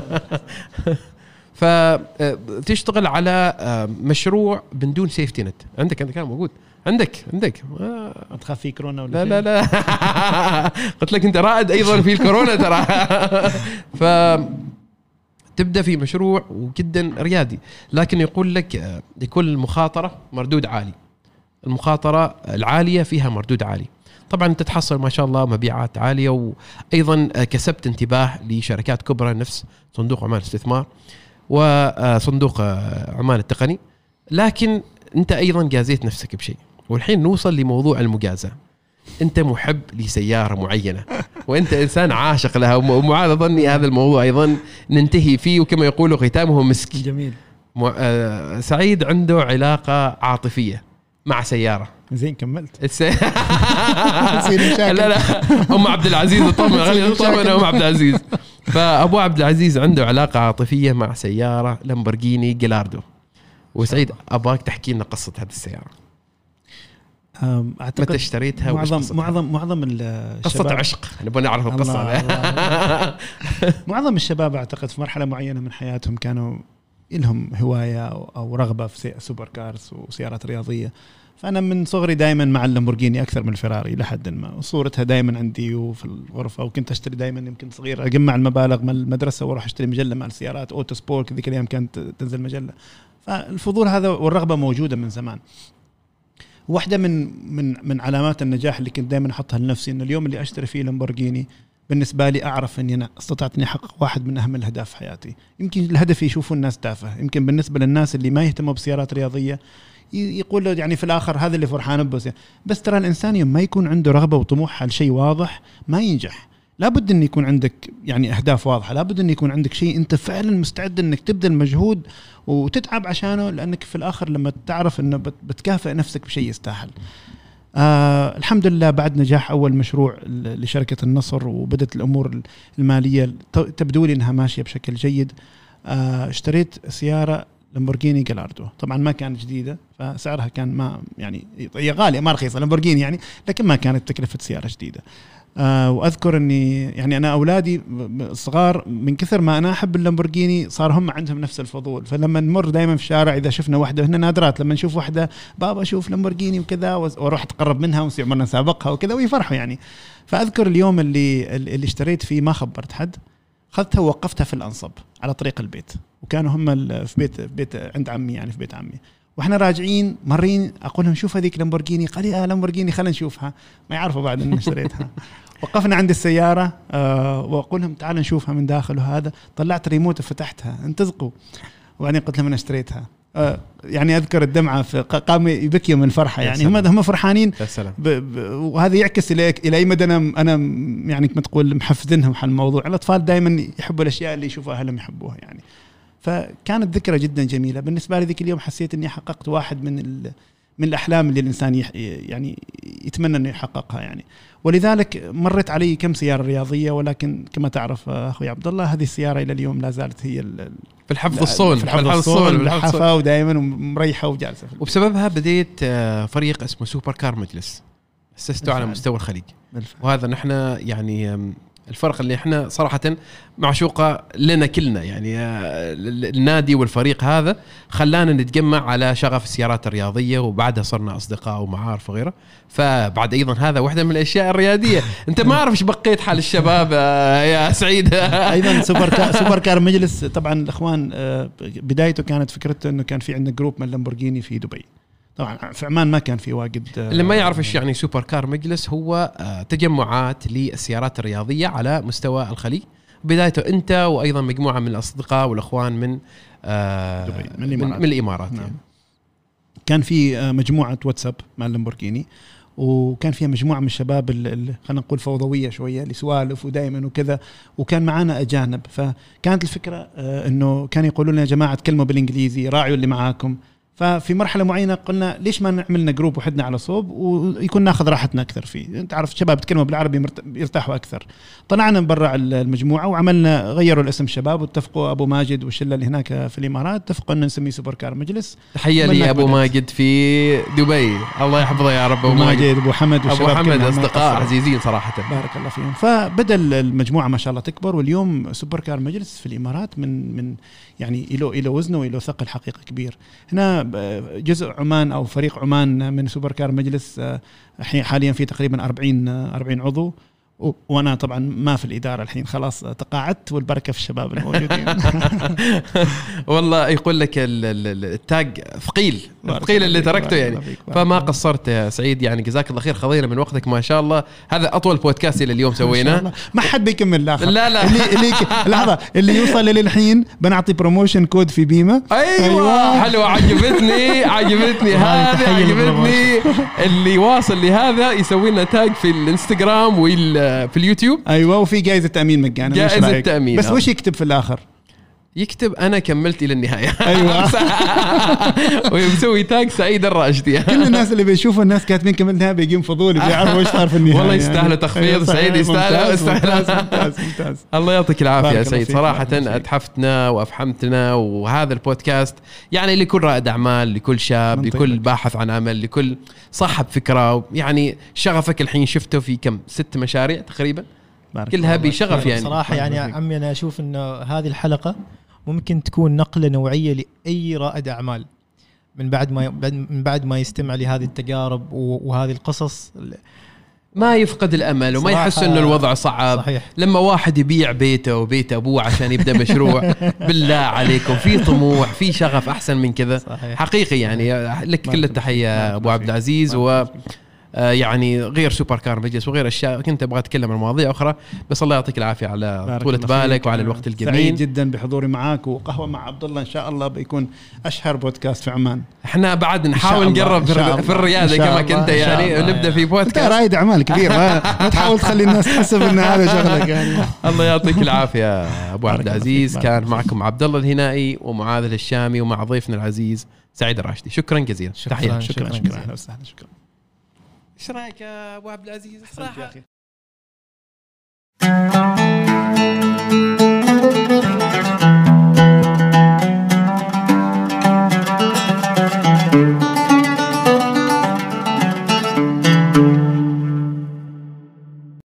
Speaker 2: فتشتغل على مشروع من دون سيفتي نت عندك عندك كان موجود. عندك عندك.
Speaker 3: ما تخاف في كورونا ولا
Speaker 2: لا لا؟ لا. قلت لك أنت رائد أيضا في الكورونا ترى. ف تبدأ في مشروع وجدا ريادي. لكن يقول لك آه، يكون المخاطرة مردود عالي. المخاطرة العالية فيها مردود عالي. طبعا انت تحصل ما شاء الله مبيعات عالية وأيضا آه، كسبت انتباه لشركات كبرى نفس صندوق عمان الاستثمار وصندوق آه، عمان التقني. لكن أنت أيضا جازيت نفسك بشيء. والحين نوصل لموضوع المجازاة. أنت محب لسيارة معينة وأنت إنسان عاشق لها وم- ومعاذ ظني هذا الموضوع أيضا ننتهي فيه وكما يقولوا ختامه مسك.
Speaker 3: جميل.
Speaker 2: آه، سعيد عنده علاقة عاطفية مع سيارة.
Speaker 3: زين كملت.
Speaker 2: الس... لا لا. أم عبد العزيز طمن خلينا نطمن ام عبد العزيز. فأبو عبد العزيز عنده علاقة عاطفية مع سيارة لامبورجيني جالاردو وسعيد اباك تحكي لنا قصة هذه السيارة.
Speaker 3: أم،
Speaker 2: متى
Speaker 3: أعتقد
Speaker 2: اشتريتها
Speaker 3: معظم؟ معظم معظم الشباب
Speaker 2: عشق نبغى نعرف
Speaker 3: الله،
Speaker 2: هذه
Speaker 3: معظم الشباب أعتقد في مرحلة معينة من حياتهم كانوا لهم هواية أو أو رغبة في super cars وسيارات رياضية. فأنا من صغري دائما مع اللامبورجيني أكثر من الفيراري لحد ما. وصورتها دائما عندي وفي الغرفة وكنت أشتري دائما يمكن صغير. اجمع المبالغ من المدرسة وأروح أشتري مجلة مع السيارات أوتو سبورت ذيك الأيام كانت تنزل مجلة. فالفضول هذا والرغبة موجودة من زمان. واحدة من من من علامات النجاح اللي كنت دائما أحطها لنفسي إنه اليوم اللي أشتري فيه لامبورجيني بالنسبة لي أعرف إني أنا استطعت إني أحقق واحد من أهم الأهداف في حياتي. يمكن الهدف يشوفوا الناس تافه. يمكن بالنسبة للناس اللي ما يهتموا بسيارات رياضية يقول له يعني في الآخر هذا اللي فرحان به بس ترى الإنسان يوم ما يكون عنده رغبة وطموح على شيء واضح ما ينجح. لابد إن يكون عندك يعني أهداف واضحة. لابد إن يكون عندك شيء أنت فعلا مستعد إنك تبذل مجهود وتتعب عشانه لأنك في الآخر لما تعرف إنه بت- بتكافئ نفسك بشيء يستاهل. آه الحمد لله بعد نجاح أول مشروع لشركة النصر وبدت الأمور المالية تبدو لي إنها ماشية بشكل جيد. آه اشتريت سيارة لامبورجيني جلاردو طبعا ما كانت جديدة فسعرها كان ما يعني هي غالية ما رخيصة لامبورجيني يعني لكن ما كانت تكلفة سيارة جديدة. آه وأذكر إني يعني أنا أولادي ب- ب- صغار من كثر ما أنا أحب اللامبورجيني صار هم عندهم نفس الفضول. فلما نمر دائما في الشارع إذا شفنا واحدة هنا نادرات لما نشوف واحدة بابا أشوف لامبورجيني وكذا وأروح أتقرب منها ونصير عمرنا نسابقها وكذا ويفرحوا يعني. فأذكر اليوم اللي اللي اشتريت فيه ما خبرت حد. اخذتها ووقفتها في الأنصب على طريق البيت. وكانوا هم في بيت في بيت عند عمي يعني في بيت عمي. وإحنا راجعين مرين أقول لهم شوف هذيك لامبورجيني. قال يا لامبورجيني خلينا نشوفها. ما يعرفوا بعد إني اشتريتها. وقفنا عند السيارة آه وأقول لهم تعالوا نشوفها من داخل وهذا. طلعت ريموت وفتحتها. انتزقوا. وبعدين قلت لهم أنا اشتريتها. آه يعني أذكر الدمعة في قام يبكي من
Speaker 2: الفرحة
Speaker 3: يعني. هم. هم فرحانين. ب... ب... وهذا يعكس إلى إلى أي مدى أنا أنا يعني كما تقول محفزنهم على الموضوع. الأطفال دائما يحبوا الأشياء اللي يشوفوا أهلهم يحبوها يعني. فكانت ذكرى جدا جميلة بالنسبة لي ذيك اليوم حسيت إني حققت واحد من ال... من الأحلام اللي الإنسان يح... يعني يتمنى إنه يحققها يعني ولذلك مرت علي كم سيارة رياضية ولكن كما تعرف أخوي عبد الله هذه السيارة إلى اليوم لا زالت هي ال...
Speaker 2: في الحفظ الصون
Speaker 3: في الحفظ الصون. ملحفه ودائما مريحه وجالسة.
Speaker 2: وبسببها بديت آه، فريق اسمه Supercar مجلس أسسته على. مستوى الخليج
Speaker 3: بالفعل.
Speaker 2: وهذا نحن يعني الفرق اللي إحنا صراحة معشوقة لنا كلنا. يعني آه، ال- النادي والفريق هذا خلانا نتجمع على شغف السيارات الرياضية وبعدها صرنا أصدقاء ومعارف وغيره. فبعد أيضا هذا واحدة من الأشياء الرياضية. أنت ما أعرف إيش بقيت حال الشباب آه، يا سعيد.
Speaker 3: أيضا Supercar Supercar مجلس. طبعا الأخوان آه، بدايته كانت فكرته إنه كان في عندنا group من لامبورجيني في دبي. طبعا في عمان ما كان في واجد آه،
Speaker 2: اللي ما يعرف إيش يعني Supercar مجلس هو آه، تجمعات للسيارات الرياضية على مستوى الخليج بدايته أنت وأيضا مجموعة من الأصدقاء والأخوان من آه،
Speaker 3: دبي، من
Speaker 2: من,
Speaker 3: الإمارات.
Speaker 2: من الإمارات
Speaker 3: نعم.
Speaker 2: يعني.
Speaker 3: كان في مجموعة واتساب مع اللامبورجيني وكان فيها مجموعة من الشباب ال- ال- خلينا نقول فوضوية شوية اللي سوالف ودائما وكذا وكان معانا أجانب فكانت الفكرة إنه كانوا يقولون لنا يا جماعة تكلموا بالإنجليزي راعوا اللي معاكم ففي مرحلة معينة قلنا ليش ما نعمل لنا group وحدنا على صوب ويكون ناخذ راحتنا أكثر فيه؟ أنت عارف الشباب يتكلموا بالعربي يرتاحوا أكثر. طلعنا من برا المجموعة وعملنا غيروا الاسم الشباب واتفقوا أبو ماجد والشلة اللي هناك في الإمارات اتفقوا ان نسميه Supercar مجلس. تحية
Speaker 2: لي أبو
Speaker 3: بدأت.
Speaker 2: ماجد في دبي. الله يحفظه يا رب أبو ماجد
Speaker 3: أبو حمد أبو
Speaker 2: حمد
Speaker 3: أصدقاء.
Speaker 2: عزيزين صراحة.
Speaker 3: بارك الله فيهم. فبدأ المجموعة ما شاء الله تكبر واليوم Supercar مجلس في الإمارات من من يعني له له وزنه وله ثقل حقيقي كبير. هنا جزء عمان أو فريق عمان من Supercar مجلس آه، حاليا في تقريبا 40 آه، 40 عضو. و- وأنا طبعا ما في الإدارة الحين خلاص تقاعدت والبركة في الشباب الموجودين
Speaker 2: والله يقول لك ال- ال- ال- التاج ثقيل
Speaker 3: الله
Speaker 2: اللي تركته يعني. فما. قصرت يا سعيد يعني جزاك الله خير خذينا من وقتك ما شاء الله. هذا أطول بودكاست إلى اليوم سويناه.
Speaker 3: ما حد بيكمل الآخر
Speaker 2: لا لا.
Speaker 3: اللي اللي لحظة اللي يوصل للحين بنعطي promotion code في بيمه
Speaker 2: أيوه,
Speaker 3: أيوة.
Speaker 2: حلوة عجبتني عجبتني. هذا عجبتني. اللي واصل لهذا يسوي لنا tag في الإنستغرام وفي اليوتيوب
Speaker 3: أيوه وفي جائزه تأمين مجانا رأيك؟
Speaker 2: تأمين،
Speaker 3: بس
Speaker 2: آه.
Speaker 3: وش يكتب في الآخر؟
Speaker 2: يكتب أنا كملت إلى النهاية.
Speaker 3: أيوه.
Speaker 2: ويسوي تاج سعيد الراشدي
Speaker 3: كل الناس اللي بيشوفوا الناش كاتبين كم النهاية بيجيهم فضول بيعرفوا إيش صار في النهاية.
Speaker 2: والله يستاهلوا تخفيض،
Speaker 3: أيوة،
Speaker 2: سعيد
Speaker 3: ممتاز, ممتاز.
Speaker 2: الله يعطيك
Speaker 3: العافية
Speaker 2: يا سعيد.
Speaker 3: صراحة.
Speaker 2: أتحفتنا وافحمتنا وهذا البودكاست يعني لكل رائد أعمال لكل شاب لكل. باحث عن عمل لكل صاحب فكرة. يعني شغفك الحين شفته في كم؟ ست مشاريع تقريبا؟
Speaker 3: بارك
Speaker 2: كلها. بشغف يعني
Speaker 1: صراحة يعني. عمي أنا أشوف انه هذه الحلقة ممكن تكون نقلة نوعية لأي رائد أعمال من بعد ما من بعد ما يستمع لهذه التجارب و- وهذه القصص
Speaker 2: ما يفقد الأمل وما يحس إنه الوضع صعب
Speaker 1: صحيح
Speaker 2: لما واحد يبيع بيته وبيت أبوه عشان يبدأ مشروع بالله عليكم في طموح في شغف أحسن من كذا
Speaker 1: صحيح
Speaker 2: حقيقي يعني لك كل
Speaker 3: التحية
Speaker 2: أبو عبد. العزيز. آه، يعني غير سوبر كار مجلس وغير أشياء كنت أبغى أتكلم عن مواضيع أخرى بس الله يعطيك العافية على
Speaker 3: الله
Speaker 2: بالك. وعلى الوقت
Speaker 3: سعيد
Speaker 2: الجميل.
Speaker 3: جدا بحضوري معاك وقهوة مع عبد الله إن شاء الله بيكون أشهر بودكاست في عمان.
Speaker 2: إحنا بعد نحاول نقرب في
Speaker 3: الريادة
Speaker 2: كما كنت يعني. نبدا في
Speaker 3: أنت
Speaker 2: بودكاست.
Speaker 3: رائد اعمال كبير ما, تحاول تخلي الناس تحسب إن هذا شغلك يعني.
Speaker 2: الله يعطيك العافية
Speaker 3: أبو
Speaker 2: عبد العزيز. كان معكم عبد الله الهنائي ومعاذ الهشامي ومع ضيفنا العزيز سعيد الراشدي. شكرا جزيلا.
Speaker 1: شكراً.
Speaker 3: شكرا
Speaker 1: شكراً.
Speaker 3: شكرا.
Speaker 1: جزيلاً.
Speaker 3: أهلا وسهلا شكرا.
Speaker 2: إيش رايك يا أبو عبد العزيز؟
Speaker 3: صراحة يا أخي